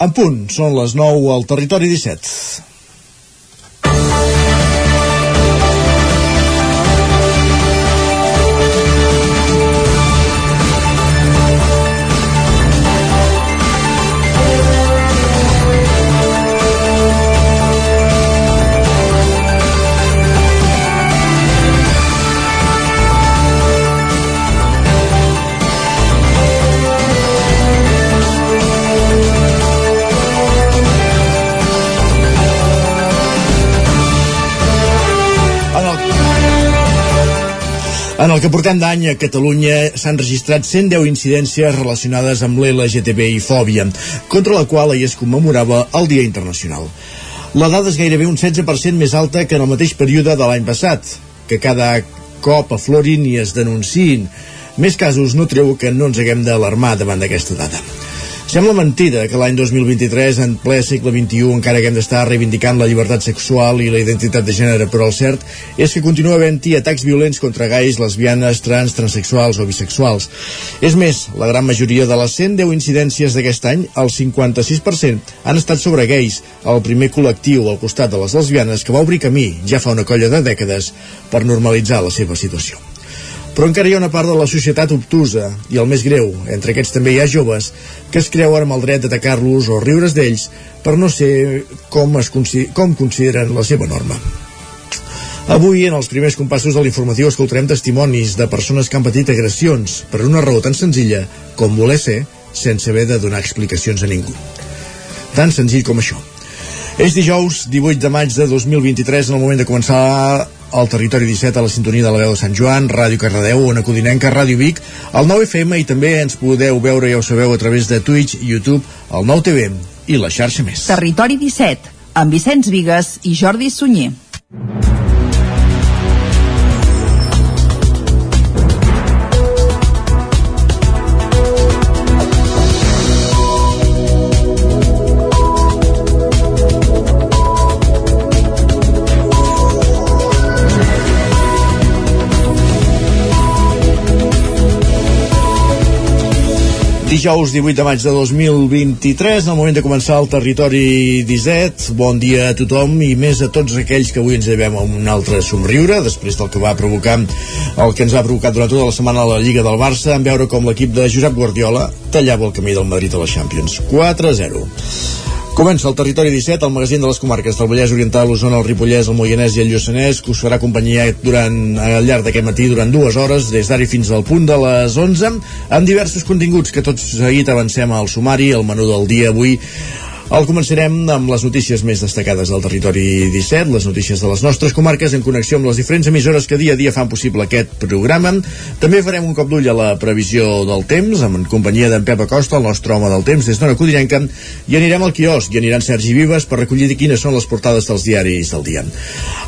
En punt, són les 9 al Territori 17. En el que portem d'any a Catalunya s'han registrat 110 incidències relacionades amb l'LGTBI fòbia, contra la qual ahir es commemorava el Dia Internacional. La dada és gairebé un 16% més alta que en el mateix període de l'any passat, que cada cop aflorin i es denunciïn. Més casos no treu que no ens haguem d'alarmar davant d'aquesta dada. Sembla mentida que l'any 2023, en ple segle XXI, encara haguem d'estar reivindicant la llibertat sexual i la identitat de gènere, però el cert és que continua havent-hi atacs violents contra gais, lesbianes, trans, transexuals o bisexuals. És més, la gran majoria de les 110 incidències d'aquest any, el 56% han estat sobre gais, el primer col·lectiu al costat de les lesbianes que va obrir camí ja fa una colla de dècades per normalitzar la seva situació. Però encara hi ha una part de la societat obtusa, i el més greu, entre aquests també hi ha joves, que es creuen amb el dret d'atacar-los o riure's d'ells per no ser com, es, com consideren la seva norma. Avui, en els primers compassos de l'informatiu, escoltarem testimonis de persones que han patit agressions per una raó tan senzilla com voler ser sense haver de donar explicacions a ningú. Tan senzill com això. És dijous 18 de maig de 2023, en el moment de començar al territori 17 a la sintonia de la veu de Sant Joan, Ràdio Cardedeu, Ona Codinenca, Ràdio Vic, el 9 FM i també ens podeu veure, ja ho sabeu, a través de Twitch, YouTube, el 9 TV i la xarxa més. Territori 17, amb Vicenç Vigues i Jordi Sunyer. Dijous 18 de maig de 2023, en el moment de començar el territori 17. Bon dia a tothom i més a tots aquells que avui ens llevem a un altre somriure, després del que va provocar el que ens ha provocat durant tota la setmana a la Lliga del Barça, en veure com l'equip de Josep Guardiola tallava el camí del Madrid a la Champions. 4-0. Comença el Territori 17, el magazín de les comarques del Vallès Oriental, l'Osona, el Ripollès, el Moianès i el Lluçanès, que us farà companyia durant, al llarg d'aquest matí durant dues hores, des d'ara fins al punt de les 11, amb diversos continguts que tots seguit avancem al sumari, el menú del dia avui, el començarem amb les notícies més destacades del territori 17, les notícies de les nostres comarques en connexió amb les diferents emissores que dia a dia fan possible aquest programa. També farem un cop d'ull a la previsió del temps, amb companyia d'en Pep Acosta, el nostre home del temps, des d'Ona Codinenca, i anirem al quiosc, i aniran Sergi Vives per recollir quines són les portades dels diaris del dia.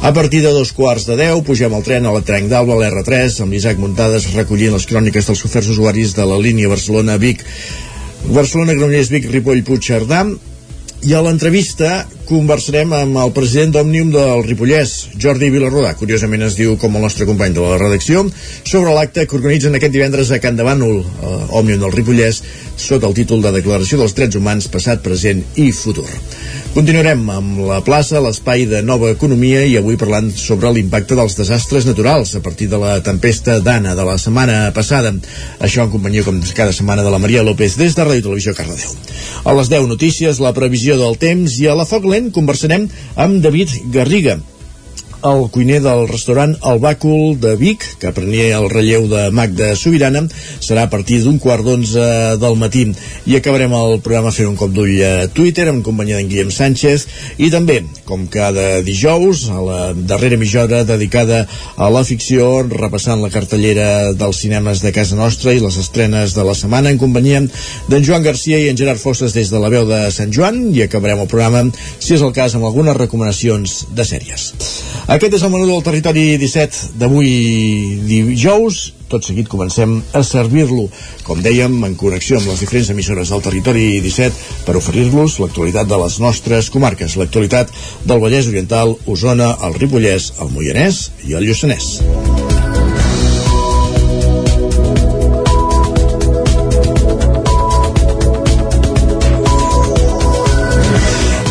A partir de dos quarts de deu, pugem al tren a la Trenc d'Alba, a l'R3, amb l'Isaac Muntades recollint les cròniques dels oferts usuaris de la línia Barcelona-Vic Barcelona, Granollers, Vic, Ripoll, Puigcerdà i a l'entrevista conversarem amb el president d'Òmnium del Ripollès, Jordi Vilarrodà, curiosament es diu com el nostre company de la redacció, sobre l'acte que organitzen aquest divendres a Can de Bànol, eh, Òmnium del Ripollès, sota el títol de Declaració dels Drets Humans passat, present i futur. Continuarem amb la plaça, l'espai de nova economia i avui parlant sobre l'impacte dels desastres naturals a partir de la tempesta d'Anna de la setmana passada. Això en companyia, com cada setmana, de la Maria López des de Ràdio Televisió Cardedeu. A les 10 notícies, la previsió del temps i a la Foc Lent conversarem amb David Garriga, el cuiner del restaurant El Bàcul de Vic, que prenia el relleu de Magda Sobirana, serà a partir d'un quart d'onze del matí. I acabarem el programa fent un cop d'ull a Twitter amb companyia d'en Guillem Sánchez i també, com cada dijous, a la darrera mitja hora dedicada a la ficció, repassant la cartellera dels cinemes de casa nostra i les estrenes de la setmana en companyia d'en Joan Garcia i en Gerard Fosses des de la veu de Sant Joan i acabarem el programa, si és el cas, amb algunes recomanacions de sèries. Aquest és el menú del territori 17 d'avui dijous. Tot seguit comencem a servir-lo, com dèiem, en connexió amb les diferents emissores del territori 17 per oferir-los l'actualitat de les nostres comarques, l'actualitat del Vallès Oriental, Osona, el Ripollès, el Moianès i el Lluçanès.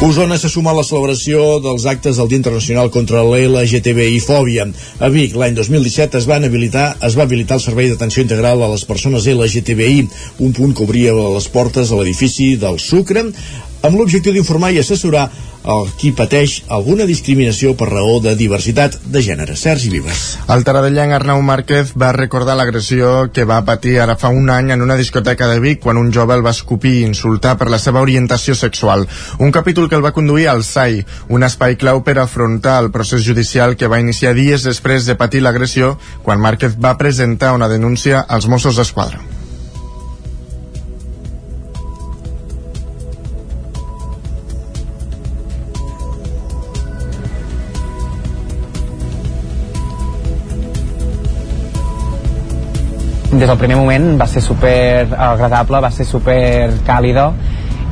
Osona se suma a la celebració dels actes del Dia Internacional contra l'LGTBI fòbia. A Vic, l'any 2017 es van habilitar es va habilitar el servei d'atenció integral a les persones LGTBI, un punt que obria les portes a l'edifici del Sucre amb l'objectiu d'informar i assessorar el qui pateix alguna discriminació per raó de diversitat de gènere. Sergi Vives. El taradellenc Arnau Márquez va recordar l'agressió que va patir ara fa un any en una discoteca de Vic quan un jove el va escopir i insultar per la seva orientació sexual. Un capítol que el va conduir al SAI, un espai clau per afrontar el procés judicial que va iniciar dies després de patir l'agressió quan Márquez va presentar una denúncia als Mossos d'Esquadra. Des del primer moment va ser super agradable, va ser super càlida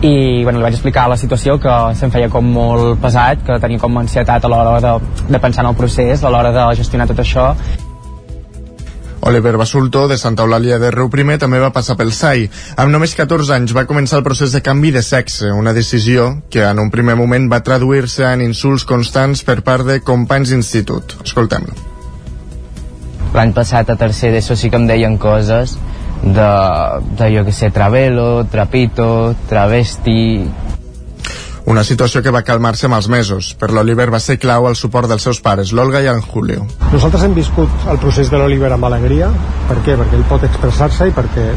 i bueno, li vaig explicar la situació que se'm feia com molt pesat, que tenia com ansietat a l'hora de, de pensar en el procés, a l'hora de gestionar tot això Oliver Basulto, de Santa Eulàlia de Riu Primer, també va passar pel SAI. Amb només 14 anys va començar el procés de canvi de sexe, una decisió que en un primer moment va traduir-se en insults constants per part de companys d'institut. Escoltem-lo l'any passat a tercer d'ESO sí que em deien coses de, de jo que sé, travelo, trapito, travesti... Una situació que va calmar-se amb els mesos. Per l'Oliver va ser clau el suport dels seus pares, l'Olga i en Julio. Nosaltres hem viscut el procés de l'Oliver amb alegria. Per què? Perquè ell pot expressar-se i perquè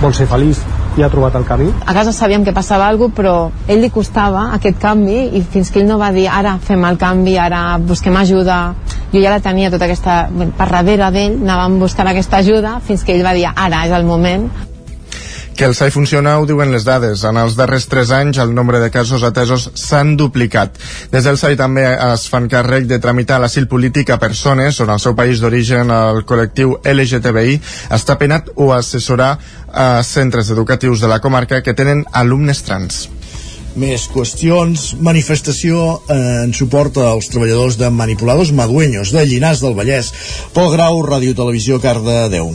vol ser feliç i ha trobat el camí. A casa sabíem que passava alguna cosa, però a ell li costava aquest canvi i fins que ell no va dir ara fem el canvi, ara busquem ajuda, jo ja la tenia tota aquesta... per darrere d'ell anàvem buscant aquesta ajuda fins que ell va dir ara és el moment que el SAI funciona ho diuen les dades. En els darrers 3 anys el nombre de casos atesos s'han duplicat. Des del SAI també es fan càrrec de tramitar l'asil polític a persones on el seu país d'origen el col·lectiu LGTBI està penat o assessorar a centres educatius de la comarca que tenen alumnes trans. Més qüestions. Manifestació en suport als treballadors de manipuladors madueños de Llinars del Vallès. Pol Grau, Ràdio Televisió, Cardedeu.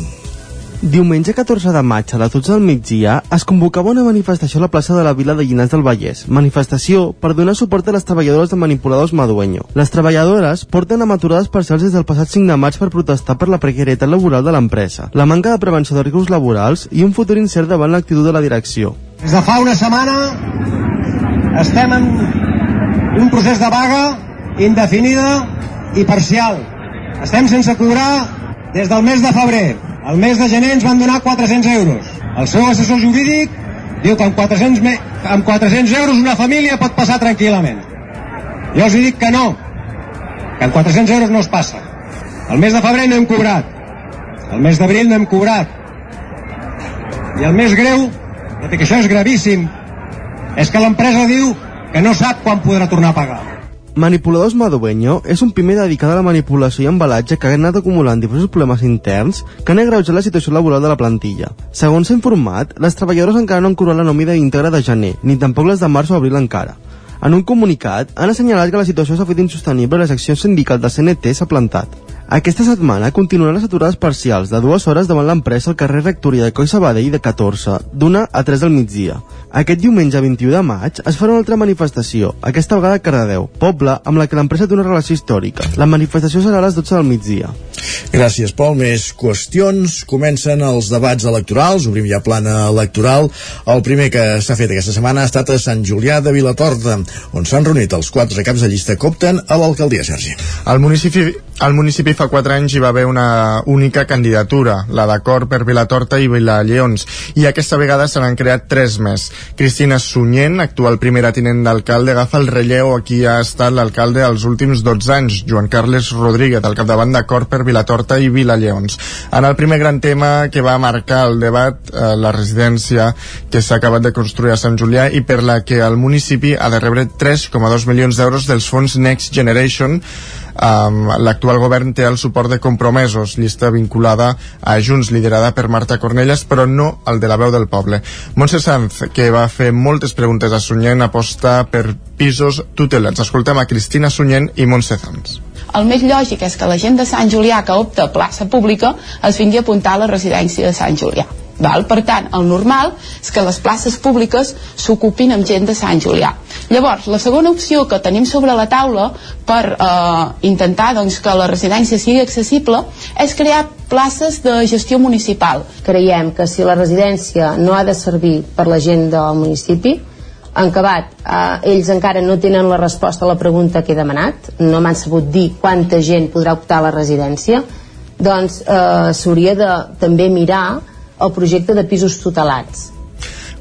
Diumenge 14 de maig a les 12 del migdia es convocava una manifestació a la plaça de la Vila de Llinars del Vallès. Manifestació per donar suport a les treballadores de manipuladors Madueño. Les treballadores porten amaturades parcials des del passat 5 de maig per protestar per la precarietat laboral de l'empresa, la manca de prevenció de riscos laborals i un futur incert davant l'actitud de la direcció. Des de fa una setmana estem en un procés de vaga indefinida i parcial. Estem sense cobrar des del mes de febrer el mes de gener ens van donar 400 euros. El seu assessor jurídic diu que amb 400, me... amb 400 euros una família pot passar tranquil·lament. Jo els dic que no, que amb 400 euros no es passa. El mes de febrer no hem cobrat. El mes d'abril no hem cobrat. I el més greu, que això és gravíssim, és que l'empresa diu que no sap quan podrà tornar a pagar. Manipuladors Madueño és un primer dedicat a la manipulació i embalatge que ha anat acumulant diversos problemes interns que han agreujat la situació laboral de la plantilla. Segons s'ha informat, les treballadores encara no han cobrat la nòmina íntegra de gener, ni tampoc les de març o abril encara. En un comunicat, han assenyalat que la situació s'ha fet insostenible i la secció sindical de CNT s'ha plantat. Aquesta setmana continuaran les aturades parcials de dues hores davant l'empresa al carrer Rectoria de Coi Sabadell de 14, d'una a 3 del migdia. Aquest diumenge 21 de maig es farà una altra manifestació, aquesta vegada a Cardedeu, poble amb la que l'empresa té una relació històrica. La manifestació serà a les 12 del migdia. Gràcies, Pol. Més qüestions. Comencen els debats electorals. Obrim ja plana electoral. El primer que s'ha fet aquesta setmana ha estat a Sant Julià de Vilatorta, on s'han reunit els quatre caps de llista que opten a l'alcaldia, Sergi. Al municipi, al municipi fa quatre anys hi va haver una única candidatura, la d'acord per Vilatorta i Vilalleons, i aquesta vegada se n'han creat tres més. Cristina Sunyent, actual primera tinent d'alcalde, agafa el relleu a qui ha estat l'alcalde els últims 12 anys, Joan Carles Rodríguez, al capdavant d'acord per Vilatorta i Vilalleons. En el primer gran tema que va marcar el debat, eh, la residència que s'ha acabat de construir a Sant Julià i per la que el municipi ha de rebre 3,2 milions d'euros dels fons Next Generation Um, L'actual govern té el suport de compromesos, llista vinculada a Junts, liderada per Marta Cornelles, però no el de la veu del poble. Montse Sanz, que va fer moltes preguntes a Sunyent, aposta per pisos tutelats. Escoltem a Cristina Sunyent i Montse Sanz. El més lògic és que la gent de Sant Julià que opta a plaça pública es vingui a apuntar a la residència de Sant Julià. Val? Per tant, el normal és que les places públiques s'ocupin amb gent de Sant Julià. Llavors, la segona opció que tenim sobre la taula per eh, intentar doncs, que la residència sigui accessible és crear places de gestió municipal. Creiem que si la residència no ha de servir per la gent del municipi, en acabat, eh, ells encara no tenen la resposta a la pregunta que he demanat, no m'han sabut dir quanta gent podrà optar a la residència, doncs eh, s'hauria de també mirar el projecte de pisos tutelats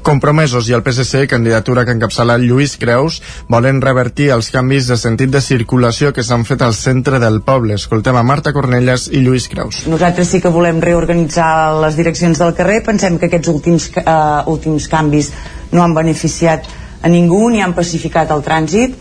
Compromesos i el PSC, candidatura que encapçala Lluís Creus, volen revertir els canvis de sentit de circulació que s'han fet al centre del poble. Escoltem a Marta Cornelles i Lluís Creus. Nosaltres sí que volem reorganitzar les direccions del carrer. Pensem que aquests últims, uh, últims canvis no han beneficiat a ningú ni han pacificat el trànsit.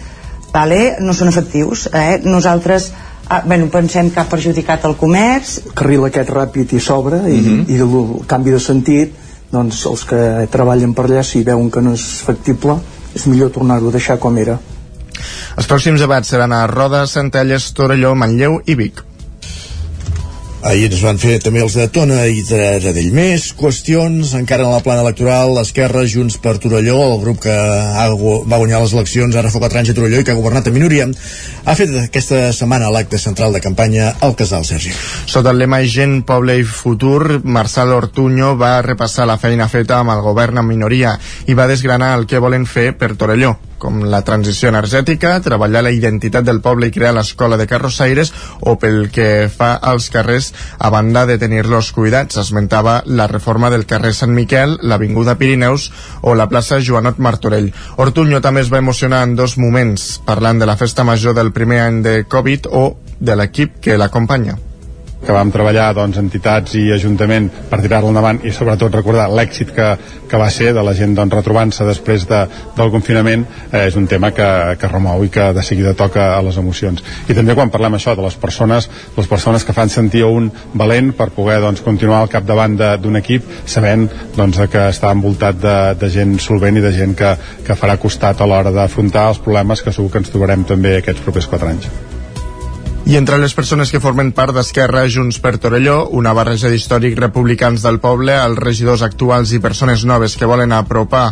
Vale? No són efectius. Eh? Nosaltres Ah, bueno, pensem que ha perjudicat el comerç. El carril aquest ràpid i s'obre i, mm -hmm. i el canvi de sentit doncs els que treballen per allà si veuen que no és factible és millor tornar-ho a deixar com era els pròxims debats seran a Roda, Centelles, Torelló, Manlleu i Vic Ahir ens van fer també els de Tona i Taradell més qüestions, encara en la plana electoral l'Esquerra, Junts per Torelló el grup que ha, va guanyar les eleccions ara fa 4 anys a Torelló i que ha governat a minoria ha fet aquesta setmana l'acte central de campanya al Casal Sergi. Sota el lema Gent, Poble i Futur Marçal Ortuño va repassar la feina feta amb el govern en minoria i va desgranar el que volen fer per Torelló com la transició energètica, treballar la identitat del poble i crear l'escola de carrossaires o pel que fa als carrers a banda de tenir-los cuidats. Esmentava la reforma del carrer Sant Miquel, l'Avinguda Pirineus o la plaça Joanot Martorell. Ortuño també es va emocionar en dos moments, parlant de la festa major del primer any de Covid o de l'equip que l'acompanya que vam treballar doncs, entitats i ajuntament per tirar-lo endavant i sobretot recordar l'èxit que, que va ser de la gent doncs, retrobant-se després de, del confinament eh, és un tema que, que remou i que de seguida toca a les emocions i també quan parlem això de les persones les persones que fan sentir un valent per poder doncs, continuar al capdavant d'un equip sabent doncs, que està envoltat de, de gent solvent i de gent que, que farà costat a l'hora d'afrontar els problemes que segur que ens trobarem també aquests propers quatre anys. I entre les persones que formen part d'Esquerra Junts per Torelló, una barreja d'històrics republicans del poble, els regidors actuals i persones noves que volen apropar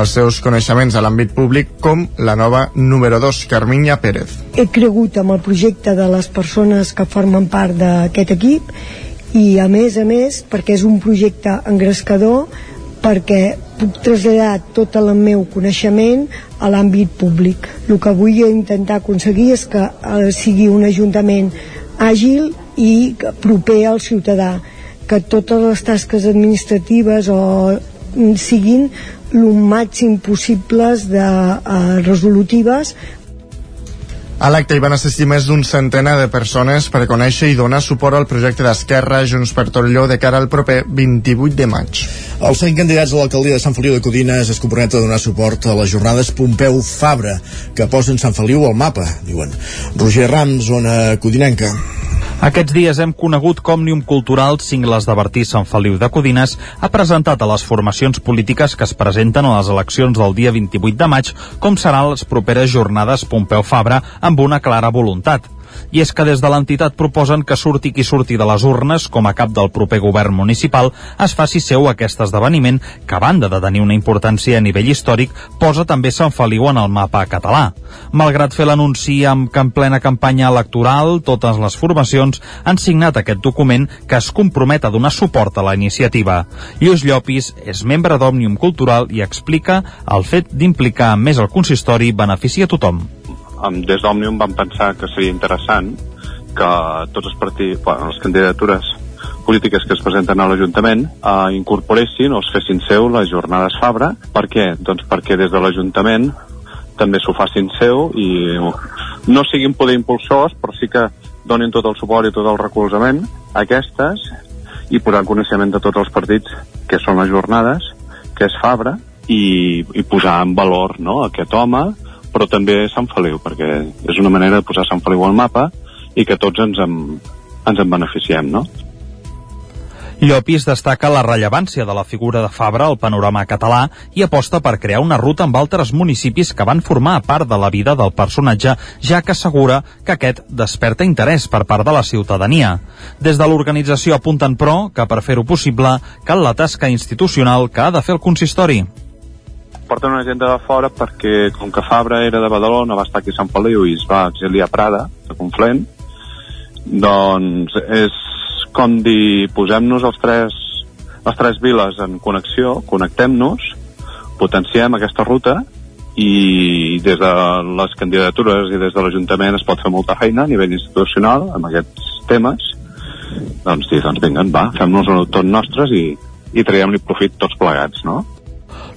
els seus coneixements a l'àmbit públic, com la nova número 2, Carminya Pérez. He cregut amb el projecte de les persones que formen part d'aquest equip i a més a més perquè és un projecte engrescador perquè puc traslladar tot el meu coneixement a l'àmbit públic. El que vull intentar aconseguir és que eh, sigui un ajuntament àgil i proper al ciutadà, que totes les tasques administratives o mm, siguin el màxim possibles de uh, resolutives a l'acte hi van assistir més d'un centenar de persones per conèixer i donar suport al projecte d'Esquerra Junts per Torelló de cara al proper 28 de maig. Els cinc candidats a l'alcaldia de Sant Feliu de Codines es comprometen a donar suport a les jornades Pompeu Fabra, que posen Sant Feliu al mapa, diuen. Roger Rams, zona codinenca. Aquests dies hem conegut com Òmnium Cultural, cingles de Bertí Sant Feliu de Codines, ha presentat a les formacions polítiques que es presenten a les eleccions del dia 28 de maig com seran les properes jornades Pompeu Fabra amb una clara voluntat i és que des de l'entitat proposen que surti qui surti de les urnes com a cap del proper govern municipal es faci seu aquest esdeveniment que a banda de tenir una importància a nivell històric posa també Sant Feliu en el mapa català. Malgrat fer l'anunci amb que en plena campanya electoral totes les formacions han signat aquest document que es compromet a donar suport a la iniciativa. Lluís Llopis és membre d'Òmnium Cultural i explica el fet d'implicar més el consistori beneficia a tothom des d'Òmnium vam pensar que seria interessant que tots els partits, bueno, les candidatures polítiques que es presenten a l'Ajuntament eh, incorporessin o es fessin seu les jornades Fabra. Per què? Doncs perquè des de l'Ajuntament també s'ho facin seu i no siguin poder impulsors, però sí que donin tot el suport i tot el recolzament a aquestes i posar en coneixement de tots els partits que són les jornades, que és Fabra, i, i posar en valor no, aquest home però també Sant Feliu, perquè és una manera de posar Sant Feliu al mapa i que tots ens en, ens en beneficiem, no? Llopis destaca la rellevància de la figura de Fabra al panorama català i aposta per crear una ruta amb altres municipis que van formar part de la vida del personatge, ja que assegura que aquest desperta interès per part de la ciutadania. Des de l'organització apunten, però, que per fer-ho possible cal la tasca institucional que ha de fer el consistori porten una agenda de fora perquè com que Fabra era de Badalona, va estar aquí a Sant Feliu i es va exiliar a Prada, a Conflent, doncs és com dir, posem-nos els tres, les tres viles en connexió, connectem-nos, potenciem aquesta ruta i des de les candidatures i des de l'Ajuntament es pot fer molta feina a nivell institucional amb aquests temes doncs dir, doncs vinga, va, fem-nos-ho tot nostres i, i traiem-li profit tots plegats, no?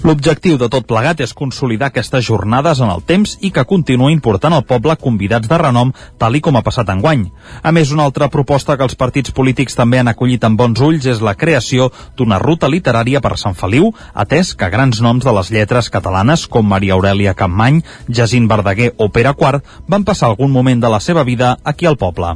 L'objectiu de tot plegat és consolidar aquestes jornades en el temps i que continuï important al poble convidats de renom, tal i com ha passat enguany. A més, una altra proposta que els partits polítics també han acollit amb bons ulls és la creació d'una ruta literària per Sant Feliu, atès que grans noms de les lletres catalanes com Maria Aurelia Campmany, Jacint Verdaguer o Pere Quart van passar algun moment de la seva vida aquí al poble.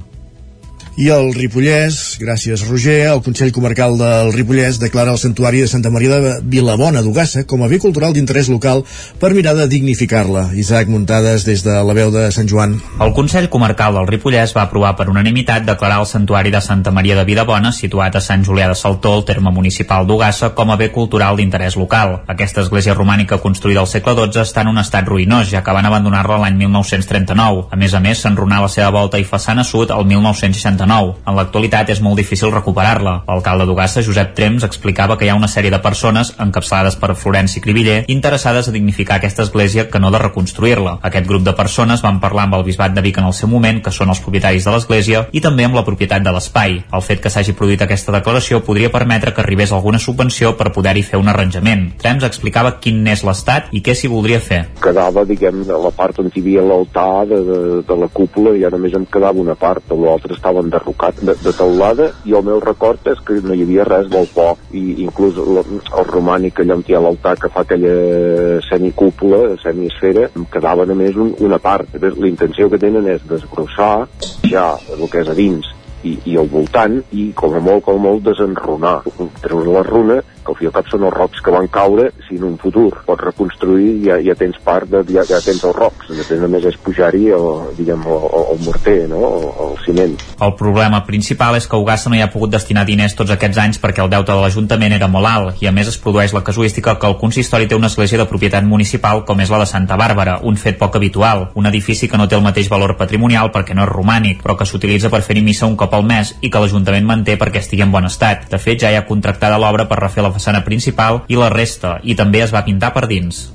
I el Ripollès, gràcies Roger, el Consell Comarcal del Ripollès declara el Santuari de Santa Maria de Vilabona d'Ugassa com a bé cultural d'interès local per mirar de dignificar-la. Isaac Muntades des de la veu de Sant Joan. El Consell Comarcal del Ripollès va aprovar per unanimitat declarar el Santuari de Santa Maria de Vilabona, situat a Sant Julià de Saltó, el terme municipal d'Ugassa, com a bé cultural d'interès local. Aquesta església romànica construïda al segle XII està en un estat ruïnós, ja que van abandonar-la l'any 1939. A més a més, s'enrunà la seva volta i façana sud el 1969 En l'actualitat és molt difícil recuperar-la. L'alcalde d'Ugassa, Josep Trems, explicava que hi ha una sèrie de persones, encapçalades per Florenci Cribiller, interessades a dignificar aquesta església que no de reconstruir-la. Aquest grup de persones van parlar amb el bisbat de Vic en el seu moment, que són els propietaris de l'església, i també amb la propietat de l'espai. El fet que s'hagi produït aquesta declaració podria permetre que arribés alguna subvenció per poder-hi fer un arranjament. Trems explicava quin n'és l'estat i què s'hi voldria fer. quedava, diguem, la part on hi havia l'altar de, de, de la cúpula ja només em quedava una part, l'altra estava enderrocat de, de teulada i el meu record és que no hi havia res molt poc i inclús el, el romànic allà on hi ha l'altar que fa aquella semicúpula, semiesfera, em quedava només un, una part. La intenció que tenen és desgrossar ja el que és a dins i, i al voltant i com a molt, com a molt desenrunar treure la runa que al fi cap són els rocs que van caure si en un futur pots reconstruir ja, ja tens part de, ja, ja tens els rocs després només és pujar-hi el, diguem, el, el morter, no? el, el ciment El problema principal és que Ugassa no hi ha pogut destinar diners tots aquests anys perquè el deute de l'Ajuntament era molt alt i a més es produeix la casuística que el consistori té una església de propietat municipal com és la de Santa Bàrbara, un fet poc habitual, un edifici que no té el mateix valor patrimonial perquè no és romànic, però que s'utilitza per fer-hi missa un cop al mes i que l'Ajuntament manté perquè estigui en bon estat. De fet, ja hi ha contractada l'obra per refer la façana principal i la resta, i també es va pintar per dins.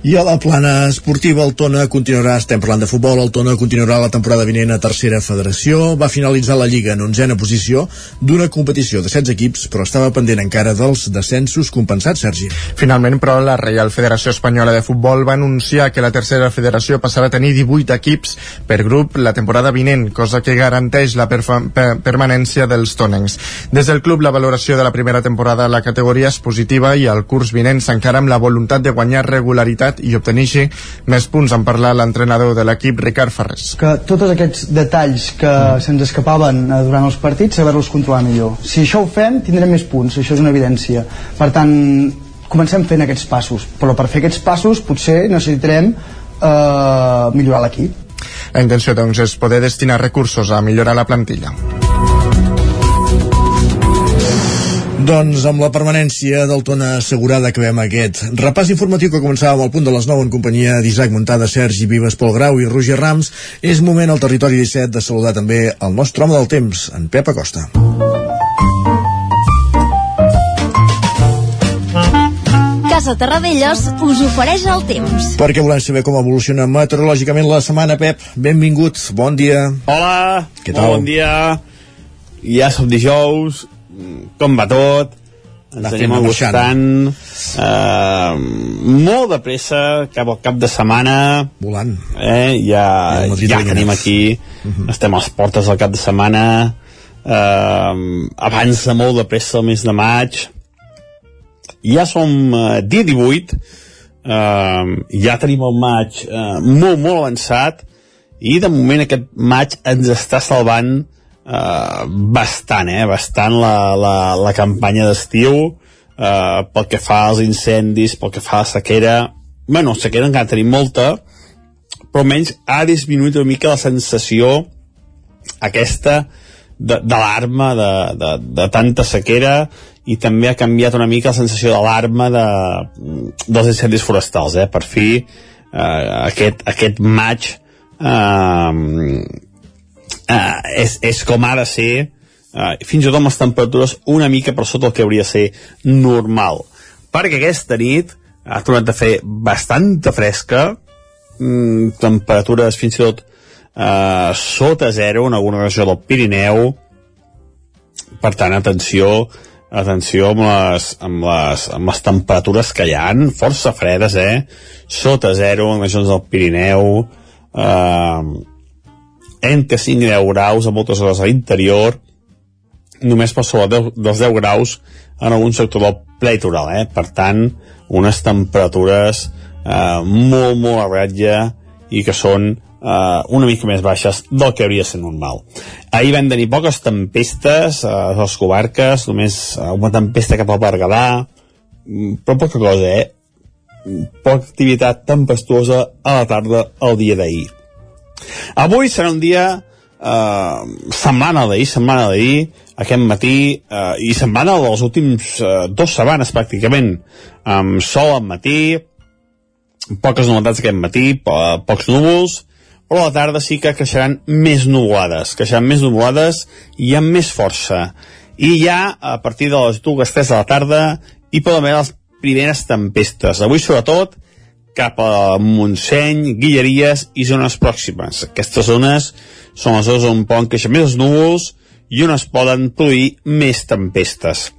I a la plana esportiva, el Tona continuarà, estem parlant de futbol, el Tona continuarà la temporada vinent a tercera federació, va finalitzar la Lliga en onzena posició d'una competició de 16 equips, però estava pendent encara dels descensos compensats, Sergi. Finalment, però, la Reial Federació Espanyola de Futbol va anunciar que la tercera federació passarà a tenir 18 equips per grup la temporada vinent, cosa que garanteix la per permanència dels tonencs. Des del club, la valoració de la primera temporada a la categoria és positiva i el curs vinent s'encara amb la voluntat de guanyar regularitat i obtenir més punts en parlar l'entrenador de l'equip Ricard Ferrés. que tots aquests detalls que mm. se'ns escapaven eh, durant els partits saber-los controlar millor si això ho fem tindrem més punts, això és una evidència per tant comencem fent aquests passos però per fer aquests passos potser necessitarem eh, millorar l'equip La intenció doncs és poder destinar recursos a millorar la plantilla. Doncs amb la permanència del Tona assegurada acabem aquest repàs informatiu que començàvem al punt de les 9 en companyia d'Isaac Montada, Sergi Vives, Pol Grau i Roger Rams. És moment al territori 17 de saludar també el nostre home del temps, en Pep Acosta. Casa Terradellos us ofereix el temps. Perquè volem saber com evoluciona meteorològicament la setmana, Pep. Benvingut, bon dia. Hola, Què tal? bon dia. Ja som dijous, com va tot? Ens anem acostant uh, molt de pressa cap al cap de setmana. Volant. Eh? Ja, ja tenim aquí, Mhm. estem a les portes del cap de setmana. Uh, abans de molt de pressa el mes de maig. Ja som uh, dia 18, uh, ja tenim el maig uh, molt, molt avançat i de moment aquest maig ens està salvant uh, bastant, eh? bastant la, la, la campanya d'estiu uh, pel que fa als incendis, pel que fa a la sequera bueno, sequera encara tenim molta però almenys ha disminuït una mica la sensació aquesta de- d'alarma de, de, de tanta sequera i també ha canviat una mica la sensació d'alarma de, dels incendis forestals eh? per fi eh, aquest, aquest maig eh, eh, és, és com ha de ser. Eh, fins i tot amb les temperatures una mica per sota el que hauria de ser normal. Perquè aquesta nit ha tornat a fer bastanta fresca. Mm, temperatures fins i tot eh, sota zero en alguna regió del Pirineu. Per tant atenció atenció amb les, amb les, amb les temperatures que hi han, força fredes, eh? Sota zero en les zones del Pirineu, eh, entre 5 i 10 graus a moltes hores a l'interior, només per sobre dels 10 graus en algun sector del pleitoral, eh? Per tant, unes temperatures eh, molt, molt a ratlla i que són eh, una mica més baixes del que hauria de ser normal. Ahir vam tenir poques tempestes eh, les comarques, només eh, una tempesta cap al Berguedà, mm, però poca cosa, eh? Poca activitat tempestuosa a la tarda el dia d'ahir. Avui serà un dia eh, semblant al d'ahir, semblant al d'ahir, aquest matí, eh, i semblant al dels últims eh, dos setmanes pràcticament, amb sol al matí, poques novetats aquest matí, po pocs núvols, però a la tarda sí que creixeran més nuvolades, creixeran més nuvolades i amb més força. I ja a partir de les dues, tres de la tarda hi poden haver les primeres tempestes. Avui sobretot cap a Montseny, Guilleries i zones pròximes. Aquestes zones són les zones on poden créixer més núvols i on es poden produir més tempestes.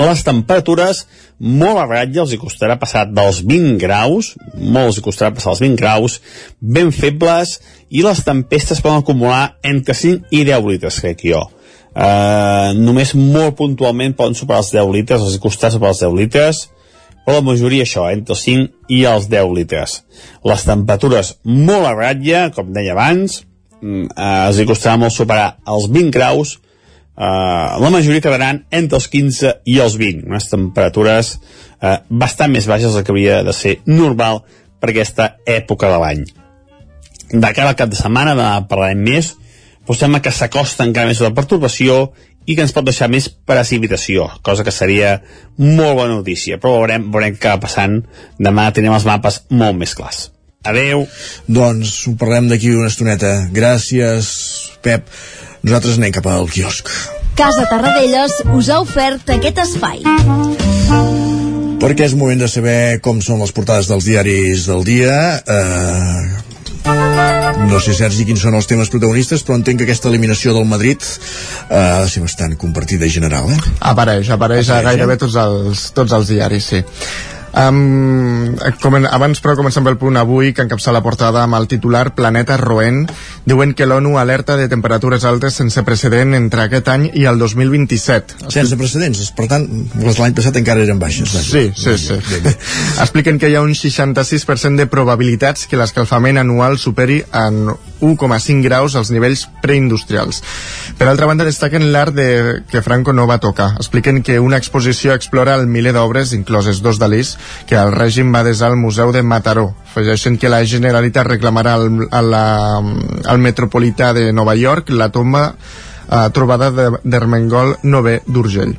Les temperatures molt a ratlla, els hi costarà passar dels 20 graus, molt els hi costarà passar els 20 graus, ben febles, i les tempestes poden acumular entre 5 i 10 litres, crec jo. Uh, només molt puntualment poden superar els 10 litres, els hi costarà superar els 10 litres, però la majoria això, entre els 5 i els 10 litres. Les temperatures molt a ratlla, com deia abans, uh, els hi costarà molt superar els 20 graus, Uh, la majoria quedaran entre els 15 i els 20, unes temperatures uh, bastant més baixes del que hauria de ser normal per aquesta època de l'any. De cara al cap de setmana, demà parlarem més, però sembla que s'acosta encara més la pertorbació i que ens pot deixar més precipitació, cosa que seria molt bona notícia, però veurem, veurem què va passant. Demà tenim els mapes molt més clars. Adeu. Doncs ho parlem d'aquí una estoneta. Gràcies, Pep. Nosaltres anem cap al quiosc. Casa Tarradellas us ha ofert aquest espai. Perquè és moment de saber com són les portades dels diaris del dia. Eh, no sé, Sergi, quins són els temes protagonistes, però entenc que aquesta eliminació del Madrid eh, ha de ser bastant compartida i general, eh? Apareix, apareix, apareix a gairebé eh? tots els, tots els diaris, sí. Um, comen abans però comencem pel punt avui que encapça la portada amb el titular Planeta Roent. Diuen que l'ONU alerta de temperatures altes sense precedent entre aquest any i el 2027 sense precedents, per tant les l'any passat encara eren baixes sí, sí, sí. bé. expliquen que hi ha un 66% de probabilitats que l'escalfament anual superi en 1,5 graus als nivells preindustrials per altra banda destaquen l'art de que Franco no va tocar expliquen que una exposició explora el miler d'obres incloses dos dalís que el règim va desar al Museu de Mataró. Afegeixen que la Generalitat reclamarà al, al, al metropolità de Nova York la tomba eh, trobada d'Ermengol Nové d'Urgell.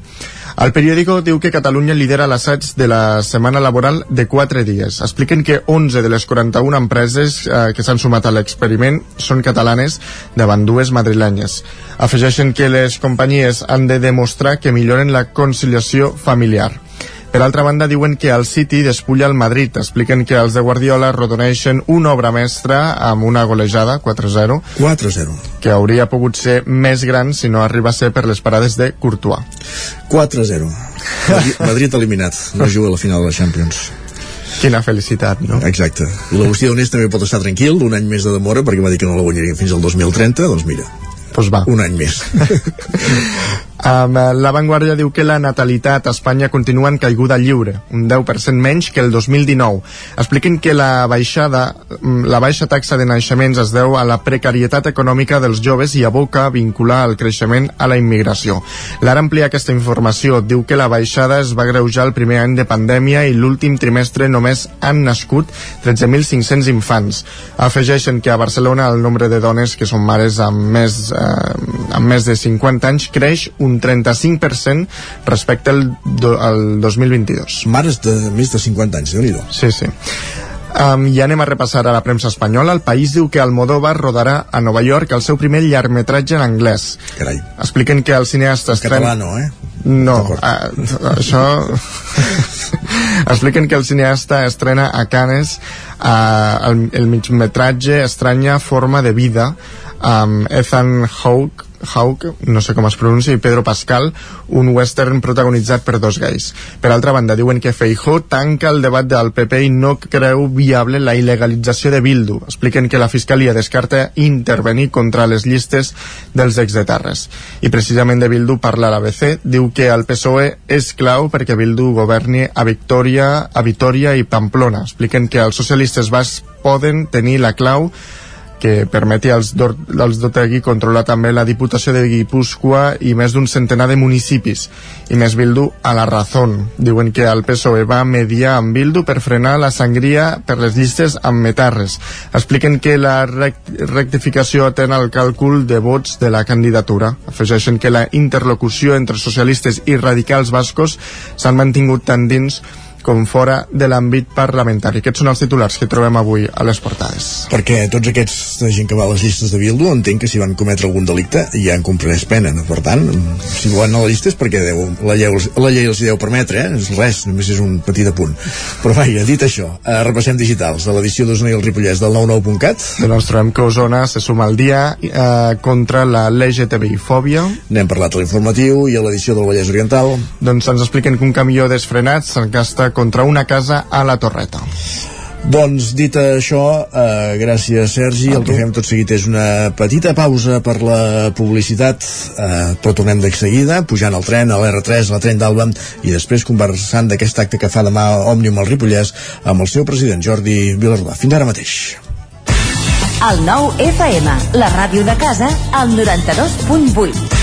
El periòdico diu que Catalunya lidera l'assaig de la setmana laboral de 4 dies. Expliquen que 11 de les 41 empreses eh, que s'han sumat a l'experiment són catalanes davant dues madrilenyes. Afegeixen que les companyies han de demostrar que milloren la conciliació familiar. Per altra banda, diuen que el City despulla el Madrid. Expliquen que els de Guardiola rodoneixen una obra mestra amb una golejada, 4-0. 4-0. Que hauria pogut ser més gran si no arriba a ser per les parades de Courtois. 4-0. Madrid, Madrid eliminat. No juga a la final de la Champions. Quina felicitat, no? Exacte. L'Agustí Donés també pot estar tranquil, un any més de demora, perquè va dir que no la guanyaria fins al 2030, doncs mira, pues va. un any més. Um, la Vanguardia diu que la natalitat a Espanya continua en caiguda lliure, un 10% menys que el 2019. Expliquen que la baixada, la baixa taxa de naixements es deu a la precarietat econòmica dels joves i aboca vincular el creixement a la immigració. L'ara amplia aquesta informació. Diu que la baixada es va greujar el primer any de pandèmia i l'últim trimestre només han nascut 13.500 infants. Afegeixen que a Barcelona el nombre de dones que són mares amb més, eh, amb més de 50 anys creix un un 35% respecte al, do, al 2022. Mares de més de 50 anys, déu nhi Sí, sí. Um, I anem a repassar a la premsa espanyola. El País diu que Almodóvar rodarà a Nova York el seu primer llargmetratge en anglès. Carai. Expliquen que el cineasta estrena... Català no, eh? No, uh, això... Expliquen que el cineasta estrena a Cannes uh, el, el migmetratge Estranya forma de vida amb Ethan Hawke Hawke, no sé com es pronuncia, i Pedro Pascal, un western protagonitzat per dos gais. Per altra banda, diuen que Feijó tanca el debat del PP i no creu viable la il·legalització de Bildu. Expliquen que la Fiscalia descarta intervenir contra les llistes dels exetarres. I precisament de Bildu parla l'ABC, diu que el PSOE és clau perquè Bildu governi a Victòria, a Vitoria i Pamplona. Expliquen que els socialistes bascs poden tenir la clau que permeti als, als d'Otegui controlar també la Diputació de Guipúscoa i més d'un centenar de municipis. I més Bildu a la Razón. Diuen que el PSOE va mediar amb Bildu per frenar la sangria per les llistes amb metarres. Expliquen que la rect rectificació atén al càlcul de vots de la candidatura. Afegeixen que la interlocució entre socialistes i radicals bascos s'han mantingut tant dins com fora de l'àmbit parlamentari. Aquests són els titulars que trobem avui a les portades. Perquè tots aquests gent que va a les llistes de Bildu entenc que si van cometre algun delicte ja han comprès pena. No? Per tant, si van a la llista és perquè deu, la, llei, la llei els hi deu permetre, eh? és res, només és un petit apunt. Però vaja, dit això, eh, repassem digitals de l'edició d'Osona i el Ripollès del 99.cat. Doncs trobem que Osona se suma al dia eh, contra la LGTBI-fòbia. N'hem parlat a l'informatiu i a l'edició del Vallès Oriental. Doncs ens expliquen que un camió desfrenat s'encasta contra una casa a la Torreta. Doncs dit això, eh, gràcies Sergi, el que fem tot seguit és una petita pausa per la publicitat, eh, però tornem de seguida, pujant al tren, a l'R3, a la tren d'Alba, i després conversant d'aquest acte que fa demà Òmnium al Ripollès amb el seu president Jordi Vilardà. Fins ara mateix. El nou FM, la ràdio de casa, al 92.8.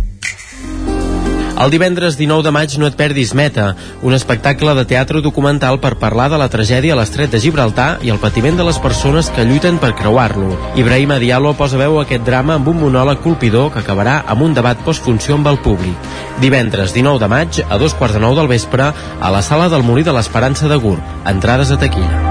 el divendres 19 de maig no et perdis Meta, un espectacle de teatre documental per parlar de la tragèdia a l'estret de Gibraltar i el patiment de les persones que lluiten per creuar-lo. Ibrahim Diallo posa veu a aquest drama amb un monòleg colpidor que acabarà amb un debat postfunció amb el públic. Divendres 19 de maig, a dos quarts de nou del vespre, a la sala del Molí de l'Esperança de Gur. Entrades a taquilla.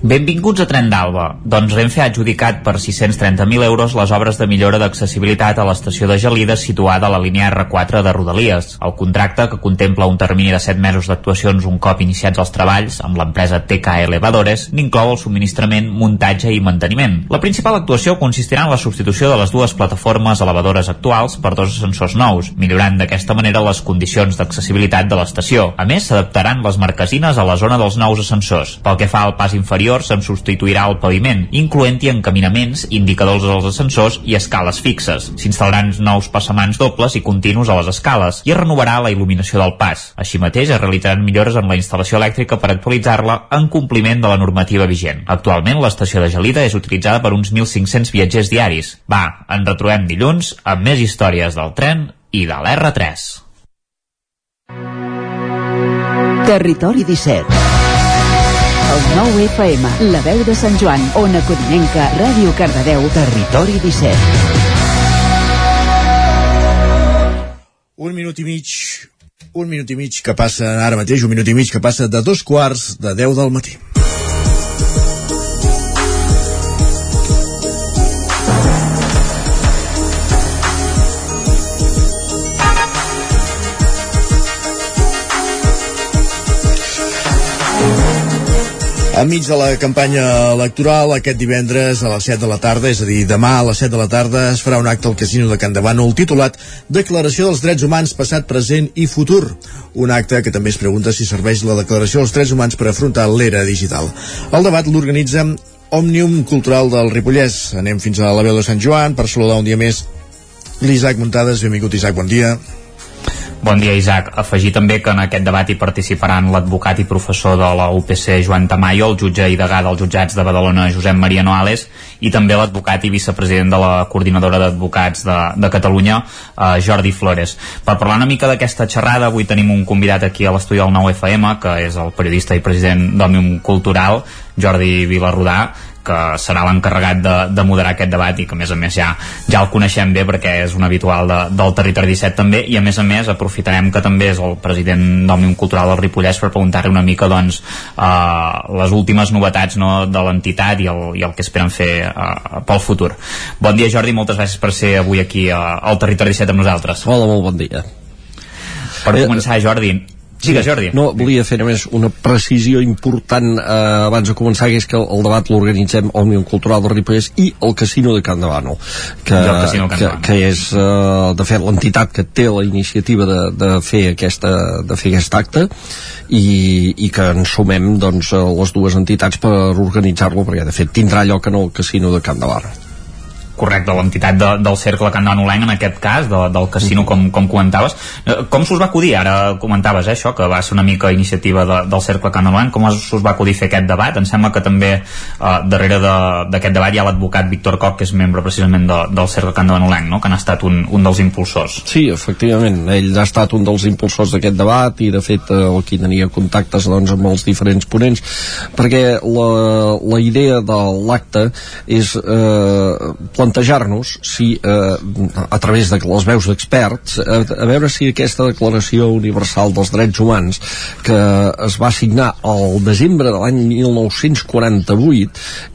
Benvinguts a Tren d'Alba. Doncs Renfe ha adjudicat per 630.000 euros les obres de millora d'accessibilitat a l'estació de Gelida situada a la línia R4 de Rodalies. El contracte, que contempla un termini de 7 mesos d'actuacions un cop iniciats els treballs amb l'empresa TK Elevadores, n'inclou el subministrament, muntatge i manteniment. La principal actuació consistirà en la substitució de les dues plataformes elevadores actuals per dos ascensors nous, millorant d'aquesta manera les condicions d'accessibilitat de l'estació. A més, s'adaptaran les marquesines a la zona dels nous ascensors. Pel que fa al pas inferior, se'n substituirà el paviment, incloent-hi encaminaments, indicadors dels ascensors i escales fixes. S'instal·laran nous passamans dobles i continus a les escales i es renovarà la il·luminació del pas. Així mateix es realitzaran millores en la instal·lació elèctrica per actualitzar-la en compliment de la normativa vigent. Actualment l'estació de Gelida és utilitzada per uns 1.500 viatgers diaris. Va, en retrobem dilluns amb més històries del tren i de l'R3. Territori 17 El 9 FM, la veu de Sant Joan, Ona Codinenca, Ràdio Cardedeu, Territori 17 Un minut i mig un minut i mig que passa ara mateix, un minut i mig que passa de dos quarts de 10 del matí. Enmig de la campanya electoral, aquest divendres a les 7 de la tarda, és a dir, demà a les 7 de la tarda, es farà un acte al Casino de Can Davano titulat Declaració dels Drets Humans, passat, present i futur. Un acte que també es pregunta si serveix la Declaració dels Drets Humans per afrontar l'era digital. El debat l'organitza Òmnium Cultural del Ripollès. Anem fins a la veu de Sant Joan per saludar un dia més l'Isaac Muntades. Benvingut, Isaac, bon dia. Bon dia, Isaac. Afegir també que en aquest debat hi participaran l'advocat i professor de la UPC Joan Tamayo, el jutge i degà dels jutjats de Badalona Josep Maria Noales i també l'advocat i vicepresident de la coordinadora d'advocats de, de Catalunya, eh, Jordi Flores. Per parlar una mica d'aquesta xerrada, avui tenim un convidat aquí a l'estudi del 9FM, que és el periodista i president d'Òmnium Cultural, Jordi Vilarrodà, que serà l'encarregat de, de moderar aquest debat i que a més a més ja, ja el coneixem bé perquè és un habitual de, del Territori 17 també i a més a més aprofitarem que també és el president d'Òmnium Cultural del Ripollès per preguntar-li una mica doncs uh, les últimes novetats no, de l'entitat i, el, i el que esperen fer uh, pel futur. Bon dia Jordi, moltes gràcies per ser avui aquí uh, al Territori 17 amb nosaltres. Hola, molt bon dia. Per començar, Jordi, Digues, Jordi. No, volia fer només una precisió important eh, abans de començar, que és que el, el debat l'organitzem Òmnium Cultural de Ripollès i el Casino de Can Davano, que, Casino que, que és, eh, de fet, l'entitat que té la iniciativa de, de, fer, aquesta, de fer aquest acte i, i que ens sumem doncs, les dues entitats per organitzar-lo, perquè, de fet, tindrà lloc en el Casino de Can Davano correcte, l'entitat de, del Cercle Can Online en aquest cas, de, del casino com, com comentaves. Eh, com s'us va acudir, ara comentaves eh, això, que va ser una mica iniciativa de, del Cercle Can Online, com s'us va acudir fer aquest debat? Em sembla que també eh, darrere d'aquest de, debat hi ha l'advocat Víctor Coc que és membre precisament de, del Cercle Can Online no? que han estat un, un dels impulsors. Sí, efectivament, ell ha estat un dels impulsors d'aquest debat i de fet eh, aquí tenia contactes doncs, amb els diferents ponents perquè la, la idea de l'acte és eh, plantejar-nos si eh, a través de les veus d'experts a, a veure si aquesta declaració universal dels drets humans que es va signar al desembre de l'any 1948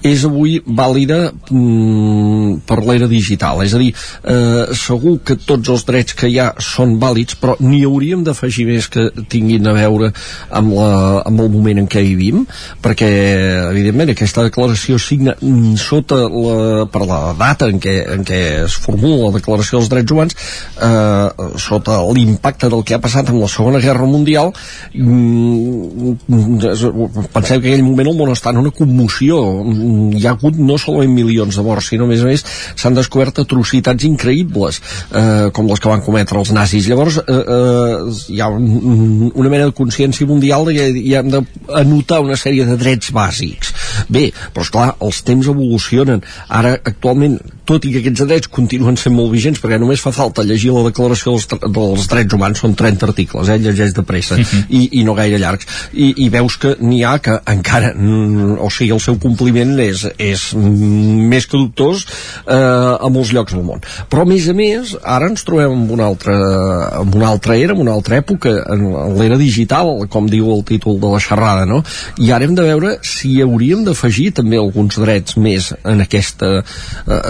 és avui vàlida mm, per l'era digital. És a dir, eh, segur que tots els drets que hi ha són vàlids però n'hi hauríem d'afegir més que tinguin a veure amb, la, amb el moment en què vivim perquè evidentment aquesta declaració signa sota la, per la data data en què, en què es formula la Declaració dels Drets Humans eh, sota l'impacte del que ha passat amb la Segona Guerra Mundial mm, pensem que en aquell moment el món està en una commoció. Mm, hi ha hagut no solament milions de morts sinó a més a més s'han descobert atrocitats increïbles eh, com les que van cometre els nazis. Llavors eh, eh, hi ha un, una mena de consciència mundial de que hi hem d'anotar una sèrie de drets bàsics bé, però esclar, els temps evolucionen ara actualment tot i que aquests drets continuen sent molt vigents perquè només fa falta llegir la declaració dels, dels drets humans, són 30 articles eh, llegeix de pressa, uh -huh. i, i no gaire llargs i, i veus que n'hi ha que encara mm, o sigui, el seu compliment és, és més que dubtós eh, a molts llocs del món però a més a més, ara ens trobem en una altra, en una altra era, en una altra època en l'era digital, com diu el títol de la xerrada, no? i ara hem de veure si hauríem d'afegir també alguns drets més en aquesta eh,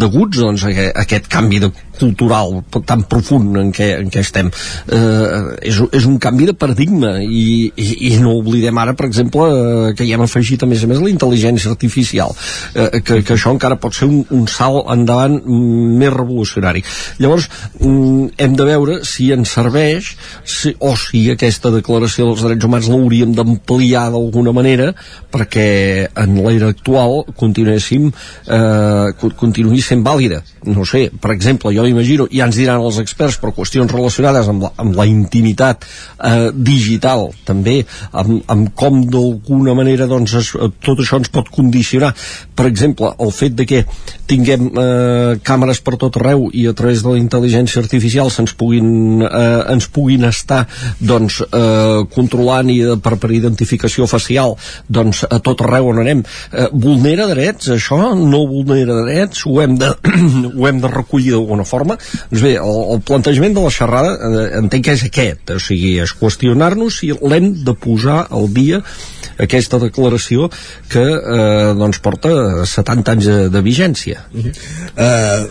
deguts doncs, a, aquest canvi de cultural tan profund en què, en què estem. Eh, és, és un canvi de paradigma i, i, i no oblidem ara per exemple eh, que hi hem afegit a més a més la intel·ligència artificial eh, que, que això encara pot ser un, un salt endavant més revolucionari. Llavors mm, hem de veure si ens serveix si, o si aquesta declaració dels drets humans l'hauríem d'ampliar d'alguna manera perquè en l'era actual continuéssim eh, continuï sent vàlida. No sé, per exemple, jo imagino, ja ens diran els experts, per qüestions relacionades amb la, amb la intimitat eh, digital, també, amb, amb com d'alguna manera doncs, es, tot això ens pot condicionar. Per exemple, el fet de que tinguem eh, càmeres per tot arreu i a través de la intel·ligència artificial se'ns puguin, eh, ens puguin estar doncs, eh, controlant i de, per, per identificació facial doncs, a tot arreu on anem. Eh, vulnera drets, això? No vulnera drets? Ho hem de, ho hem de recollir d'alguna forma? Doncs bé, el, el plantejament de la xerrada eh, entenc que és aquest, o sigui, és qüestionar-nos si l'hem de posar al dia aquesta declaració que eh, doncs porta 70 anys de, de vigència. Uh -huh. uh,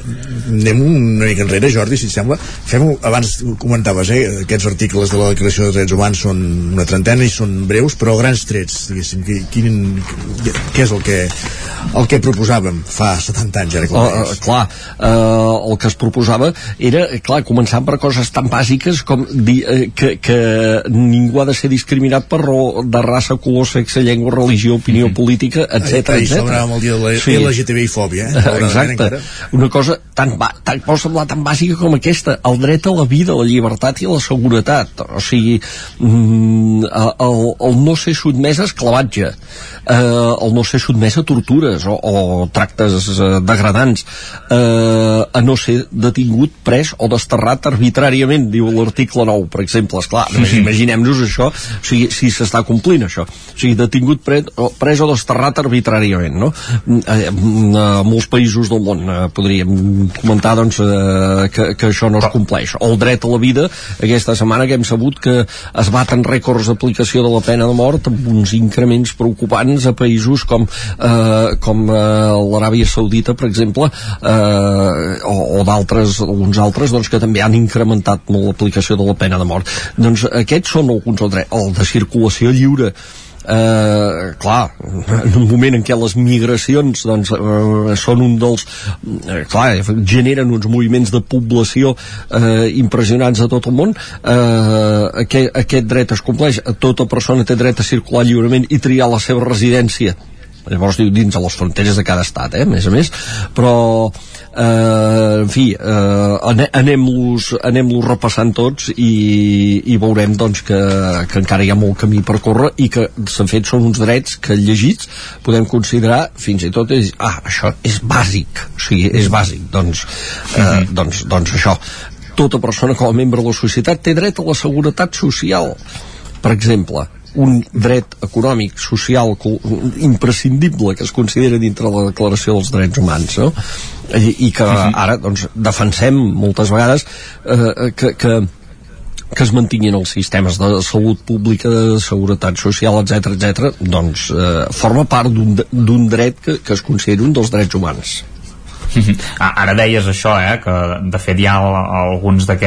anem una mica enrere, Jordi, si et sembla. Fem abans comentaves, eh, aquests articles de la Declaració de Drets Humans són una trentena i són breus, però grans trets, diguéssim, quin, què és el que, el que proposàvem fa 70 anys, ara, clar, uh, uh, clar uh, el que es proposava era, clar, començant per coses tan bàsiques com dir uh, que, que ningú ha de ser discriminat per raó de raça, color, sexe, llengua, religió, opinió mm -hmm. política, etc. Ahir celebràvem el dia de la sí. LGTBI-fòbia, eh? Exacte. Encara. Una cosa tan, tan, pot semblar tan bàsica com aquesta, el dret a la vida, la llibertat i la seguretat. O sigui, mm, el, el no ser sotmès a esclavatge, eh, el no ser sotmès a tortures o, o tractes eh, degradants, eh, a no ser detingut, pres o desterrat arbitràriament, diu l'article 9, per exemple. Esclar, mm -hmm. imaginem-nos això, o sigui, si s'està complint això. O sigui, detingut, pres, o, pres o desterrat arbitràriament, no? Eh, a molts països del món eh, podríem comentar doncs, eh, que, que això no es compleix. O el dret a la vida, aquesta setmana que hem sabut que es baten rècords d'aplicació de la pena de mort amb uns increments preocupants a països com, eh, com eh, l'Aràbia Saudita, per exemple, eh, o, o d'altres, alguns altres, doncs, que també han incrementat molt l'aplicació de la pena de mort. Doncs aquests són alguns dret. El de circulació lliure, eh, clar, en un moment en què les migracions doncs, eh, són un dels eh, clar, generen uns moviments de població eh, impressionants a tot el món eh, aquest, aquest dret es compleix tota persona té dret a circular lliurement i triar la seva residència llavors diu dins de les fronteres de cada estat, eh, a més a més, però eh, en fi eh, anem-los anem repassant tots i, i veurem doncs que, que encara hi ha molt camí per córrer i que s'han fet són uns drets que llegits podem considerar fins i tot és, ah, això és bàsic. O sigui, és bàsic doncs, eh, mm -hmm. doncs, doncs això. Tota persona com a membre de la societat té dret a la seguretat social. Per exemple un dret econòmic, social imprescindible que es considera dintre la declaració dels drets humans no? I, i que ara doncs, defensem moltes vegades eh, que, que que es mantinguin els sistemes de salut pública, de seguretat social, etc etc, doncs eh, forma part d'un dret que, que es considera un dels drets humans. Ah, Ara deies això, eh, que de fet hi ha alguns eh,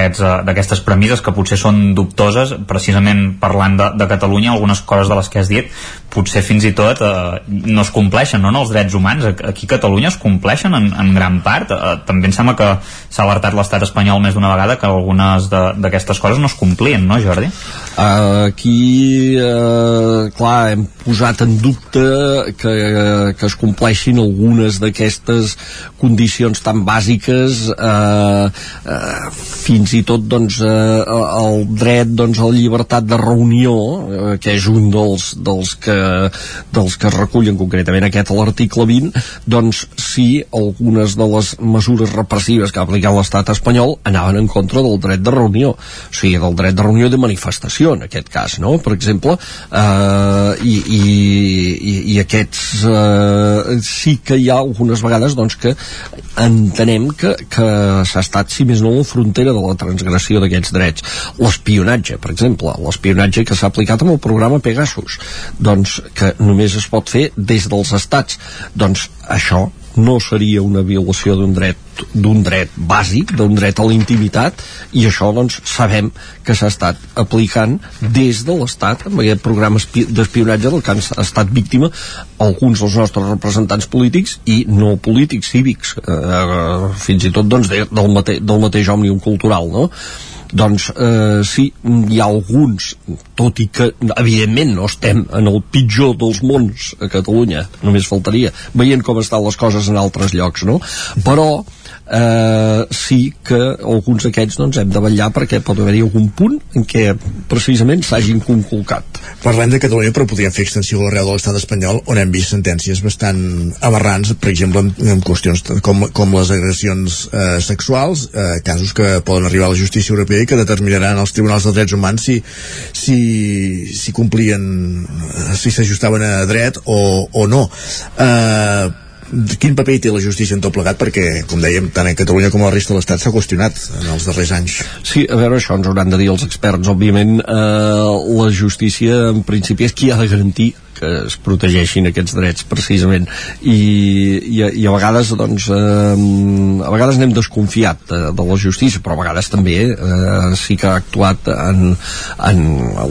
d'aquestes premisses que potser són dubtoses, precisament parlant de, de Catalunya, algunes coses de les que has dit, potser fins i tot eh, no es compleixen, no, no, els drets humans. Aquí a Catalunya es compleixen en, en gran part. Eh, també em sembla que s'ha alertat l'estat espanyol més d'una vegada que algunes d'aquestes coses no es complien, no, Jordi? Uh, aquí, uh, clar, hem posat en dubte que, que es compleixin algunes d'aquestes condicions tan bàsiques uh, uh, fins i tot doncs, uh, el dret doncs, a la llibertat de reunió uh, que és un dels, dels que dels que recullen concretament aquest a l'article 20 doncs sí, algunes de les mesures repressives que ha aplicat l'estat espanyol anaven en contra del dret de reunió o sigui, del dret de reunió de manifestació en aquest cas, no? Per exemple eh, i, i, i, i aquests eh, sí que hi ha algunes vegades doncs que entenem que, que s'ha estat, si més no, la frontera de la transgressió d'aquests drets. L'espionatge, per exemple, l'espionatge que s'ha aplicat amb el programa Pegasus. Doncs que només es pot fer des dels estats doncs això no seria una violació d'un dret d'un dret bàsic, d'un dret a la intimitat i això doncs sabem que s'ha estat aplicant des de l'Estat amb aquest programa d'espionatge del que han estat víctima alguns dels nostres representants polítics i no polítics cívics eh, fins i tot doncs, de, del, mate, del mateix òmnium cultural no? Doncs eh, sí, hi ha alguns tot i que evidentment no estem en el pitjor dels mons a Catalunya, només faltaria veient com estan les coses en altres llocs no? però eh, sí que alguns d'aquests doncs, hem de vetllar perquè pot haver-hi algun punt en què precisament s'hagin conculcat. Parlem de Catalunya però podríem fer extensió a l'arreu de l'estat espanyol on hem vist sentències bastant aberrants, per exemple en, en qüestions com, com les agressions eh, sexuals, eh, casos que poden arribar a la justícia europea i que determinaran els tribunals dels drets humans si, si, si complien si s'ajustaven a dret o, o no. Eh, quin paper hi té la justícia en tot plegat perquè, com dèiem, tant en Catalunya com a la resta de l'Estat s'ha qüestionat en els darrers anys. Sí, a veure, això ens hauran de dir els experts. Òbviament, eh, la justícia, en principi, és qui ha de garantir que es protegeixin aquests drets precisament. I, i, i a vegades doncs eh, a vegades n'hem desconfiat de, de la justícia però a vegades també eh, sí que ha actuat en, en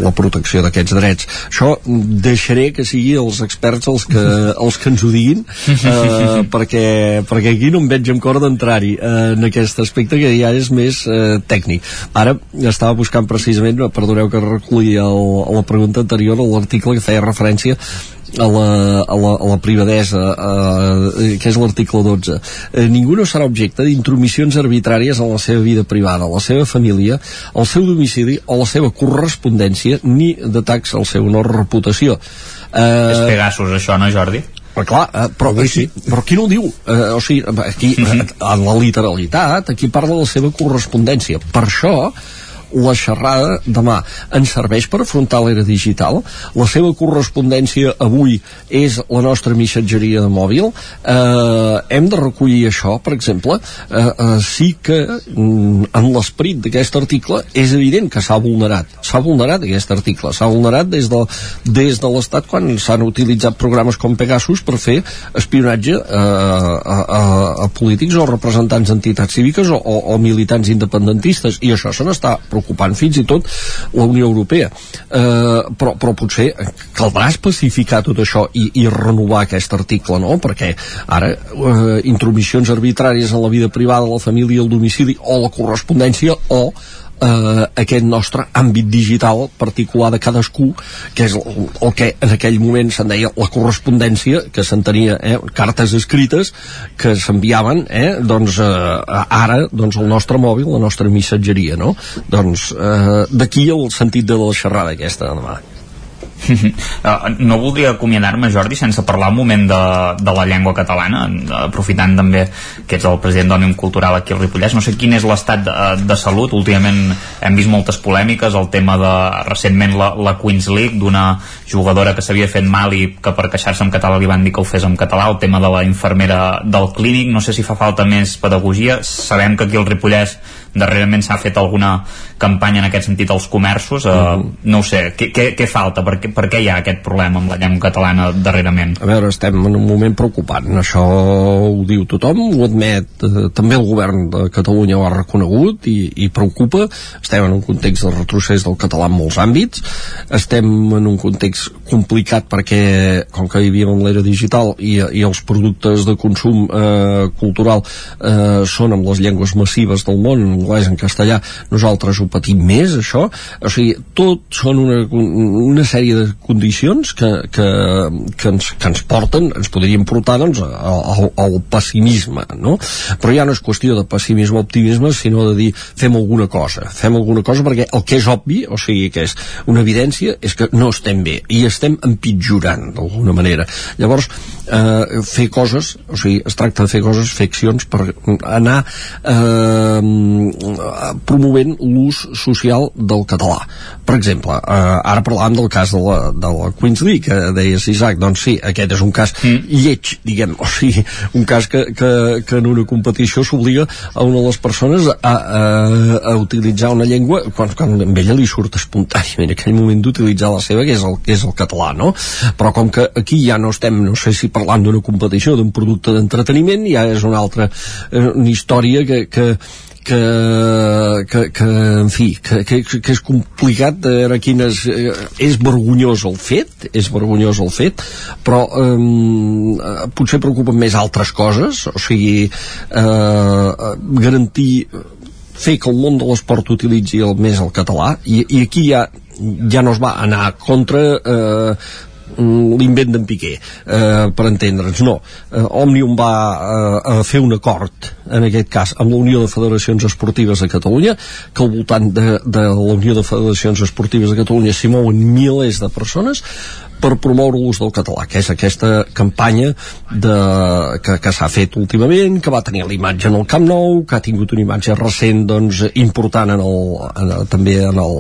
la protecció d'aquests drets. Això deixaré que sigui els experts els que, els que ens ho diguin eh, perquè, perquè aquí no em veig amb cor d'entrar-hi eh, en aquest aspecte que ja és més eh, tècnic. Ara estava buscant precisament perdoneu que reculli el, la pregunta anterior l'article que feia referència a la, a la, a la privadesa eh, que és l'article 12 eh, ningú no serà objecte d'intromissions arbitràries a la seva vida privada, a la seva família al seu domicili o a la seva correspondència ni d'atacs al seu honor o reputació eh, és Pegasus això, no Jordi? Però clar, eh, però, aquí, però qui no ho diu? Eh, o sigui, aquí, en la literalitat, aquí parla de la seva correspondència. Per això, la xerrada demà. Ens serveix per afrontar l'era digital? La seva correspondència avui és la nostra missatgeria de mòbil. Eh, hem de recollir això? Per exemple eh, eh, sí que mm, en l'esperit d'aquest article és evident que s'ha vulnerat. S'ha vulnerat aquest article. S'ha vulnerat des de, des de l'Estat quan s'han utilitzat programes com Pegasus per fer espionatge eh, a, a, a polítics o representants d'entitats cíviques o, o, o militants independentistes. I això se n'està preocupant fins i tot la Unió Europea eh, però, però potser caldrà especificar tot això i, i renovar aquest article no? perquè ara eh, intromissions arbitràries en la vida privada, la família, el domicili o la correspondència o eh, aquest nostre àmbit digital particular de cadascú que és el, el que en aquell moment se'n deia la correspondència que s'entenia, eh, cartes escrites que s'enviaven eh, doncs eh, ara doncs el nostre mòbil, la nostra missatgeria no? doncs eh, d'aquí el sentit de la xerrada aquesta de demà no voldria acomiadar-me Jordi sense parlar un moment de, de la llengua catalana aprofitant també que ets el president d'Ònium Cultural aquí al Ripollès. No sé quin és l'estat de, de salut. Últimament hem vist moltes polèmiques el tema de recentment la, la Queens League d'una jugadora que s'havia fet mal i que per queixar-se en català li van dir que ho fes en català el tema de la infermera del clínic. No sé si fa falta més pedagogia. Sabem que aquí al Ripollès darrerament s'ha fet alguna campanya en aquest sentit als comerços eh, uh -huh. no ho sé, què, què, què falta? Per què, per què hi ha aquest problema amb la llengua catalana darrerament? A veure, estem en un moment preocupant això ho diu tothom, ho admet eh, també el govern de Catalunya ho ha reconegut i, i preocupa, estem en un context de retrocés del català en molts àmbits estem en un context complicat perquè com que vivim en l'era digital i, i els productes de consum eh, cultural eh, són amb les llengües massives del món, anglès, en castellà, nosaltres ho patim més, això. O sigui, tot són una, una sèrie de condicions que, que, que, ens, que ens porten, ens podrien portar doncs, al, al pessimisme, no? Però ja no és qüestió de pessimisme o optimisme, sinó de dir fem alguna cosa, fem alguna cosa perquè el que és obvi, o sigui, que és una evidència, és que no estem bé i estem empitjorant d'alguna manera. Llavors, eh, fer coses, o sigui, es tracta de fer coses, fer accions per anar eh, promovent l'ús social del català. Per exemple, eh, ara parlàvem del cas de la, de la Queens League, que deies, Isaac, doncs sí, aquest és un cas mm. lleig, diguem, o sigui, un cas que, que, que en una competició s'obliga a una de les persones a, a, a utilitzar una llengua quan, quan a ella li surt espontàniament en aquell moment d'utilitzar la seva, que és, el, que és el català, no? Però com que aquí ja no estem, no sé si parlant d'una competició, d'un producte d'entreteniment, ja és una altra eh, una història que, que, que, que, que en fi, que, que, que és complicat de veure quin és, eh, és vergonyós el fet, és vergonyós el fet, però eh, potser preocupen més altres coses, o sigui, eh, garantir fer que el món de l'esport utilitzi el més el català i, i aquí ja ja no es va anar contra eh, l'invent d'en Piqué eh, per entendre'ns, no. Eh, Òmnium va eh, a fer un acord en aquest cas amb la Unió de Federacions Esportives de Catalunya que al voltant de, de la Unió de Federacions Esportives de Catalunya s'hi mouen milers de persones per promoure l'ús del català, que és aquesta campanya de, que, que s'ha fet últimament, que va tenir l'imatge en el Camp Nou, que ha tingut una imatge recent doncs, important en el, en, també en el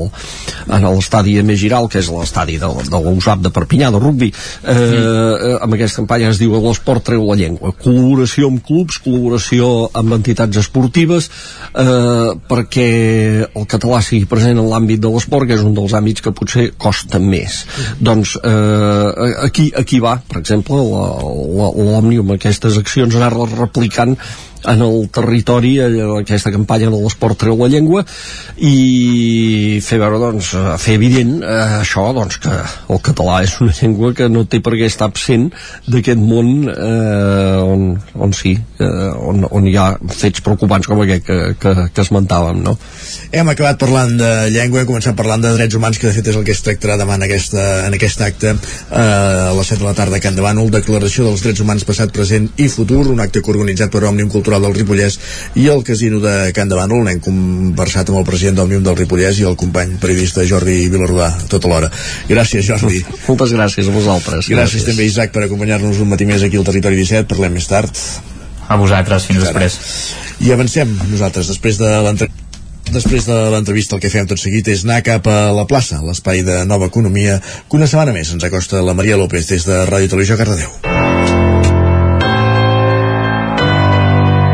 en l'estadi més giral, que és l'estadi de, de l'USAP de Perpinyà, de rugby. Eh, mm. Amb aquesta campanya es diu l'esport treu la llengua. Col·laboració amb clubs, col·laboració amb entitats esportives, eh, perquè el català sigui present en l'àmbit de l'esport, que és un dels àmbits que potser costa més. Mm. Doncs eh, eh, aquí, aquí va, per exemple, l'Òmnium, aquestes accions, anar-les replicant en el territori aquesta campanya de l'esport treu la llengua i fer veure doncs, fer evident eh, això doncs, que el català és una llengua que no té per què estar absent d'aquest món eh, on, on sí eh, on, on hi ha fets preocupants com aquest que, que, que esmentàvem no? Hem acabat parlant de llengua, hem començat parlant de drets humans que de fet és el que es tractarà demà en, aquesta, en aquest acte eh, a les 7 de la tarda a Can Bànol, Declaració dels Drets Humans passat, present i futur, un acte organitzat per Òmnium Cultural Cultural del Ripollès i el Casino de Can de Bànol. N'hem conversat amb el president d'Òmnium del Ripollès i el company periodista Jordi Vilarrodà tota l'hora. Gràcies, Jordi. Moltes gràcies a vosaltres. Gràcies, gràcies. també, Isaac, per acompanyar-nos un matí més aquí al Territori 17. Parlem més tard. A vosaltres, fins després. I avancem nosaltres, després de l'entrevista Després de l'entrevista el que fem tot seguit és anar cap a la plaça, l'espai de nova economia, que una setmana més ens acosta la Maria López des de Ràdio Televisió Cardedeu.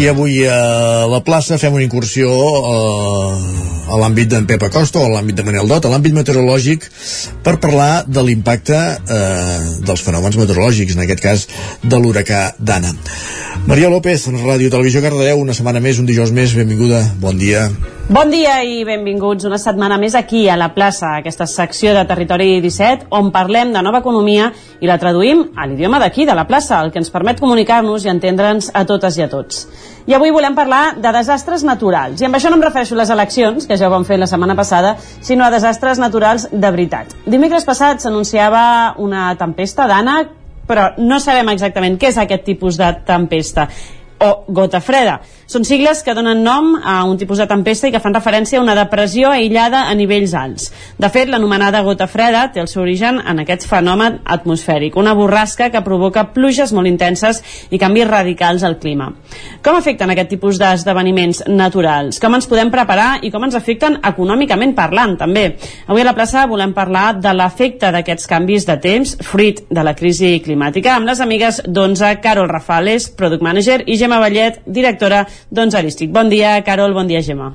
I avui a la plaça fem una incursió eh, a l'àmbit d'en Pep Acosta o a l'àmbit de Manel Dot, a l'àmbit meteorològic, per parlar de l'impacte eh, dels fenòmens meteorològics, en aquest cas de l'huracà Dana. Maria López, Ràdio Televisió Cardedeu, una setmana més, un dijous més, benvinguda, bon dia. Bon dia i benvinguts una setmana més aquí a la plaça, aquesta secció de Territori 17, on parlem de nova economia i la traduïm a l'idioma d'aquí, de la plaça, el que ens permet comunicar-nos i entendre'ns a totes i a tots. I avui volem parlar de desastres naturals. I amb això no em refereixo a les eleccions, que ja ho vam fer la setmana passada, sinó a desastres naturals de veritat. Dimecres passat s'anunciava una tempesta d'ànec, però no sabem exactament què és aquest tipus de tempesta o gota freda. Són sigles que donen nom a un tipus de tempesta i que fan referència a una depressió aïllada a nivells alts. De fet, l'anomenada gota freda té el seu origen en aquest fenomen atmosfèric, una borrasca que provoca pluges molt intenses i canvis radicals al clima. Com afecten aquest tipus d'esdeveniments naturals? Com ens podem preparar i com ens afecten econòmicament parlant, també? Avui a la plaça volem parlar de l'efecte d'aquests canvis de temps, fruit de la crisi climàtica, amb les amigues d'Onze, Carol Rafales, Product Manager, i Gemma Vallet, directora d'Onze Arístic. Bon dia, Carol, bon dia, Gemma.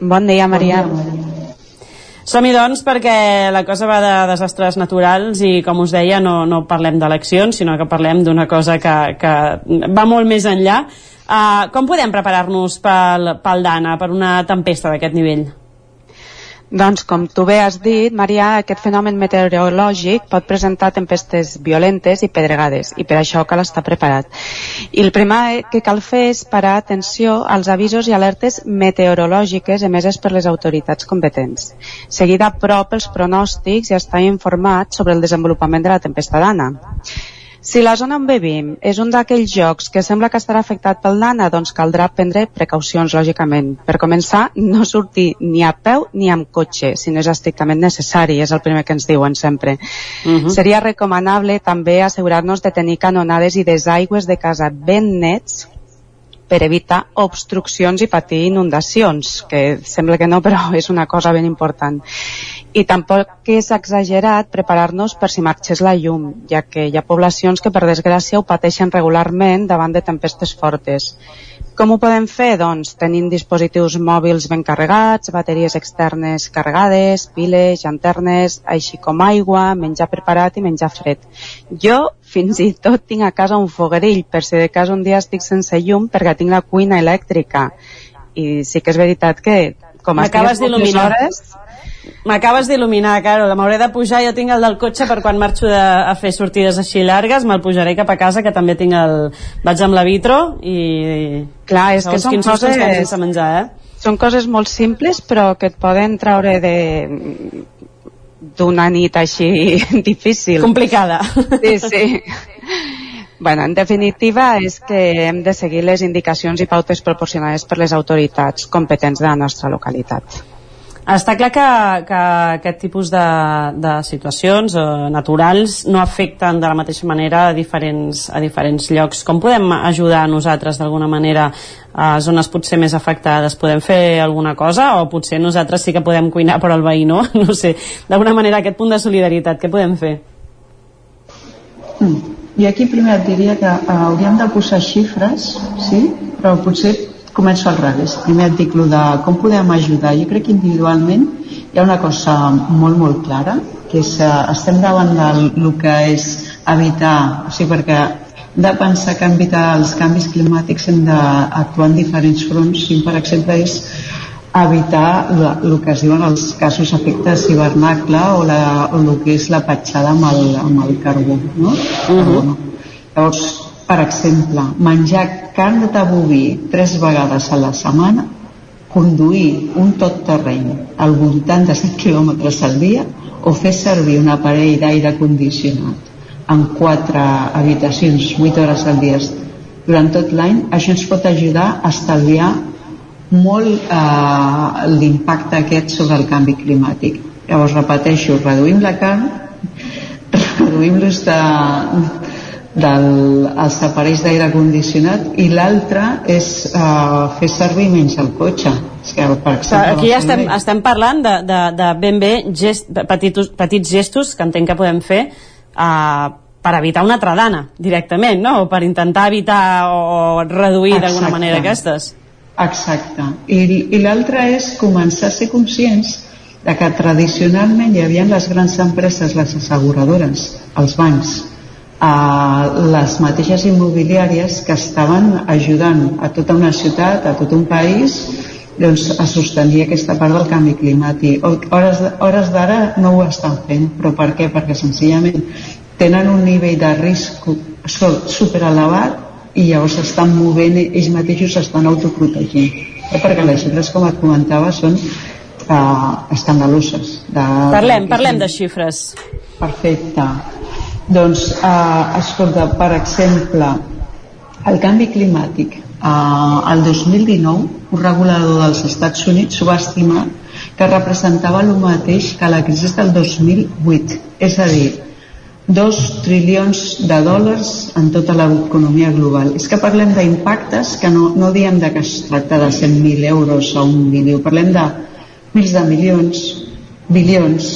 Bon dia, Maria. Som-hi, doncs, perquè la cosa va de desastres naturals i, com us deia, no, no parlem d'eleccions, sinó que parlem d'una cosa que, que va molt més enllà. Uh, com podem preparar-nos pel, pel Dana, per una tempesta d'aquest nivell? Doncs, com tu bé has dit, Maria, aquest fenomen meteorològic pot presentar tempestes violentes i pedregades, i per això cal estar preparat. I el primer que cal fer és parar atenció als avisos i alertes meteorològiques emeses per les autoritats competents. Seguida a prop els pronòstics i estar informat sobre el desenvolupament de la tempesta d'Anna. Si la zona on vivim és un d'aquells jocs que sembla que estarà afectat pel Nana, doncs caldrà prendre precaucions, lògicament. Per començar, no sortir ni a peu ni amb cotxe, si no és estrictament necessari, és el primer que ens diuen sempre. Uh -huh. Seria recomanable també assegurar-nos de tenir canonades i desaigües de casa ben nets per evitar obstruccions i patir inundacions, que sembla que no, però és una cosa ben important i tampoc és exagerat preparar-nos per si marxés la llum, ja que hi ha poblacions que per desgràcia ho pateixen regularment davant de tempestes fortes. Com ho podem fer? Doncs tenint dispositius mòbils ben carregats, bateries externes carregades, piles, llanternes, així com aigua, menjar preparat i menjar fred. Jo fins i tot tinc a casa un foguerill per si de cas un dia estic sense llum perquè tinc la cuina elèctrica. I sí que és veritat que com M'acabes d'il·luminar. Hores, M'acabes d'il·luminar, Carol. M'hauré de pujar, jo tinc el del cotxe per quan marxo de, a fer sortides així llargues, me'l pujaré cap a casa, que també tinc el... Vaig amb la vitro i... Clar, és que són coses... sense menjar, eh? Són coses molt simples, però que et poden traure de d'una nit així difícil. Complicada. Sí, sí. Bueno, en definitiva és que hem de seguir les indicacions i pautes proporcionades per les autoritats competents de la nostra localitat. Està clar que, que aquest tipus de, de situacions eh, naturals no afecten de la mateixa manera a diferents, a diferents llocs. Com podem ajudar nosaltres d'alguna manera a zones potser més afectades? Podem fer alguna cosa o potser nosaltres sí que podem cuinar per al veí, no? No sé, d'alguna manera aquest punt de solidaritat, què podem fer? Mm. I aquí primer et diria que uh, hauríem de posar xifres, sí? però potser començo al revés. Primer et dic de com podem ajudar. Jo crec que individualment hi ha una cosa molt, molt clara, que és uh, estem davant del que és evitar, o sigui, perquè de pensar que evitar els canvis climàtics hem d'actuar en diferents fronts. Si, per exemple, és evitar el que es diuen els casos efectes hivernacle o, la, o el que és la petjada amb el, amb el carbó. No? Uh mhm. -huh. Llavors, per exemple, menjar carn de boví tres vegades a la setmana, conduir un tot terreny al voltant de 7 km al dia o fer servir un aparell d'aire condicionat en quatre habitacions 8 hores al dia durant tot l'any, això ens pot ajudar a estalviar molt eh, l'impacte aquest sobre el canvi climàtic. Llavors, repeteixo, reduïm la carn, reduïm l'ús de, dels aparells d'aire condicionat i l'altre és uh, fer servir menys el cotxe. És que, per exemple, aquí ja estem, estem parlant de, de, de ben bé gest, petits, petits gestos que entenc que podem fer uh, per evitar una altra dana directament, no? o per intentar evitar o reduir d'alguna manera aquestes. Exacte. I, i l'altre és començar a ser conscients de que tradicionalment hi havia les grans empreses, les asseguradores, els bancs, a les mateixes immobiliàries que estaven ajudant a tota una ciutat, a tot un país doncs, a sostenir aquesta part del canvi climàtic. Hores, hores d'ara no ho estan fent, però per què? Perquè senzillament tenen un nivell de risc super elevat i llavors estan movent, ells mateixos estan autoprotegint. Eh? Perquè les xifres, com et comentava, són uh, escandaloses. De, parlem, parlem de xifres. Perfecte. Doncs, eh, escolta, per exemple, el canvi climàtic Uh, el 2019, un regulador dels Estats Units va estimar que representava el mateix que la crisi del 2008, és a dir, 2 trilions de dòlars en tota l'economia global. És que parlem d'impactes que no, no diem de que es tracta de 100.000 euros o un milió, parlem de mils de milions, bilions,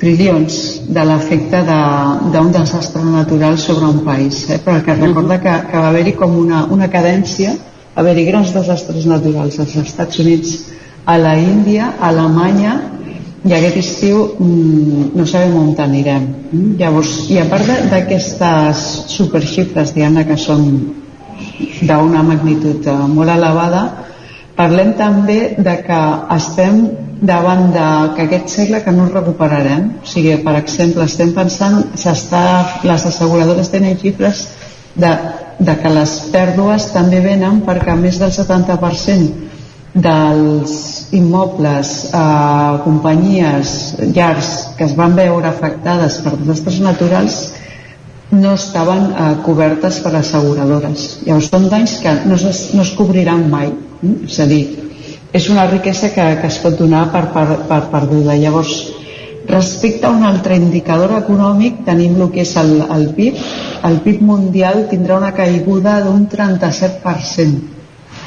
trilions de l'efecte d'un de, desastre natural sobre un país. Eh? Però que recorda que, que va haver-hi com una, una cadència, va haver-hi grans desastres naturals als Estats Units, a la Índia, a Alemanya, i aquest estiu mm, no sabem on anirem. Mm? Llavors, i a part d'aquestes superxifres, diguem que són d'una magnitud eh, molt elevada, parlem també de que estem davant de que aquest segle que no recuperarem. O sigui, per exemple, estem pensant, les asseguradores tenen xifres de, de que les pèrdues també venen perquè més del 70% dels immobles, eh, companyies, llars que es van veure afectades per desastres naturals no estaven eh, cobertes per asseguradores. Llavors són danys que no es, no es cobriran mai. Mm? És a dir, és una riquesa que, que es pot donar per, per, per perduda. Llavors, respecte a un altre indicador econòmic tenim el que és el, el PIB. El PIB mundial tindrà una caiguda d'un 37%.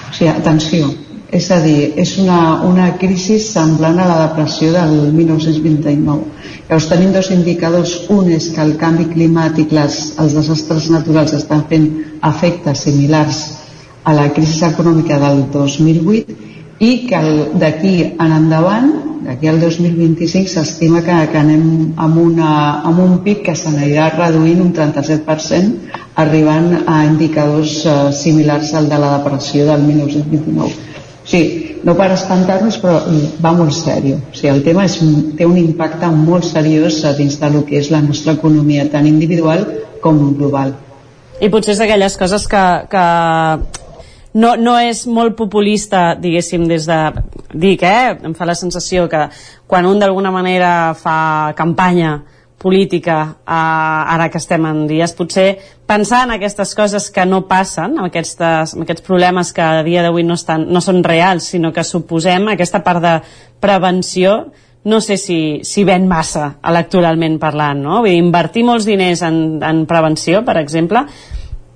O sigui, atenció, és a dir, és una, una crisi semblant a la depressió del 1929. Llavors tenim dos indicadors. Un és que el canvi climàtic, les, els desastres naturals estan fent efectes similars a la crisi econòmica del 2008 i que d'aquí en endavant, d'aquí al 2025, s'estima que, que anem amb, una, amb un pic que s'anirà reduint un 37%, arribant a indicadors eh, similars al de la depressió del 1929 Sí, no per espantar-nos, però va molt sèrio. O sigui, el tema és, té un impacte molt seriós dins del que és la nostra economia, tant individual com global. I potser és aquelles coses que, que no, no és molt populista, diguéssim, des de... Dic, eh? Em fa la sensació que quan un d'alguna manera fa campanya política eh, ara que estem en dies potser pensar en aquestes coses que no passen en, aquestes, en aquests problemes que a dia d'avui no, estan, no són reals sinó que suposem aquesta part de prevenció no sé si, si ven massa electoralment parlant no? Vull dir, invertir molts diners en, en prevenció per exemple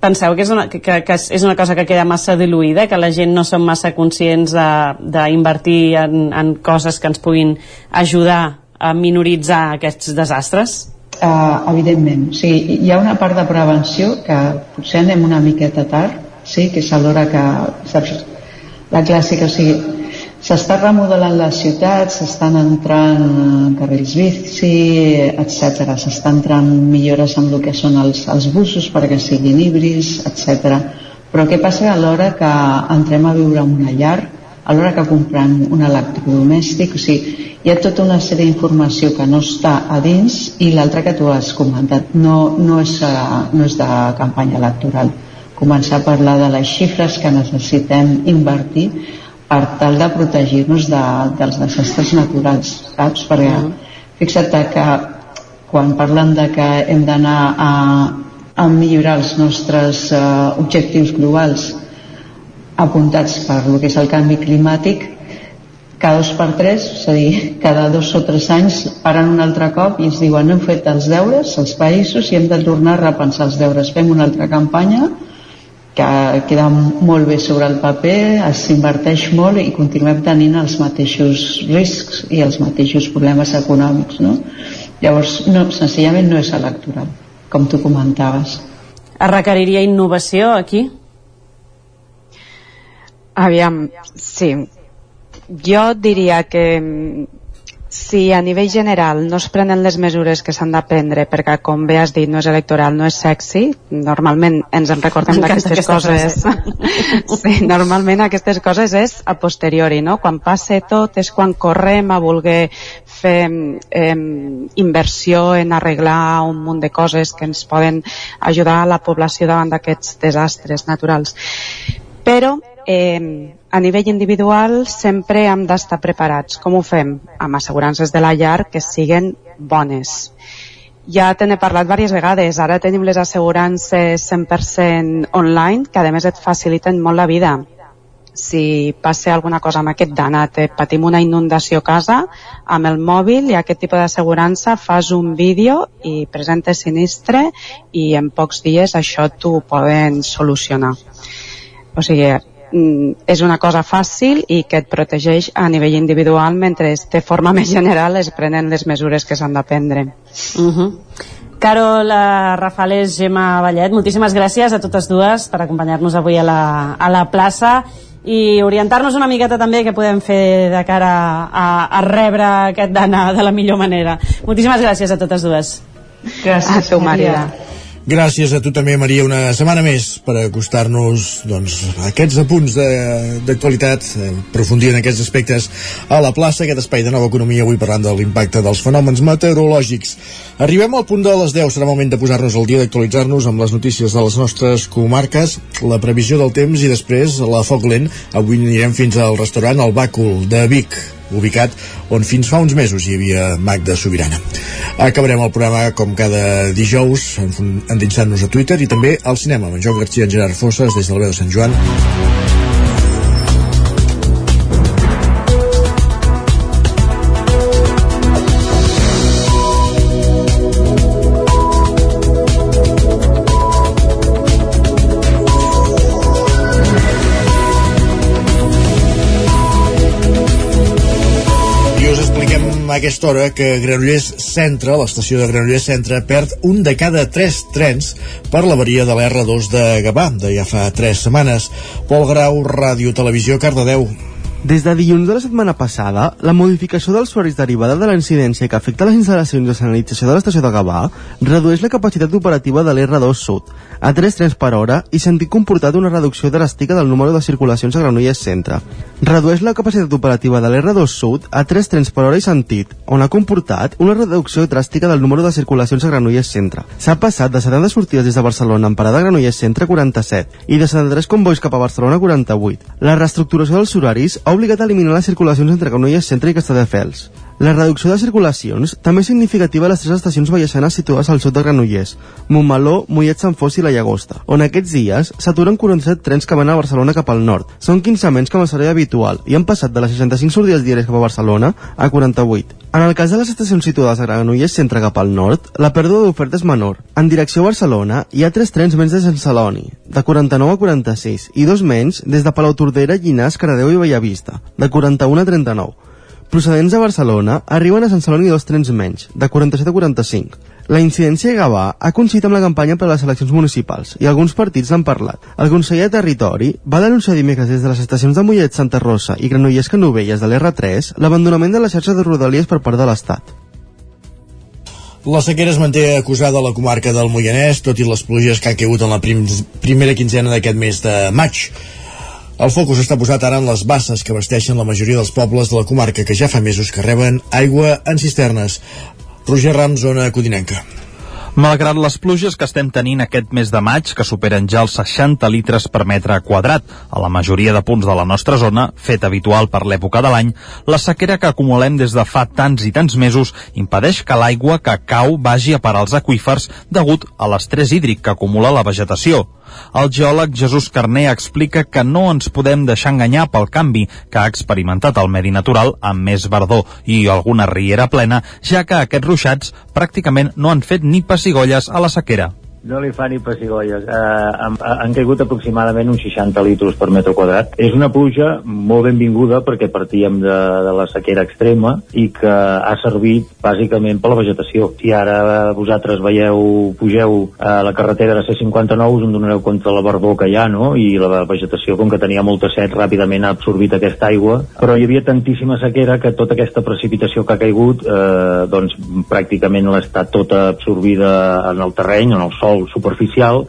penseu que és, una, que, que és una cosa que queda massa diluïda, que la gent no som massa conscients d'invertir en, en coses que ens puguin ajudar a minoritzar aquests desastres? Uh, evidentment, sí, hi ha una part de prevenció que potser anem una miqueta tard, sí, que és a l'hora que, saps, la clàssica, o sigui, s'està remodelant la ciutat, s'estan entrant carrils bici, etc. S'estan entrant millores en el que són els, els busos perquè siguin híbrids, etc. Però què passa a l'hora que entrem a viure una llar, a l'hora que comprem un electrodomèstic, o sigui, hi ha tota una sèrie d'informació que no està a dins i l'altra que tu has comentat no, no, és, uh, no és de campanya electoral començar a parlar de les xifres que necessitem invertir per tal de protegir-nos de, dels desastres naturals saps? perquè uh -huh. fixa't que quan parlen de que hem d'anar a, a millorar els nostres uh, objectius globals apuntats per lo que és el canvi climàtic cada dos per tres, és a dir, cada dos o tres anys paren un altre cop i ens diuen no hem fet els deures, els països, i hem de tornar a repensar els deures. Fem una altra campanya que queda molt bé sobre el paper, s'inverteix molt i continuem tenint els mateixos riscs i els mateixos problemes econòmics. No? Llavors, no, senzillament no és electoral, com tu comentaves. Es requeriria innovació aquí? Aviam, sí, jo diria que si a nivell general no es prenen les mesures que s'han de prendre perquè com bé has dit no és electoral, no és sexy normalment ens en recordem d'aquestes coses. Sí, normalment aquestes coses és a posteriori no? quan passe tot és quan correm a voler fer eh, inversió en arreglar un munt de coses que ens poden ajudar a la població davant d'aquests desastres naturals. Però eh, a nivell individual sempre hem d'estar preparats. Com ho fem? Amb assegurances de la llar que siguen bones. ja te n'he parlat diverses vegades. Ara tenim les assegurances 100% online, que a més et faciliten molt la vida. Si passa alguna cosa amb aquest danat, eh, patim una inundació a casa, amb el mòbil i aquest tipus d'assegurança fas un vídeo i presentes sinistre i en pocs dies això t'ho poden solucionar. O sigui, és una cosa fàcil i que et protegeix a nivell individual mentre de forma més general es prenen les mesures que s'han de prendre. Uh -huh. Carol, uh, Rafales, Gemma Vallet, moltíssimes gràcies a totes dues per acompanyar-nos avui a la, a la plaça i orientar-nos una miqueta també que podem fer de cara a, a rebre aquest d'anar de la millor manera. Moltíssimes gràcies a totes dues. Gràcies, a tu, Maria. Maria. Gràcies a tu també, Maria, una setmana més per acostar-nos doncs, a aquests apunts d'actualitat, aprofundir en aquests aspectes a la plaça, aquest espai de nova economia, avui parlant de l'impacte dels fenòmens meteorològics. Arribem al punt de les 10, serà moment de posar-nos al dia, d'actualitzar-nos amb les notícies de les nostres comarques, la previsió del temps i després la foc lent. Avui anirem fins al restaurant El Bàcul de Vic, ubicat on fins fa uns mesos hi havia Magda Sobirana. Acabarem el programa com cada dijous endinsant-nos a Twitter i també al cinema amb en Joan García i en Gerard Fosses des del veu de Sant Joan. Aquesta hora que Granollers Centre, l'estació de Granollers Centre, perd un de cada tres trens per l'avaria de l'R2 de Gavà, de ja fa tres setmanes. Pol Grau, Ràdio Televisió, Cardedeu. Des de dilluns de la setmana passada, la modificació dels usuaris derivada de la incidència que afecta les instal·lacions de senyalització de l'estació de Gavà redueix la capacitat operativa de l'R2 Sud a 3 trens per hora i sentit comportat una reducció dràstica del número de circulacions a Granollers Centre. Redueix la capacitat operativa de l'R2 Sud a 3 trens per hora i sentit, on ha comportat una reducció dràstica del número de circulacions a Granollers Centre. S'ha passat de 70 sortides des de Barcelona en parada a Granollers Centre 47 i de 73 convois cap a Barcelona 48. La reestructuració dels horaris ha obligat a eliminar les circulacions entre Granollers Centre i Castelldefels. La reducció de circulacions també és significativa a les tres estacions vallessanes situades al sud de Granollers, Montmeló, Mollet Sant Fos i la Llagosta, on aquests dies s'aturen 47 trens que van a Barcelona cap al nord. Són 15 menys amb el servei habitual i han passat de les 65 sortides diàries cap a Barcelona a 48. En el cas de les estacions situades a Granollers centre cap al nord, la pèrdua d'oferta és menor. En direcció a Barcelona hi ha tres trens menys de Sant Celoni, de 49 a 46, i dos menys des de Palau Tordera, Llinàs, Caradeu i Bellavista, de 41 a 39 procedents de Barcelona arriben a Sant Celoni dos trens menys, de 47 a 45. La incidència a Gavà ha coincidit amb la campanya per a les eleccions municipals i alguns partits n'han parlat. El conseller de Territori va denunciar dimecres des de les estacions de Mollet, Santa Rosa i Granollers Canovelles de l'R3 l'abandonament de la xarxa de rodalies per part de l'Estat. La sequera es manté acusada a la comarca del Moianès, tot i les pluges que han caigut en la prim primera quinzena d'aquest mes de maig. El focus està posat ara en les basses que vesteixen la majoria dels pobles de la comarca que ja fa mesos que reben aigua en cisternes. Roger Ram, zona codinenca. Malgrat les pluges que estem tenint aquest mes de maig, que superen ja els 60 litres per metre quadrat, a la majoria de punts de la nostra zona, fet habitual per l'època de l'any, la sequera que acumulem des de fa tants i tants mesos impedeix que l'aigua que cau vagi a parar als aquífers degut a l'estrès hídric que acumula la vegetació. El geòleg Jesús Carné explica que no ens podem deixar enganyar pel canvi que ha experimentat el medi natural amb més verdor i alguna riera plena, ja que aquests ruixats pràcticament no han fet ni pessigolles a la sequera no li fa ni pessigolles. Eh, han, han caigut aproximadament uns 60 litros per metre quadrat. És una pluja molt benvinguda perquè partíem de, de la sequera extrema i que ha servit bàsicament per la vegetació. Si ara vosaltres veieu, pugeu a la carretera de C59 us en donareu compte de la barbó que hi ha, no? I la vegetació, com que tenia molta set, ràpidament ha absorbit aquesta aigua. Però hi havia tantíssima sequera que tota aquesta precipitació que ha caigut, eh, doncs pràcticament l'ha estat tota absorbida en el terreny, en el sol sòl superficial,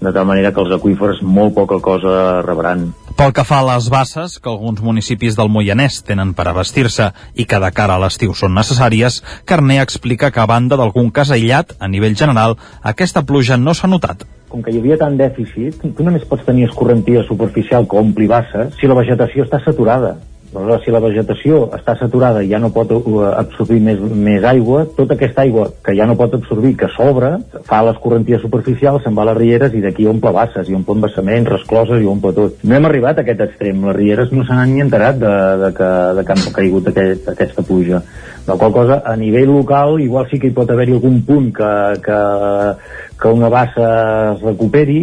de tal manera que els aquífers molt poca cosa rebran. Pel que fa a les basses, que alguns municipis del Moianès tenen per abastir-se i que de cara a l'estiu són necessàries, Carné explica que a banda d'algun cas aïllat, a nivell general, aquesta pluja no s'ha notat. Com que hi havia tant dèficit, tu només pots tenir escorrentia superficial que ompli basses si la vegetació està saturada Aleshores, si la vegetació està saturada i ja no pot uh, absorbir més, més aigua, tota aquesta aigua que ja no pot absorbir, que s'obre, fa les correnties superficials, se'n va a les rieres i d'aquí omple basses, i omple embassaments, rescloses i omple tot. No hem arribat a aquest extrem, les rieres no se n'han ni enterat de, de, que, de que han caigut aquest, aquesta pluja. De qual cosa, a nivell local, igual sí que hi pot haver-hi algun punt que, que, que una bassa es recuperi,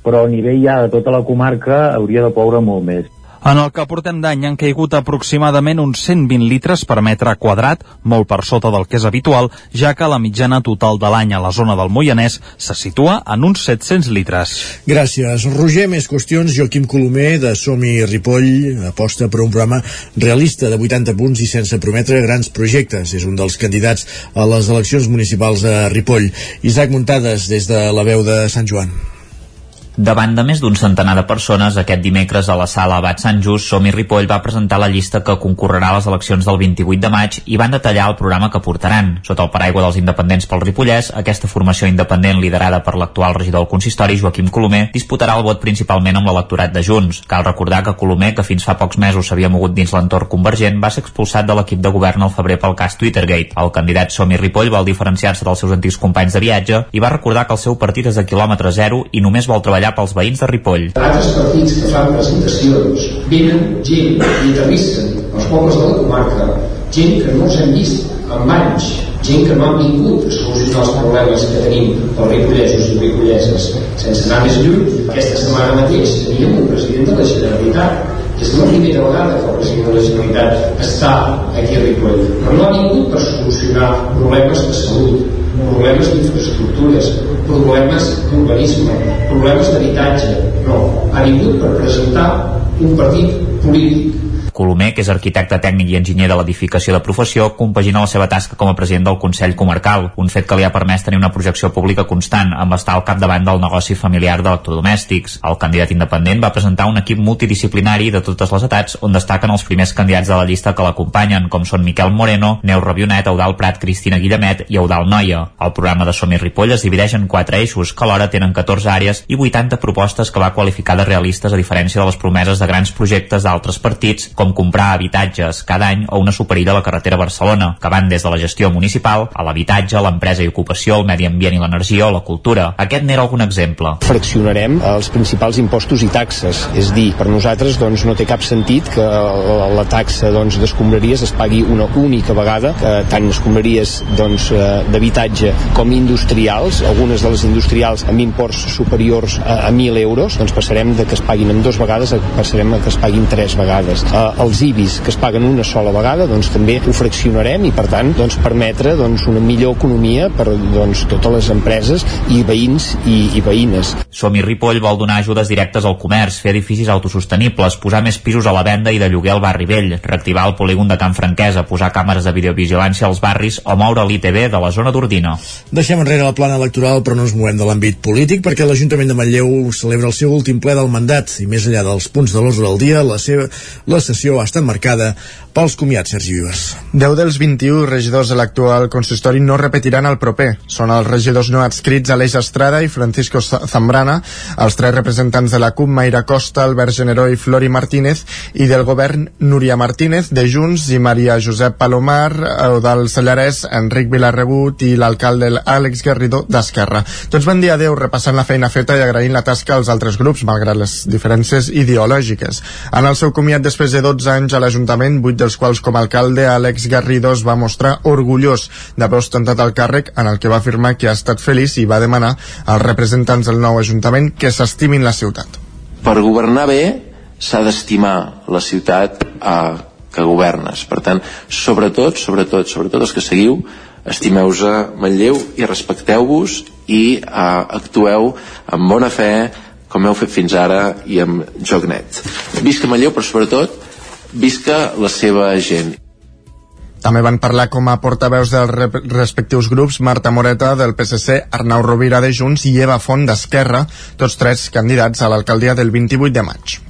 però a nivell ja de tota la comarca hauria de ploure molt més. En el que portem d'any han caigut aproximadament uns 120 litres per metre quadrat, molt per sota del que és habitual, ja que la mitjana total de l'any a la zona del Moianès se situa en uns 700 litres. Gràcies. Roger, més qüestions. Joaquim Colomer, de Somi Ripoll, aposta per un programa realista de 80 punts i sense prometre grans projectes. És un dels candidats a les eleccions municipals a Ripoll. Isaac Muntades, des de la veu de Sant Joan. Davant de més d'un centenar de persones, aquest dimecres a la sala Abat Sant Just, Somi Ripoll va presentar la llista que concorrerà a les eleccions del 28 de maig i van detallar el programa que portaran. Sota el paraigua dels independents pel Ripollès, aquesta formació independent liderada per l'actual regidor del consistori, Joaquim Colomer, disputarà el vot principalment amb l'electorat de Junts. Cal recordar que Colomer, que fins fa pocs mesos s'havia mogut dins l'entorn convergent, va ser expulsat de l'equip de govern al febrer pel cas Twittergate. El candidat Somi Ripoll vol diferenciar-se dels seus antics companys de viatge i va recordar que el seu partit és de quilòmetre zero i només vol treballar treballar pels veïns de Ripoll. Altres partits que fan presentacions venen gent i aterrissen als pobles de la comarca, gent que no els hem vist en anys, gent que no han vingut a solucionar els problemes que tenim els ripollesos i ripolleses. Sense anar més lluny, aquesta setmana mateix teníem un president de la Generalitat és la primera vegada que el president de la Generalitat està aquí a Ripoll, però no ha vingut per solucionar problemes de salut, problemes d'infraestructures, problemes d'urbanisme, problemes d'habitatge. No, ha vingut per presentar un partit polític Colomer, que és arquitecte tècnic i enginyer de l'edificació de professió, compagina la seva tasca com a president del Consell Comarcal, un fet que li ha permès tenir una projecció pública constant, amb estar al capdavant del negoci familiar d'electrodomèstics. El candidat independent va presentar un equip multidisciplinari de totes les edats, on destaquen els primers candidats de la llista que l'acompanyen, com són Miquel Moreno, Neus Rabionet, Eudal Prat, Cristina Guillemet i Eudal Noia. El programa de Som i Ripoll es divideix en quatre eixos, que alhora tenen 14 àrees i 80 propostes que va qualificar de realistes a diferència de les promeses de grans projectes d'altres partits, com comprar habitatges cada any o una superilla a la carretera Barcelona, que van des de la gestió municipal a l'habitatge, l'empresa i ocupació, el medi ambient i l'energia o la cultura. Aquest n'era algun exemple. Fraccionarem els principals impostos i taxes, és dir, per nosaltres doncs, no té cap sentit que la, taxa doncs, d'escombraries es pagui una única vegada, que tant escombraries doncs, eh, d'habitatge com industrials, algunes de les industrials amb imports superiors a, a 1.000 euros, doncs passarem de que es paguin en dues vegades a passarem a que es paguin tres vegades. Eh, els IBIs que es paguen una sola vegada doncs també ho fraccionarem i per tant doncs, permetre doncs, una millor economia per doncs, totes les empreses i veïns i, i veïnes. Som i Ripoll vol donar ajudes directes al comerç, fer edificis autosostenibles, posar més pisos a la venda i de lloguer al barri vell, reactivar el polígon de Can Franquesa, posar càmeres de videovigilància als barris o moure l'ITV de la zona d'Ordina. Deixem enrere la plana electoral però no ens movem de l'àmbit polític perquè l'Ajuntament de Manlleu celebra el seu últim ple del mandat i més enllà dels punts de l'ordre del dia la, seva, la sessió ha estat marcada pels comiats, Sergi Vives. 10 dels 21 regidors de l'actual consistori no repetiran el proper. Són els regidors no adscrits Aleix Estrada i Francisco Zambrana, els tres representants de la CUP, Mayra Costa, Albert Generó i Flori Martínez, i del govern Núria Martínez, de Junts, i Maria Josep Palomar, del Sallarès, Enric Vilarrebut i l'alcalde Àlex Garrido d'Esquerra. Tots van dir adeu repassant la feina feta i agraint la tasca als altres grups, malgrat les diferències ideològiques. En el seu comiat després de 12 anys a l'Ajuntament, 8 dels quals com a alcalde Àlex Garrido es va mostrar orgullós d'haver ostentat el càrrec en el que va afirmar que ha estat feliç i va demanar als representants del nou Ajuntament que s'estimin la ciutat. Per governar bé s'ha d'estimar la ciutat eh, que governes. Per tant, sobretot, sobretot, sobretot els que seguiu, estimeu-vos a Manlleu i respecteu-vos i eh, actueu amb bona fe com heu fet fins ara i amb joc net. Visca Manlleu, però sobretot visca la seva gent. També van parlar com a portaveus dels respectius grups Marta Moreta del PSC, Arnau Rovira de Junts i Eva Font d'Esquerra, tots tres candidats a l'alcaldia del 28 de maig.